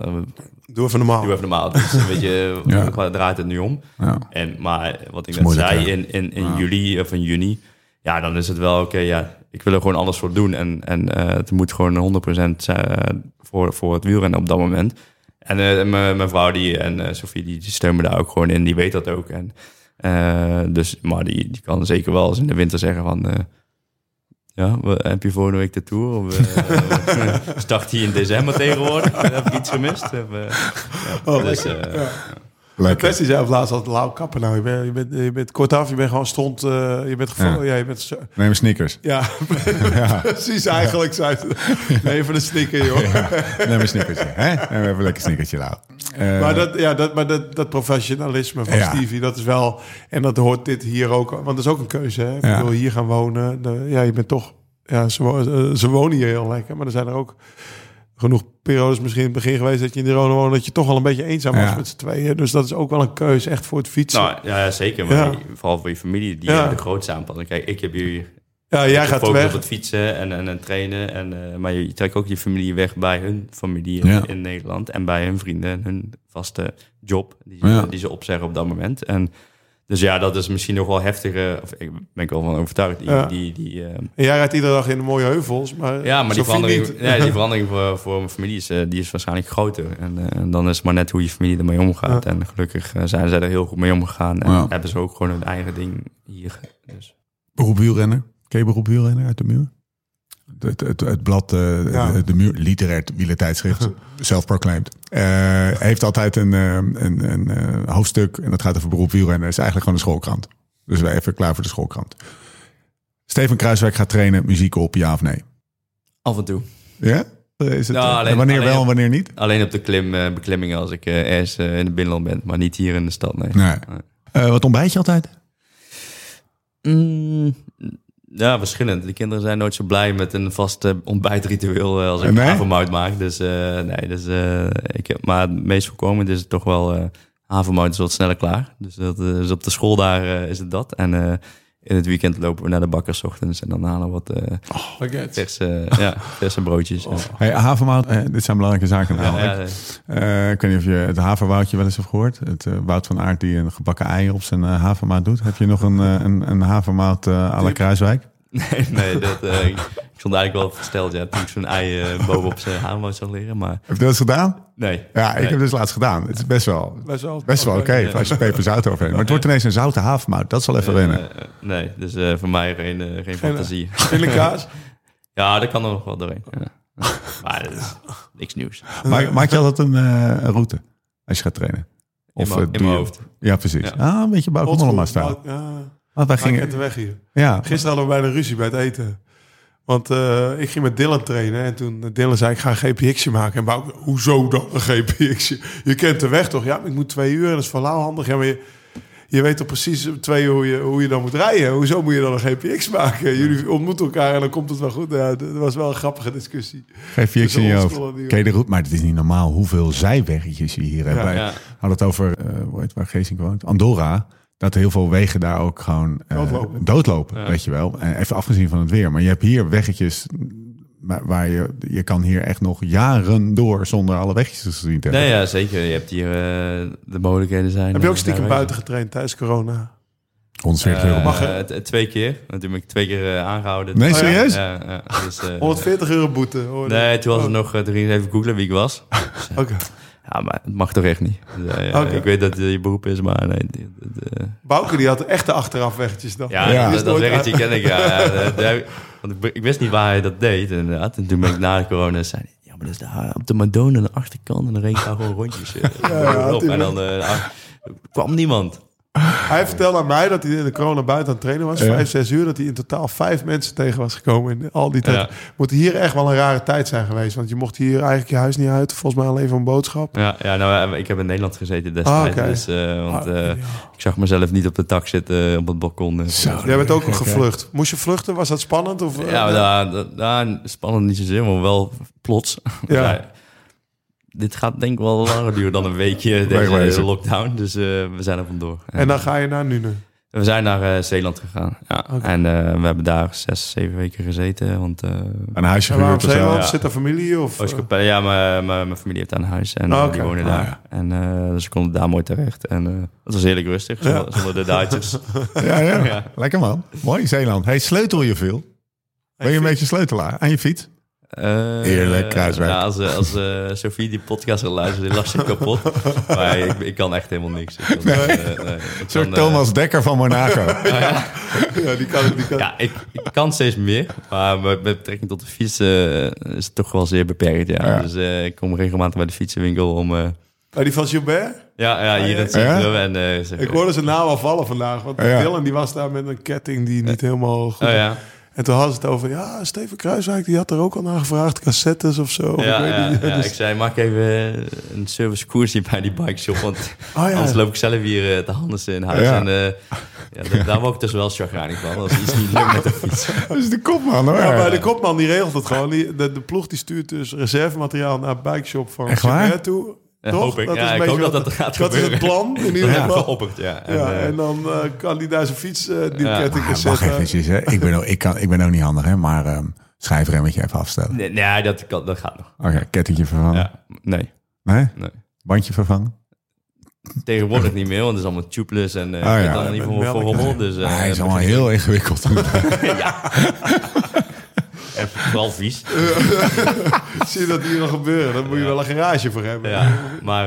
Doe even normaal. doe even normaal. Dus een <laughs> beetje, Ja. draait het nu om? ja. En, maar wat ik net moeilijk, zei, hè? in, in, in juli of in juni... ja, dan is het wel oké, ja, ik wil er gewoon alles voor doen. En, en eh, het moet gewoon 100% zijn voor, voor het wielrennen op dat moment. En eh, mijn mijn vrouw die, en eh, Sofie, die, die steunen me daar ook gewoon in. Die weet dat ook. En, eh, dus, maar die, die kan zeker wel eens in de winter zeggen van... ja, we- heb je volgende week de Tour? Of, eh, <laughs> start die in december tegenwoordig? <laughs> heb ik iets gemist? Of, eh, ja, Oh, dus, Ja. Lekker. Kwestie zei laatst altijd lauw kappen. Nou, je bent, je bent, je bent kortaf, je bent gewoon stond, eh, je bent gevo- ja. je bent zo- Neem sneakers. <laughs> <laughs> ja, precies eigenlijk zei ze. <laughs> Nee, even een snikker, joh. Neem een snickertje. Hè? Neem even een lekker snickertje, Lau. Eh, Maar, dat, ja, dat, maar dat, dat professionalisme van Ja. Stevie, dat is wel... En dat hoort dit hier ook... Want dat is ook een keuze, hè? Ik Ja. wil hier gaan wonen. De- ja, je bent toch... Ja, ze, ze wonen hier heel lekker. Maar er zijn er ook genoeg periodes misschien in het begin geweest... dat je in de Rhone woont, dat je toch wel een beetje eenzaam was Ja. met z'n tweeën. Dus dat is ook wel een keuze, echt voor het fietsen. Nou ja, ja, zeker. Maar Ja. die- vooral voor je familie, die Ja. de grootste aanpassing. Kijk, ik heb hier ja, jij gaat weg. op het fietsen en, en, en trainen. En, eh, maar je, je trekt ook je familie weg bij hun familie in, Ja. in Nederland. En bij hun vrienden en hun vaste job die, die ze opzeggen op dat moment. En dus ja, dat is misschien nog wel heftiger. Of ik ben ik wel van overtuigd. Die, Ja. die, die, eh, En jij rijdt iedere dag in de mooie heuvels. Maar ja, maar die verandering, niet. ja, die <laughs> verandering voor, voor mijn familie is, eh, die is waarschijnlijk groter. En, eh, en dan is het maar net hoe je familie ermee omgaat. Ja. En gelukkig eh, zijn zij er heel goed mee omgegaan. En Ja. hebben ze ook gewoon hun eigen ding hier. Dus. Beroep wielrenner. Ken je beroep wielrenner uit de muur? Het, het, het blad, eh, Ja. de, de muur, literair wielertijdschrift, <laughs> self-proclaimed. eh, heeft altijd een, eh, een, een hoofdstuk en dat gaat over beroep wielrennen. Het is eigenlijk gewoon een schoolkrant. Dus wij even klaar voor de schoolkrant. Steven Kruiswijk gaat trainen, muziek op, ja of nee? Af en toe. Ja? Is het, alleen- en wanneer alleen wel en wanneer niet? Alleen op de klim, beklimmingen als ik eh, ergens in het binnenland ben, maar niet hier in de stad. Nee. Nee. Eh, wat ontbijt je altijd? Mm, ja, verschillend. De kinderen zijn nooit zo blij met een vast eh, ontbijtritueel eh, als ik havermout maak. Dus eh, nee, dus, ik heb, maar het meest voorkomend is het toch wel havermout is wat sneller klaar. Dus, dat, dus op de school daar is het dat. En in het weekend lopen we naar de bakker 's ochtends en dan halen we wat eh, Baguette. verse, ja, verse broodjes. Ja. Hey, havermout, eh, dit zijn belangrijke zaken namelijk. Ja, Eh, ik weet niet of je het haverwoudje wel eens hebt gehoord. Het eh, Wout van Aert die een gebakken ei op zijn havermout doet. Heb je nog een, een, een havermout eh à la Kruiswijk? <laughs> Nee, nee dat, eh, ik ik stond eigenlijk wel versteld ja, toen ik zo'n ei eh, bovenop zijn havermout zag liggen. Maar Heb je dat eens gedaan? nee. Ja, ik heb dus laatst gedaan. Het is best wel, Best wel, best wel oké als je peperzout overheen. Maar het wordt ineens een zoute havermout. Dat zal even wennen. Eh, nee, dus eh, voor mij geen, geen fantasie. Pindakaas. <laughs> ja, dat kan er nog wel doorheen. Ja. maar dat is niks nieuws. Maak, maak je altijd een, eh, een route als je gaat trainen? In mijn- in mijn je- hoofd. Ja, precies. Ja. Ah, een beetje Mollema stijl. Ja, Want wij ga ik gingen... net weg hier. Ja, Gisteren hadden we bijna ruzie bij het eten. Want eh, ik ging met Dylan trainen en toen Dylan zei ik ga een GPX'je maken. En Bouke, hoezo dan een GPX'je? Je kent de weg toch? Ja, ik moet twee uur, dat is voor Lau handig. Ja, maar je, je weet toch precies op twee uur hoe je, hoe je dan moet rijden? Hoezo moet je dan een GPX maken? Jullie ontmoeten elkaar en dan komt het wel goed. Ja, dat was wel een grappige discussie. geef je iets in je hoofd. Ken je de route? Maar het is niet normaal hoeveel zijweggetjes je hier hebt. Ja. Wij Ja. hadden het over, eh hoe heet waar Geesink woont? Andorra. Dat heel veel wegen daar ook gewoon eh, Doodlopen. doodlopen, Ja. weet je wel. En even afgezien van het weer. Maar je hebt hier weggetjes waar je, je kan hier echt nog jaren door zonder alle weggetjes te zien te hebben. Nee, ja, zeker. Je hebt hier eh, de mogelijkheden zijn. Heb je ook eh, stiekem buiten getraind tijdens corona? 140 euro. Eh, Mag eh, twee keer. Ik twee keer eh, aangehouden. Nee, Oh ja? serieus? Ja, ja, dus, eh, <laughs> 140 euro boete. hoor. Nee, toen was het nog, eh, toen ging ik even googlen wie ik was. <laughs> Oké. Ja, maar het mag toch echt niet. Dus, eh, ja. Ik weet dat het je beroep is, maar nee. die- Bouke die had echte achterafweggetjes dan. ja, Ja. dat, dat weggetje ken ik. Ja, <laughs> dat- want ik, ik wist niet waar hij dat deed, inderdaad. En toen ben ik na de corona zei hij, ja, maar dat is daar op de Madonna aan de achterkant en dan reed ik daar gewoon rondjes eh, ja, op. En dan eh, ah, kwam niemand. Hij vertelde aan mij dat hij in de corona buiten aan het trainen was. Ja. Vijf, zes uur. Dat hij in totaal vijf mensen tegen was gekomen in al die tijd. Ja. Moet hier echt wel een rare tijd zijn geweest. Want je mocht hier eigenlijk je huis niet uit. Volgens mij alleen voor een boodschap. Ja, ja nou, eh, ik heb in Nederland gezeten destijds. Ah, dus, eh, want Ah, eh, ja. ik zag mezelf niet op de dak zitten op het balkon. Zo. Jij bent ook gevlucht. Moest je vluchten? Was dat spannend? Of, Ja, daar, daar, daar- spannend niet zozeer, maar wel plots. Ja. <laughs> Dit gaat denk ik wel langer duren dan een weekje, <laughs> deze Wegwezen. lockdown. Dus eh, we zijn er vandoor. En dan ga je naar Nune. We zijn naar eh, Zeeland gegaan. Ja. En eh, we hebben daar zes, zeven weken gezeten. Want eh Een huisje gehuurd of zo. Zeeland? Ja. Zit er familie? Of, Oostkapelle, ja, mijn- familie heeft daar een huis en die wonen Ah, daar. ja. En eh, dus we konden daar mooi terecht. En eh het was heerlijk rustig, zonder, zonder de Duitsers. <laughs> Ja, ja. <laughs> Ja. Lekker man. Mooi, Zeeland. Hey, sleutel je veel? Ben je een beetje sleutelaar aan je fiets? Eh, Heerlijk, Kruiswijk. Ja, als eh, als eh, Sophie die podcast gaat luisteren, die lacht zich kapot. <laughs> Maar ik, ik kan echt helemaal niks. Ik nee, eh, Thomas Dekker van Monaco. <laughs> ja, die kan, die kan. Ja, ik, ik kan steeds meer. Maar met betrekking tot de fiets eh, is het toch wel zeer beperkt. Ja. Ja. Dus ik kom regelmatig bij de fietsenwinkel om... Oh, die van Gilbert? ja, ja, hier in het Ja? centrum. En, Ik hoorde zijn naam al vallen vandaag. Want Ja. Dylan die was daar met een ketting die niet helemaal goed Oh ja, En toen hadden ze het over, ja, Steven Kruiswijk, die had er ook al naar gevraagd, cassettes of zo. Ja, ik weet ja, Dus- ik zei, maak even eh, een service koersje bij die bike shop. <laughs> Want oh ja, anders loop ik zelf hier eh, te handelsen in huis. En eh, ja, da- daar word ik dus wel chagrijnig van. Als iets niet lukt met de fiets. <laughs> Dat is de kopman hoor. Ja, maar de kopman die regelt het gewoon. Die, de, de ploeg die stuurt dus reservemateriaal naar bike shop van Echt toe. Ja, Toch? hoop ik. Dat is Ja, een ik hoop dat dat gaat Dat is het gebeuren. plan in ieder Ja, geval. geopperd, ja. En, Ja, eh, en dan eh, kan hij daar zijn fiets, eh, die Ja. ketting Ah, zetten. eventjes, hè. Ik, ben ook, ik, kan, ik ben ook niet handig, hè. Maar ehm schijfremmetje even afstellen. Nee, nee dat, kan, dat gaat nog. Oké, kettingje vervangen. Ja, nee, Nee? nee. Bandje vervangen? Tegenwoordig niet meer, want het is allemaal tubeless en eh Oh, ik ja. dan niet voor, rommel. Dus, eh, Ah, hij is allemaal ik- heel ingewikkeld. <laughs> En vooral vies. <laughs> Zie je dat hier nog gebeuren? Dan moet je wel een garage voor hebben. Ja, maar...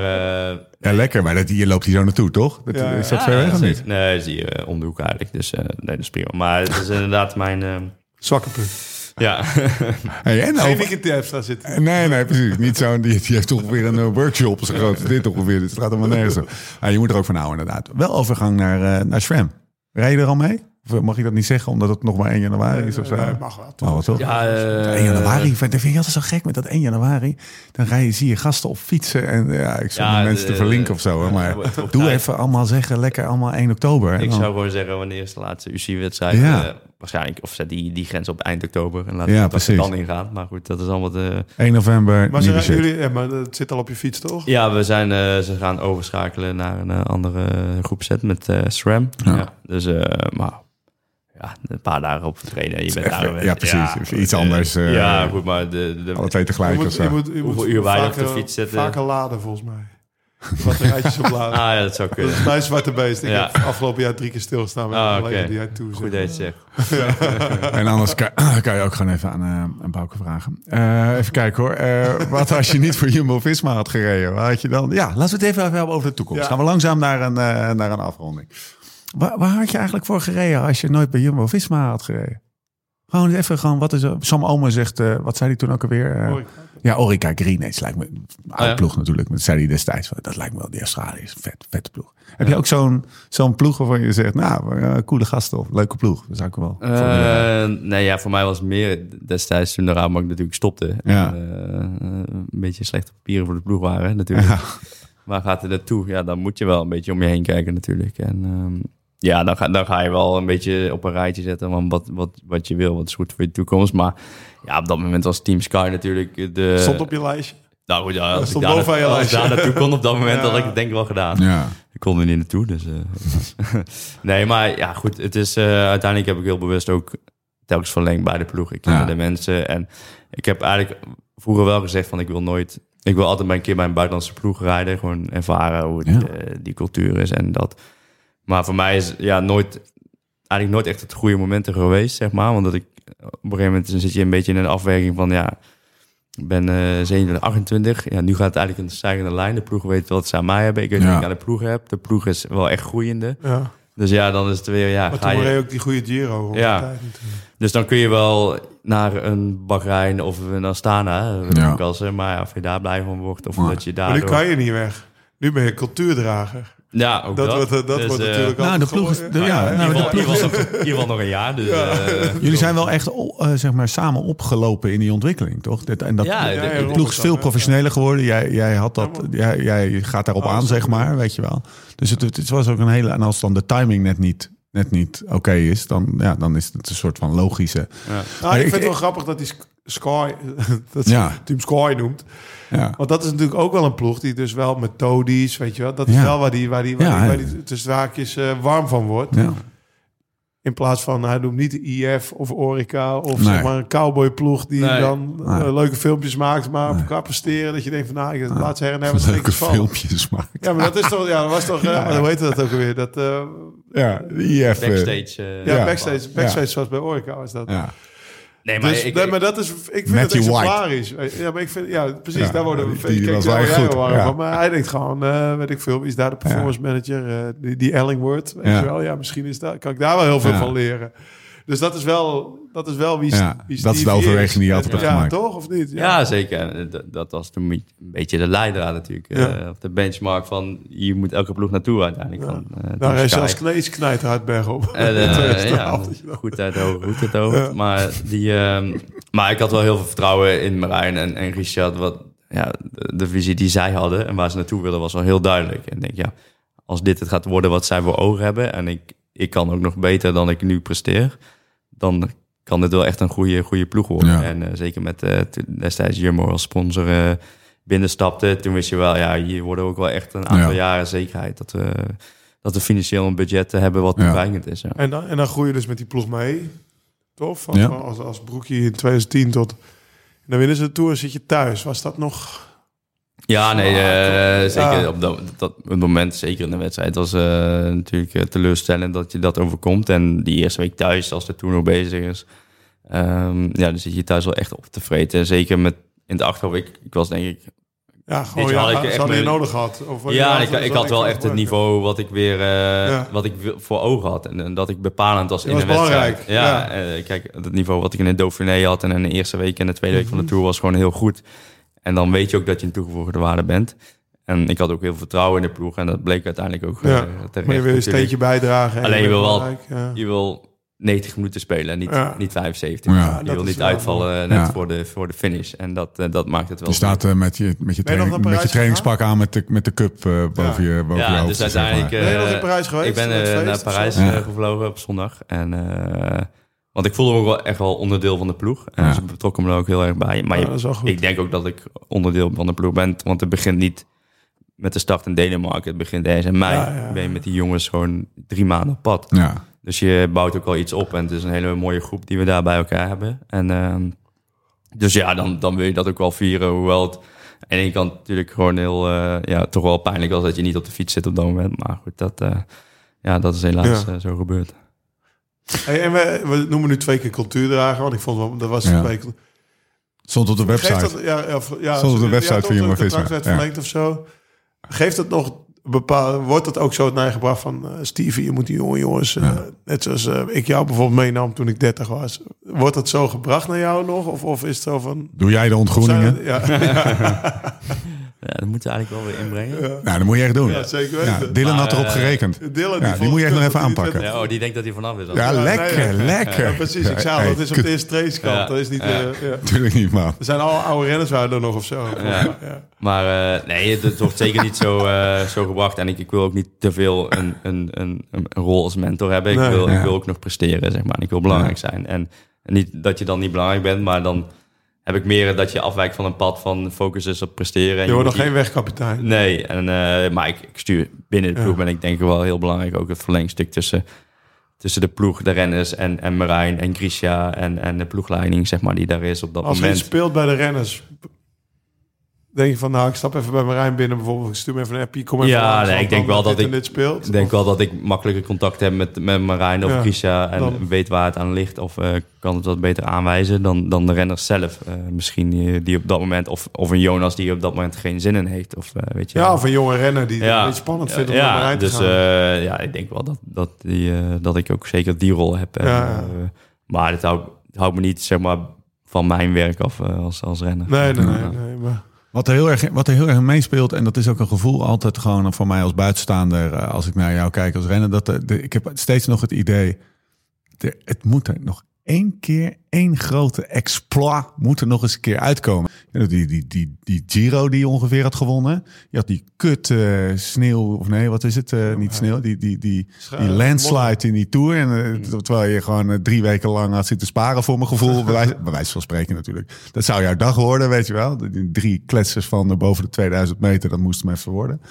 eh, ja, lekker. Maar dat, je loopt hier zo naartoe, toch? Dat, Ja. Is dat ja, ver weg ja, of zeker. niet? Nee, zie je eh, om de hoek eigenlijk. Dus eh, nee, dat is prima. Maar het is inderdaad mijn... eh, Zwakke punt. ja, <laughs> Hey, en Geen over- extra zitten. Nee, nee, precies. Niet zo'n, die, die heeft toch weer een eh, workshop zo groot als dit ongeveer. Dus het gaat helemaal nergens om. Ah, je moet er ook van houden, inderdaad. Wel overgang naar, eh naar SRAM. Rij je er al mee? Of mag ik dat niet zeggen, omdat het nog maar 1 januari is of zo? Nee, mag wel. Oh, wat toch? ja eh, 1 januari, vind- dat vind je altijd zo gek met dat 1 januari. Dan ga je, zie je gasten op fietsen en ja, ik Ja, de mensen de- te verlinken of zo. Ja, maar doe even allemaal zeggen, lekker allemaal 1 oktober. En Ik dan- zou gewoon zeggen, wanneer is de laatste UC-wedstrijd? Ja. Eh, waarschijnlijk, of zet die, die grens op eind oktober. En laat Ja, ja, dat er precies. dan ingaan. Maar goed, dat is allemaal de... 1 november, Maar, ze, shit. jullie, ja, maar het zit al op je fiets, toch? Ja, we zijn, eh, ze gaan overschakelen naar een eh, andere groepset met eh, SRAM. Ja. Ja. Dus, eh, maar ja, een paar dagen op trainen. Je bent daar, ja, precies. Iets anders, eh, ja, goed, maar de, de, Alle twee tegelijk Je moet, zo. je moet, je Hoeveel moet uur wij op vaker- de fiets zitten? Vaker laden, volgens mij. Wat rijtjes opladen. <laughs> Ah ja, dat zou Dat kunnen. is mijn zwarte beest. Ik Ja. heb afgelopen jaar drie keer stilgestaan met Ah, collega die hij toe Goed dat het zegt. <laughs> <laughs> En anders kan, <clears throat> kan je ook gewoon even aan, eh aan Bouke vragen. Eh, even kijken hoor. Eh, wat als je niet voor Jumbo-Visma had gereden? Waar had je dan? Ja, laten we het even hebben over de toekomst. Ja. Gaan we langzaam naar een, eh, naar een afronding. Waar, waar had je eigenlijk voor gereden als je nooit bij Jumbo-Visma had gereden? Gewoon even, gewoon, wat is er? Sam Omer zegt, eh, wat zei hij toen ook alweer? Eh, ja, Orica Green. Het lijkt me een oude ja. ploeg natuurlijk. Dat zei hij destijds. Dat lijkt me wel, die Australië is een vet, vette ploeg. Heb je ook zo'n zo'n ploeg waarvan je zegt, nou, eh, coole gasten of leuke ploeg? Dat zou ik wel. nee, ja, voor mij was het meer destijds toen de Rabobank natuurlijk stopte. Ja. En, een beetje slechte papieren voor de ploeg waren natuurlijk. Waar gaat het naartoe? Ja, dan moet je wel een beetje om je heen kijken natuurlijk. En ehm, ja, dan ga, dan ga je wel een beetje op een rijtje zetten van wat, wat, wat je wil, wat is goed voor je toekomst. Maar ja, op dat moment was Team Sky natuurlijk de... Stond op je lijstje. Nou goed, ja, als ik stond daar, boven aan je als ik lijstje. daar naartoe kon op dat moment, Ja. had ik het denk ik wel gedaan. Ja. Ik kon er niet naartoe, dus... eh, <laughs> nee, maar ja, goed. Het is, eh, uiteindelijk heb ik heel bewust ook telkens verlengd bij de ploeg. Ik ken Ja. de mensen en ik heb eigenlijk vroeger wel gezegd van ik wil nooit... Ik wil altijd bij een keer bij een buitenlandse ploeg rijden. Gewoon ervaren hoe het, Ja. eh, die cultuur is en dat. Maar voor mij is ja nooit... Eigenlijk nooit echt het goede moment er geweest, zeg maar. Want dat ik op een gegeven moment zit je een beetje in een afweging van ja... Ik ben eh 27, 28. Ja, nu gaat het eigenlijk een stijgende lijn. De ploegen weten wat ze aan mij hebben. Ik weet Ja. wat ik aan de ploeg heb. De ploeg is wel echt groeiende. Ja. Dus ja, dan is het weer... Ja, Maar ga toen je, ook die goede Giro. Ja. dus dan kun je wel naar een Bahrein of een Astana. Ja. Ja. Maar ja, of je daar blij van wordt of dat je Maar daar... nu kan je niet weg. Nu ben je cultuurdrager. Ja, ook Dat, dat. wordt, dat Dus, wordt eh, natuurlijk nou, altijd de ploeg is- de- ja, Ja, nou, in ieder geval nog- een jaar. Dus, eh, <laughs> Jullie zijn wel echt eh, zeg maar, samen opgelopen in die ontwikkeling, toch? Dit, en dat, Ja, de, ja, de ja, ploeg is veel professioneler geworden. Jij, jij, had dat, jij, jij gaat daarop Oh, aan, zeg maar, weet je wel. Dus het, het, het was ook een hele... En als dan de timing net niet, net niet oké is, dan, ja, dan is het een soort van logische... ja. Nou, ik ik- vind het wel ik- grappig dat hij Sk- Sky, <laughs> dat Ja. ja. Team Sky noemt. Ja, Want dat is natuurlijk ook wel een ploeg die dus wel methodisch, weet je wel. Dat is Ja. wel waar die, waar die, waar Ja, die, waar die tussen de haakjes eh, warm van wordt. ja. In plaats van, hij noemt niet de IF of Orica of Nee. zeg maar een cowboyploeg die Nee. dan Nee. eh, leuke filmpjes maakt, maar op elkaar presteren. Dat je denkt van, nou, ik laat ze her en her wat <laughs> Leuke van. filmpjes maken. Ja, maar dat is toch, ja, dat was toch, eh, <laughs> Ja. maar hoe heet dat ook alweer? Dat, eh, Ja, de IF. Backstage. ja, Ja. backstage, backstage zoals bij Orica was dat. Ja. Nee, maar Dus, ik, nee, maar dat is, ik vind Matthew het White. exemplarisch. Ja, maar ik vind, ja, precies, Ja, daar worden die- we. die kijk, was goed, ja. van, Maar hij denkt gewoon, eh, weet ik veel, wie is daar de performance manager? eh, die, die Ellingworth, weet Ja. je wel? Ja, misschien is daar, kan ik daar wel heel veel Ja. van leren. Dus dat is wel, dat is wel wie, Ja, wie dat is de overweging die je altijd ja, hebt gemaakt. toch? Of niet? Ja, zeker. En Dat, dat was toen een beetje de leidraad natuurlijk. Ja. eh, of de benchmark van, hier moet elke ploeg naartoe uiteindelijk. Van, eh, Daar is zelfs hard berg op. En, <laughs> eh, 2012, ja, je goed uit de hoofd, goed uit de hoofd. Ja. Maar, die, ehm, maar ik had wel heel veel vertrouwen in Marijn en, en Richard. Wat, ja, de, de visie die zij hadden en waar ze naartoe wilden was wel heel duidelijk. En ik denk, ja, als dit het gaat worden wat zij voor ogen hebben... en ik, ik kan ook nog beter dan ik nu presteer... dan kan dit wel echt een goede, goede ploeg worden. Ja. En eh, zeker met eh, destijds Jumbo als sponsor eh, binnenstapte... toen wist je wel, ja, hier worden ook wel echt een aantal Ja. jaren zekerheid... dat we, dat we financieel een budget hebben wat Ja. toereikend is. Ja. En dan, en dan groei je dus met die ploeg mee. Tof. Van als, als broekje in 2010 tot... En dan winnen ze de Tour, zit je thuis. Was dat nog... Ja, nee, eh, zeker Ja. op dat, dat het moment, zeker in de wedstrijd, was eh, natuurlijk eh, teleurstellend dat je dat overkomt. En die eerste week thuis, als de tour nog bezig is, ehm, ja, dan zit je thuis wel echt op te vreten. Zeker met in het achterhoofd, ik, ik was denk ik... Ja, gewoon, ja, ik echt je mee- nodig gehad. Of ja, ik, ik had wel echt het niveau wat ik weer Ja. wat ik voor ogen had. En, en dat ik bepalend was in was de wedstrijd. belangrijk, Ja, kijk, het niveau wat ik in de Dauphiné had en in de eerste week en de tweede week van Mhm. de Tour was gewoon heel goed. En dan weet je ook dat je een toegevoegde waarde bent. En ik had ook heel veel vertrouwen in de ploeg en dat bleek uiteindelijk ook Ja, eh, terecht. Maar je wil je natuurlijk. steentje bijdragen. en Alleen je wil wel- Ja. Je wil 90 minuten spelen, niet, Ja. niet 75. Ja. je dat wil niet uitvallen net Ja. voor, de, voor de finish. En dat, eh, dat maakt het wel Je staat eh, met je, met je, training, met je trainingspak aan met de, met de cup boven je, boven je Ja, hoofd. dus zeg maar. uiteindelijk... Ben je nog in Parijs geweest, Ik ben naar Parijs? Ja. eh, gevlogen op zondag. En, eh, want ik voelde me ook wel echt wel onderdeel van de ploeg. En Ja. ze betrokken me er ook heel erg bij. Maar Ja, je- dat is wel goed. ik denk ook dat ik onderdeel van de ploeg ben. Want het begint niet met de start in Denemarken. Het begint ergens in mei. Ja, ja. Ben je met die jongens gewoon drie maanden op pad. Ja, Dus je bouwt ook wel iets op. En het is een hele mooie groep die we daar bij elkaar hebben. En ehm, dus ja, dan, dan wil je dat ook wel vieren. Hoewel het aan de ene kant natuurlijk gewoon heel, eh, ja, toch wel pijnlijk was dat je niet op de fiets zit op dat moment. Maar goed, dat, eh, ja, dat is helaas Ja. eh, zo gebeurd. Hey, en we, we noemen nu twee keer cultuurdrager, want ik vond wel, dat was Ja. twee stond op de website. Dat, ja, of- ja, Stond op de website ja, van Jumbo de Visma, werd verlengd of zo. Geeft het nog bepaald, wordt het ook zo het nagebracht van uh, Stevie, je moet die jonge jongens, uh, Ja. net zoals uh, ik jou bijvoorbeeld meenam toen ik 30 was. Wordt het zo gebracht naar jou nog? Of, of is het zo van... Doe jij de ontgroeningen? Zijn- Ja, <laughs> <laughs> Ja, dat moeten we eigenlijk wel weer inbrengen. ja, Nou, dat moet je echt doen. ja, zeker Ja, weten. Dylan Maar, had erop eh, gerekend. Dylan, Ja, die moet je echt nog even aanpakken. Ja, oh, die denkt dat hij vanaf is. Ja, Ja, lekker, nee, lekker. Ja, precies, ik zei al, dat is op de eerste trainingskamp. Ja. Dat is niet... Ja. eh, ja. Natuurlijk niet, man. Er zijn al oude renners er nog of zo. Ja. Ja. Maar eh, nee, het, wordt zeker niet zo, eh, zo gebracht. En ik, ik wil ook niet te veel een, een, een, een rol als mentor hebben. Ik, Nee. wil, Ja. ik wil ook nog presteren, zeg maar. En ik wil belangrijk zijn. En, en niet dat je dan niet belangrijk bent, maar dan heb ik meer dat je afwijkt van een pad van focus is op presteren. En Je wordt nog geen wegkapitein. Nee, en, eh, maar ik, ik stuur binnen de ploeg ben ik denk ik wel heel belangrijk. Ook het verlengstuk tussen, tussen de ploeg, de renners en, en Marijn en Grisha en, en de ploegleiding, zeg maar, die daar is op dat Als moment. iets speelt bij de renners, Denk je van, nou, ik stap even bij Marijn binnen bijvoorbeeld. Ik stuur me even een appje, kom even Ja, langs, nee, ik denk wel dat ik- dit speelt. Ik denk wel dat ik makkelijker contact heb met, met Marijn of Ja, Krisha en dan- weet waar het aan ligt of eh, kan het wat beter aanwijzen dan, dan de renners zelf. Eh, misschien die, die op dat moment, of, of een Jonas die op dat moment geen zin in heeft. Of, eh, weet je, Ja, of een jonge renner die het een beetje spannend vindt om naar ja, Marijn te dus gaan. eh, ja, ik denk wel dat, dat, die, eh, dat ik ook zeker die rol heb. Ja, ja. eh, maar het houdt, het me niet zeg maar, van mijn werk af eh, als, als renner. nee, nee, nee, Ja. nee, maar... Wat er, heel erg, wat er heel erg meespeelt, en dat is ook een gevoel altijd gewoon voor mij als buitenstaander, eh, als ik naar jou kijk als renner, dat de- ik heb steeds nog het idee, de, het moet er nog één keer, één grote exploit moet er nog eens een keer uitkomen. Die, die, die, die Giro die ongeveer had gewonnen, je had die kut eh, sneeuw, of nee, wat is het? eh, niet sneeuw, die, die, die, die landslide in die Tour. En, eh, terwijl je gewoon eh, drie weken lang had zitten sparen voor mijn gevoel, <laughs> bij wijze, bij wijze van spreken natuurlijk. Dat zou jouw dag worden, weet je wel. Die drie kletsers van eh, boven de 2000 meter, dat moest hem even worden.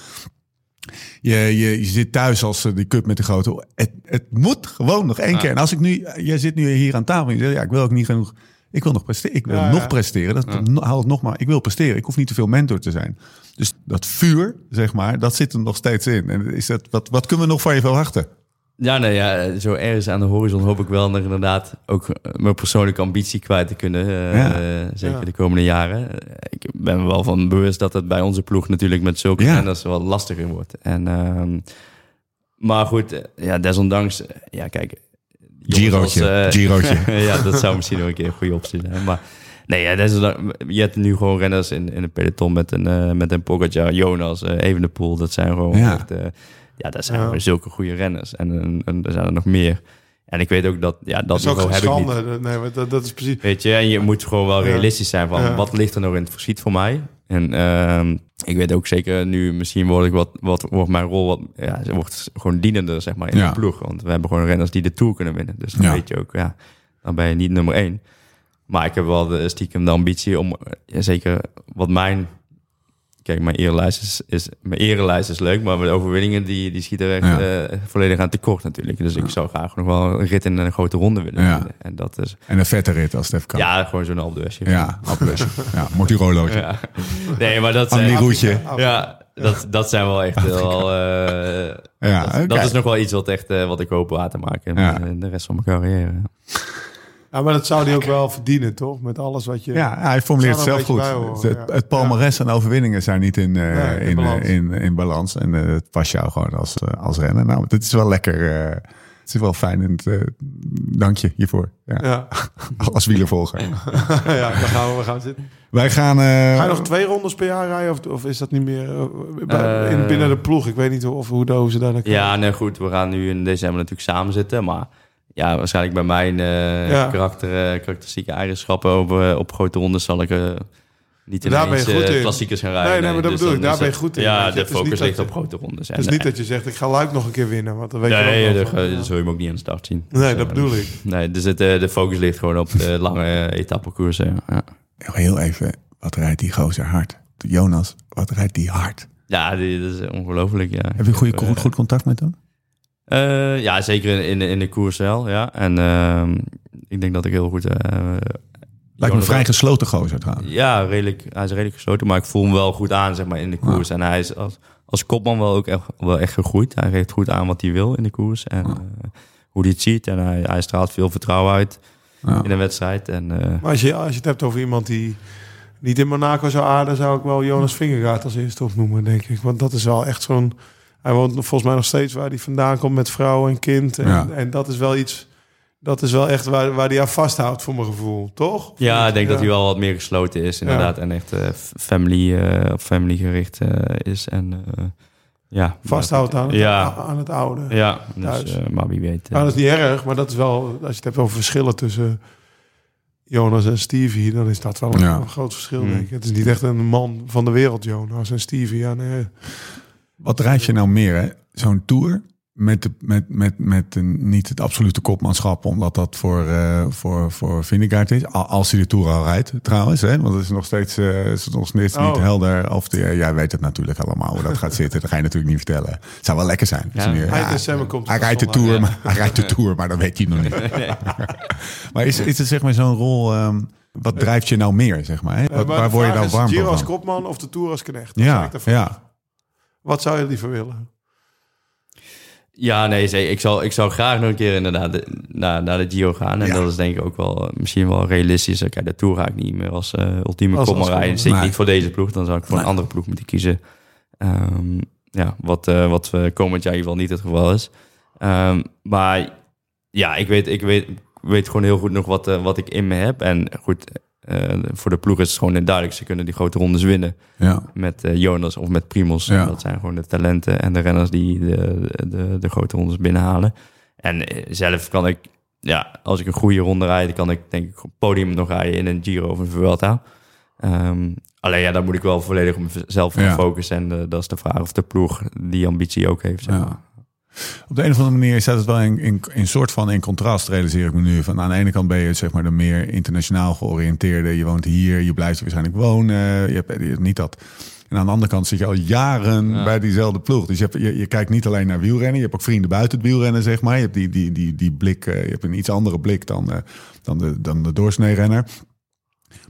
Je, je, je zit thuis als eh, die cup met de grote. Het, het moet gewoon nog één keer. En als ik nu, jij zit nu hier aan tafel en je zegt, ja, ik wil ook niet genoeg. Ik wil nog presteren. Ik wil Ja, nog ja. presteren. Dat haal het nog maar. Ik wil presteren. Ik hoef niet te veel mentor te zijn. Dus dat vuur, zeg maar, dat zit er nog steeds in. En is dat, wat, wat kunnen we nog van je verwachten? Ja, nee, ja, zo ergens aan de horizon hoop ik wel nog inderdaad ook eh, mijn persoonlijke ambitie kwijt te kunnen. eh, Ja. eh, zeker Ja. de komende jaren. Ik ben me wel van bewust dat het bij onze ploeg natuurlijk met zulke Ja. renners wel lastiger wordt. En, ehm, maar goed, ja, desondanks, ja, kijk. Girootje, als, <laughs> Girootje. <laughs> ja, dat zou misschien nog een keer een goede optie zijn. Maar nee, ja, desondanks, je hebt nu gewoon renners in, in een peloton met een, met een Pogacar, Jonas, Evenepoel. Dat zijn gewoon Ja. echt... ja, dat zijn Ja. zulke goede renners. En, en, en er zijn er nog meer. En ik weet ook dat, ja, dat Dat is ook heb ik niet. Nee, maar dat, dat is precies... Weet je, en je moet gewoon wel realistisch zijn van Ja. wat ligt er nog in het verschiet voor mij. En ehm, ik weet ook zeker nu, misschien word ik wat, wat wordt mijn rol wat, ja, ze wordt gewoon dienender zeg maar in Ja. de ploeg. Want we hebben gewoon renners die de Tour kunnen winnen. Dus dan Ja. weet je ook, ja, dan ben je niet nummer één. Maar ik heb wel de, stiekem de ambitie om, eh, ja, zeker wat mijn, kijk, mijn erelijst is, is, mijn is leuk, maar mijn overwinningen die, die schieten er echt Ja. eh, volledig aan tekort natuurlijk. Dus ik zou graag nog wel een rit in een grote ronde willen Ja. En dat is, En een vette rit als even kan. ja, gewoon zo'n Alpe ja appeltje. ja Mortirolootje. Nee, maar dat zijn... Roetje. Ja, dat, dat zijn wel echt wel... eh, Ja, dat, dat is nog wel iets wat, echt, eh, wat ik hoop waar te maken in de rest van mijn carrière. Ja, maar dat zou hij ook wel verdienen, toch? Met alles wat je... Ja, hij formuleert het zelf goed. horen, het, ja. het en overwinningen zijn niet in, eh, Nee, in in, balans. eh, in, in balans. En eh, het past jou gewoon als, eh, als renner. Nou, dit is wel lekker. eh, het is wel fijn. En het, eh, dank je hiervoor. Ja. Ja, <laughs> Als wielervolger. <laughs> ja dan gaan we, we gaan zitten. Wij gaan... eh, Ga je nog twee rondes per jaar rijden? Of, of is dat niet meer eh, bij- in, Eh. binnen de ploeg? Ik weet niet of, hoe, hoe ze daar naar. Ja, nee, goed. We gaan nu in december natuurlijk samen zitten. Maar ja, waarschijnlijk bij mijn eh, Ja. karakter, eh, karakteristieke eigenschappen op, eh, op grote rondes zal ik eh, niet Daar ben je ineens goed eh, in. klassiekers gaan rijden. Nee, nee, maar dat Dus bedoel ik. dan Daar ben je goed in, Ja, de Het focus ligt op grote rondes. Het is niet dat je zegt, ik ga Luik nog een keer winnen. Want dan weet Nee, je van, dat ja. zul je hem ook niet aan de start zien. Nee, Dus, dat bedoel ik. Nee, dus het, eh, de focus ligt gewoon op de lange etappekoersen. Ja. Heel even. Wat rijdt die gozer hard? Jonas, wat rijdt die hard? Ja, die, dat is ongelooflijk. Ja. Heb je goede, goed, goed contact met hem? Eh, ja, zeker in, in, de- in de koers wel. Ja. En ehm, ik denk dat ik heel goed... eh, Lijkt me vrij gesloten gozer trouwens. Ja, redelijk, hij is redelijk gesloten. Maar ik voel hem wel goed aan zeg maar, in de koers. En hij is als, als kopman wel ook echt, wel echt gegroeid. Hij geeft goed aan wat hij wil in de koers. En eh, hoe hij het ziet. En hij, hij straalt veel vertrouwen uit Ja. in een wedstrijd. En, eh, Maar als je, als je het hebt over iemand die niet in Monaco zou aarden... zou ik wel Jonas Vingegaard als eerste opnoemen, denk ik. Want dat is wel echt zo'n... Hij woont volgens mij nog steeds waar hij vandaan komt met vrouw en kind. En, Ja. en dat is wel iets... Dat is wel echt waar, waar hij aan vasthoudt, voor mijn gevoel. Toch? Ja, ik denk dat hij wel wat meer gesloten is, inderdaad. En echt eh, family, eh, op family gericht eh, is. En eh, ja. Vasthoudt aan het, Ja. aan het oude. Ja, Thuis. dus, maar wie weet. Nou, dat is niet erg, maar dat is wel... Als je het hebt over verschillen tussen Jonas en Stevie... dan is dat wel een, Ja. een groot verschil, Mm. denk ik. Het is niet echt een man van de wereld, Jonas en Stevie. Ja, nee. Wat drijf je nou meer, hè? Zo'n tour met, de, met, met, met een, niet het absolute kopmanschap, omdat dat voor, eh voor, voor Vingegaard is. Al- Als hij de tour al rijdt, trouwens. Hè? Want het is nog steeds, eh, is het nog steeds niet Oh. helder. Of de, jij weet het natuurlijk allemaal hoe dat gaat zitten. Dat ga je natuurlijk niet vertellen. Het zou wel lekker zijn. Ja. meer- Eind ja, december komt hij rijdt de tour, ja. maar hij rijdt de tour, maar dat weet hij nog niet. <laughs> maar is, is het zeg maar zo'n rol? ehm, Wat drijft je nou meer, zeg maar? Hè? Eh, Wat, maar waar word je nou warm Giro als van? kopman of de Tour als knecht? Dat Ja, ja. Wat zou je liever willen? Ja, nee, zeker. Ik zou, ik zou graag nog een keer inderdaad de- naar, naar de Giro gaan. En Ja. dat is denk ik ook wel eh, misschien wel realistisch. Kijk, de Tour ga ik niet meer als eh, ultieme Als- rijden. Zeker niet voor deze ploeg. Dan zou ik voor Nee. een andere ploeg moeten kiezen. Ehm, ja, wat, eh, wat komend jaar in ieder geval niet het geval is. Ehm, maar ja, ik weet, ik weet, ik weet gewoon heel goed nog wat, wat ik in me heb. En goed, eh, voor de ploeg is het gewoon duidelijk. Ze kunnen die grote rondes winnen Ja. met eh, Jonas of met Primos. Ja. Dat zijn gewoon de talenten en de renners die de, de, de grote rondes binnenhalen. En eh, zelf kan ik, ja, als ik een goede ronde rijd, dan kan ik denk ik op het podium nog rijden in een Giro of een Vuelta. Ehm, alleen ja, daar moet ik wel volledig op mezelf gaan Ja. focussen. En dat is de vraag of de ploeg die ambitie ook heeft. Zeg maar. Op de een of andere manier staat het wel in, in, in soort van in contrast, realiseer ik me nu. Van aan de ene kant ben je zeg maar de meer internationaal georiënteerde. Je woont hier, je blijft hier waarschijnlijk wonen. Je hebt je hebt niet dat. En aan de andere kant zit je al jaren Ja. bij diezelfde ploeg. Dus je, hebt, je, je kijkt niet alleen naar wielrennen. Je hebt ook vrienden buiten het wielrennen, zeg maar. Je hebt die, die, die, die blik, eh, je hebt een iets andere blik dan, eh, dan, de, dan de doorsnee renner.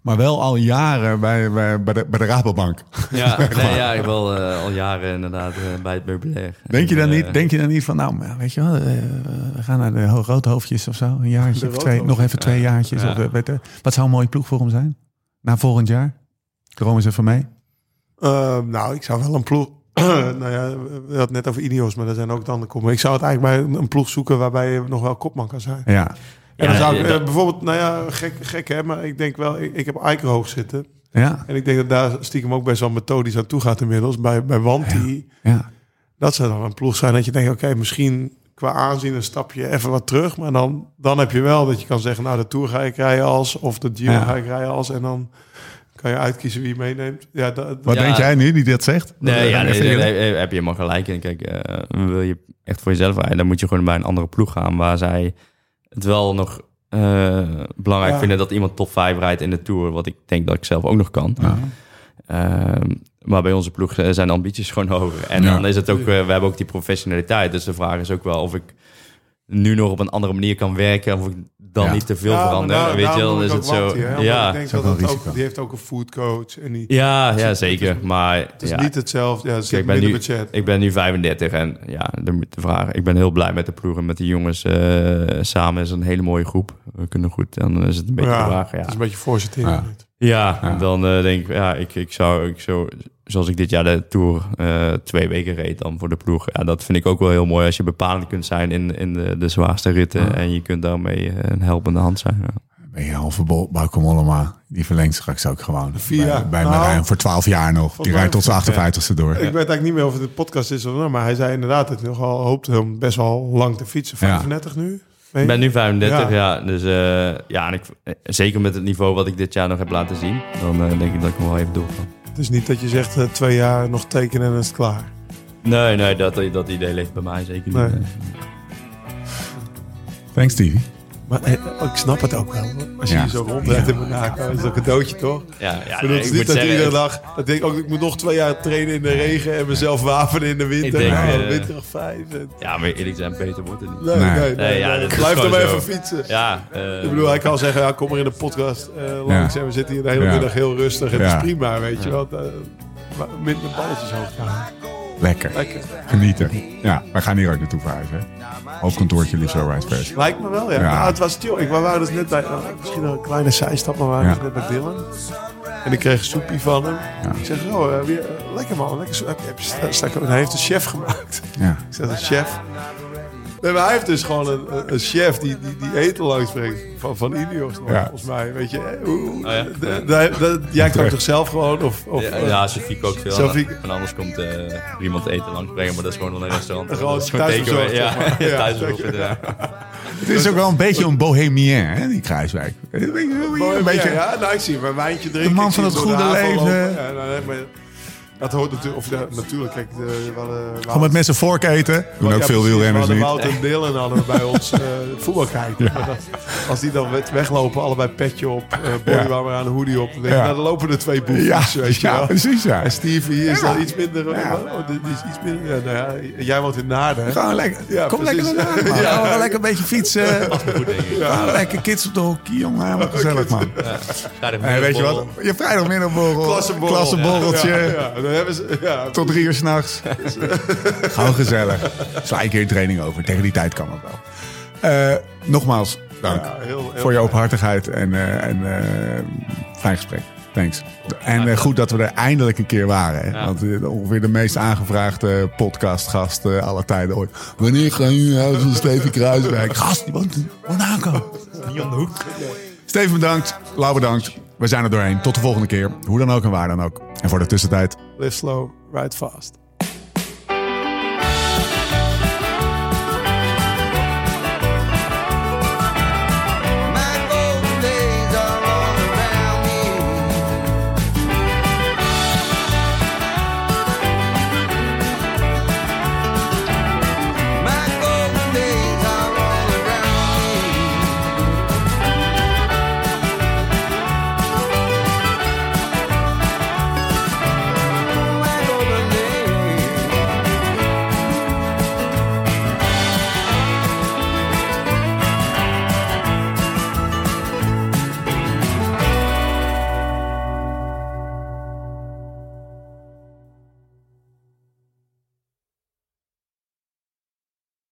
Maar wel al jaren bij, bij, bij, de, bij de Rabobank. Ja, <laughs> nee, ja, ik wel eh, al jaren inderdaad eh, bij het meubilair. Denk je dan En, niet, eh, denk je dan niet van, nou, weet je wel, eh, we gaan naar de ho- roodhoofdjes of zo, een jaartje <laughs> of twee, nog even twee Ja. jaartjes. Ja. Of, eh, weet je, wat zou een mooie ploeg voor hem zijn? Na volgend jaar? Eens even mee. Eh, nou, ik zou wel een ploeg... <clears throat> nou ja, we hadden het net over Ineos, maar er zijn ook dan komen. Ik zou het eigenlijk bij een- een ploeg zoeken waarbij je nog wel kopman kan zijn. Ja, En dan Ja, zou ik ja, eh, dat- bijvoorbeeld, nou ja, gek, gek hè, maar ik denk wel, ik, ik heb Eiker hoog zitten. ja, En ik denk dat daar stiekem ook best wel methodisch aan toe gaat inmiddels. Bij, bij Wanti, ja. dat zou dan een ploeg zijn dat je denkt, oké, misschien qua aanzien een stapje even wat terug. Maar dan, dan heb je wel dat je kan zeggen, nou de Tour ga ik rijden als, of de Giro Ja. ga ik rijden als. En dan kan je uitkiezen wie je meeneemt. Ja, dat, Wat Ja. denk jij nu die dat zegt? Nee, ja, Even nee, nee, eerlijk. nee, heb je helemaal gelijk in. Kijk, eh, wil je echt voor jezelf rijden, dan moet je gewoon bij een andere ploeg gaan waar zij het wel nog eh, belangrijk Ja. vinden dat iemand top 5 rijdt in de Tour, wat ik denk dat ik zelf ook nog kan. Ja. Ehm, maar bij onze ploeg eh, zijn de ambities gewoon hoger. En Ja. dan is het ook, eh, we hebben ook die professionaliteit. Dus de vraag is ook wel of ik nu nog op een andere manier kan werken, of ik dan Ja. niet te veel Ja, maar verander. daar- Weet je dan is ik het zo. Hè, ja, ik denk is dat het ook, die heeft ook een foodcoach. En die, ja, ja, zeker. Maar het is ja, niet hetzelfde. Ja, het Kijk, ik ben, nu, budget. ik ben nu 35 en ja, de, de vraag, ik ben heel blij met de ploeg en met de jongens eh, samen. is een hele mooie groep. We kunnen goed, dan is het een beetje Ja, de vraag. Ja, Het is een beetje voorzitting. Ja. ja, Ja. dan eh, denk ik, ja, ik, ik zou, ik zou, zoals ik dit jaar de Tour eh, twee weken reed dan voor de ploeg. Ja, dat vind ik ook wel heel mooi als je bepalend kunt zijn in, in de, de zwaarste ritten. Ja. En je kunt daarmee eh, een helpende hand zijn. Ja. Ben je halve bol, Bauke Mollema, die verlengt straks ook gewoon. Vier jaar. Bij, bij Nou, Marijn voor 12 jaar nog. Die rijdt tot zijn 58ste door. Ik weet eigenlijk niet meer of het een podcast is of niet, maar hij zei inderdaad dat hij nogal hoopt om best wel lang te fietsen. Ja. 35 nu? Ik ben nu 35, Ja. ja. dus eh, ja, en ik, zeker met het niveau wat ik dit jaar nog heb laten zien, dan denk ik dat ik nog wel even door kan. Het is niet dat je zegt eh, twee jaar nog tekenen en is het klaar. Nee, nee, dat, dat idee leeft bij mij zeker niet. Nee. Thanks, Stevie. Maar eh, ik snap het ook wel. Als je Ja. hier zo rondrijdt in Monaco, is dat een cadeautje toch? Ja, ja Ik nee, het is niet dat zeggen, iedere dag... Dat denk ik ook, ik moet nog twee jaar trainen in de regen en mezelf wapenen in de winter. Ik denk, nou, eh, winter of vijf. en- Ja, maar eerlijk zijn, beter wordt het niet. Nee, Nee. nee, ja, dat Blijf dan maar even fietsen. Ja, eh, Ik bedoel, hij kan zeggen, ja, kom maar in de podcast eh, langs en we zitten hier de hele middag heel rustig. Het Ja. is prima, weet je wel. Eh, minder balletjes hoog gaan. Lekker. Lekker. Genieten. Ja, wij gaan hier ook naartoe verhuizen. hè. Hoofdkantoortje Liefzo Rice Fest. Lijkt me wel, ja. Ja. Nou, het was chill. Ik, we waren dus net bij, eh, misschien een kleine zijstap, maar we waren Ja. dus net bij Dylan. En ik kreeg een soepie van hem. Ja. Ik zeg, oh, eh, weer, eh, lekker man, lekker soep. Heb je- heb je sta- sta- en hij heeft een chef gemaakt. Ja. Ik zeg, een chef. Nee, maar hij heeft dus gewoon een, chef die, die, die eten langs brengt. Van, van Ineos nog, Ja. volgens mij. Weet je, eh, hoe- hoe- Oh ja? de- de- de- jij kookt toch zelf gewoon? Of, of, ja, eh, ja, Sophie kookt veel. Sophie- En anders komt eh, iemand eten langs brengen, maar dat is gewoon wel een restaurant. Gewoon Dat is gewoon thuisbezorgd, takeaway. zeg maar. <laughs> Ja, Ja, thuisbezorgd, zeker. ja. Het is ook wel een beetje een bohemien, hè, die Kruiswijk. Een beetje, Mooi, een beetje ja, nou, ik zie hem een wijntje drinken. man ik van zie het hem door goede de haven leven. lopen. Ja, nou, nee, maar, Dat hoort natuurlijk, of ja, natuurlijk, kijk, de, we hadden, we Gewoon met mes en vork eten. Doen ook Ja, veel wielrenners We niet. hadden Wout en Dylan hadden we bij <laughs> ons eh, voetbal kijken. Dat- als die dan weglopen, allebei petje op, eh bodywarmer aan, een hoodie op. Dan denk ik, Ja. nou, dan lopen er twee boefjes, Ja, weet je ja, wel. precies ja. En Stevie hier is Ja. dan iets minder... Oh, is iets minder ja, nou ja, jij woont in Naarden? Gewoon lekker. Ja, Kom precies. lekker naar man. <laughs> Ja. Gewoon lekker een beetje fietsen. <laughs> Goed, denk ik. Gewoon lekker kids op de hockey, jongen. Helemaal gezellig, man. Vrijdagmiddag Eh, weet je wat? borrel. Je vrijdagmiddagborrel. Klassenborrel. Klassenborreltje. Ja, ja, dan hebben ze... Ja, Tot drie uur s'nachts. <laughs> Gewoon gezellig. Sla een keer een training over. Tegen die tijd kan het wel. Eh, nogmaals, dank Ja, heel- heel voor je openhartigheid en, eh, en eh, fijn gesprek. Thanks. En eh, goed dat we er eindelijk een keer waren. Ja. Want ongeveer de meest aangevraagde podcastgast eh aller tijden ooit. Wanneer gaan jullie naar huis van Steven Kruiswijk? <laughs> Gast, die woont in Monaco. Steven bedankt. Lau bedankt. We zijn er doorheen. Tot de volgende keer. Hoe dan ook en waar dan ook. En voor de tussentijd. live slow, ride fast.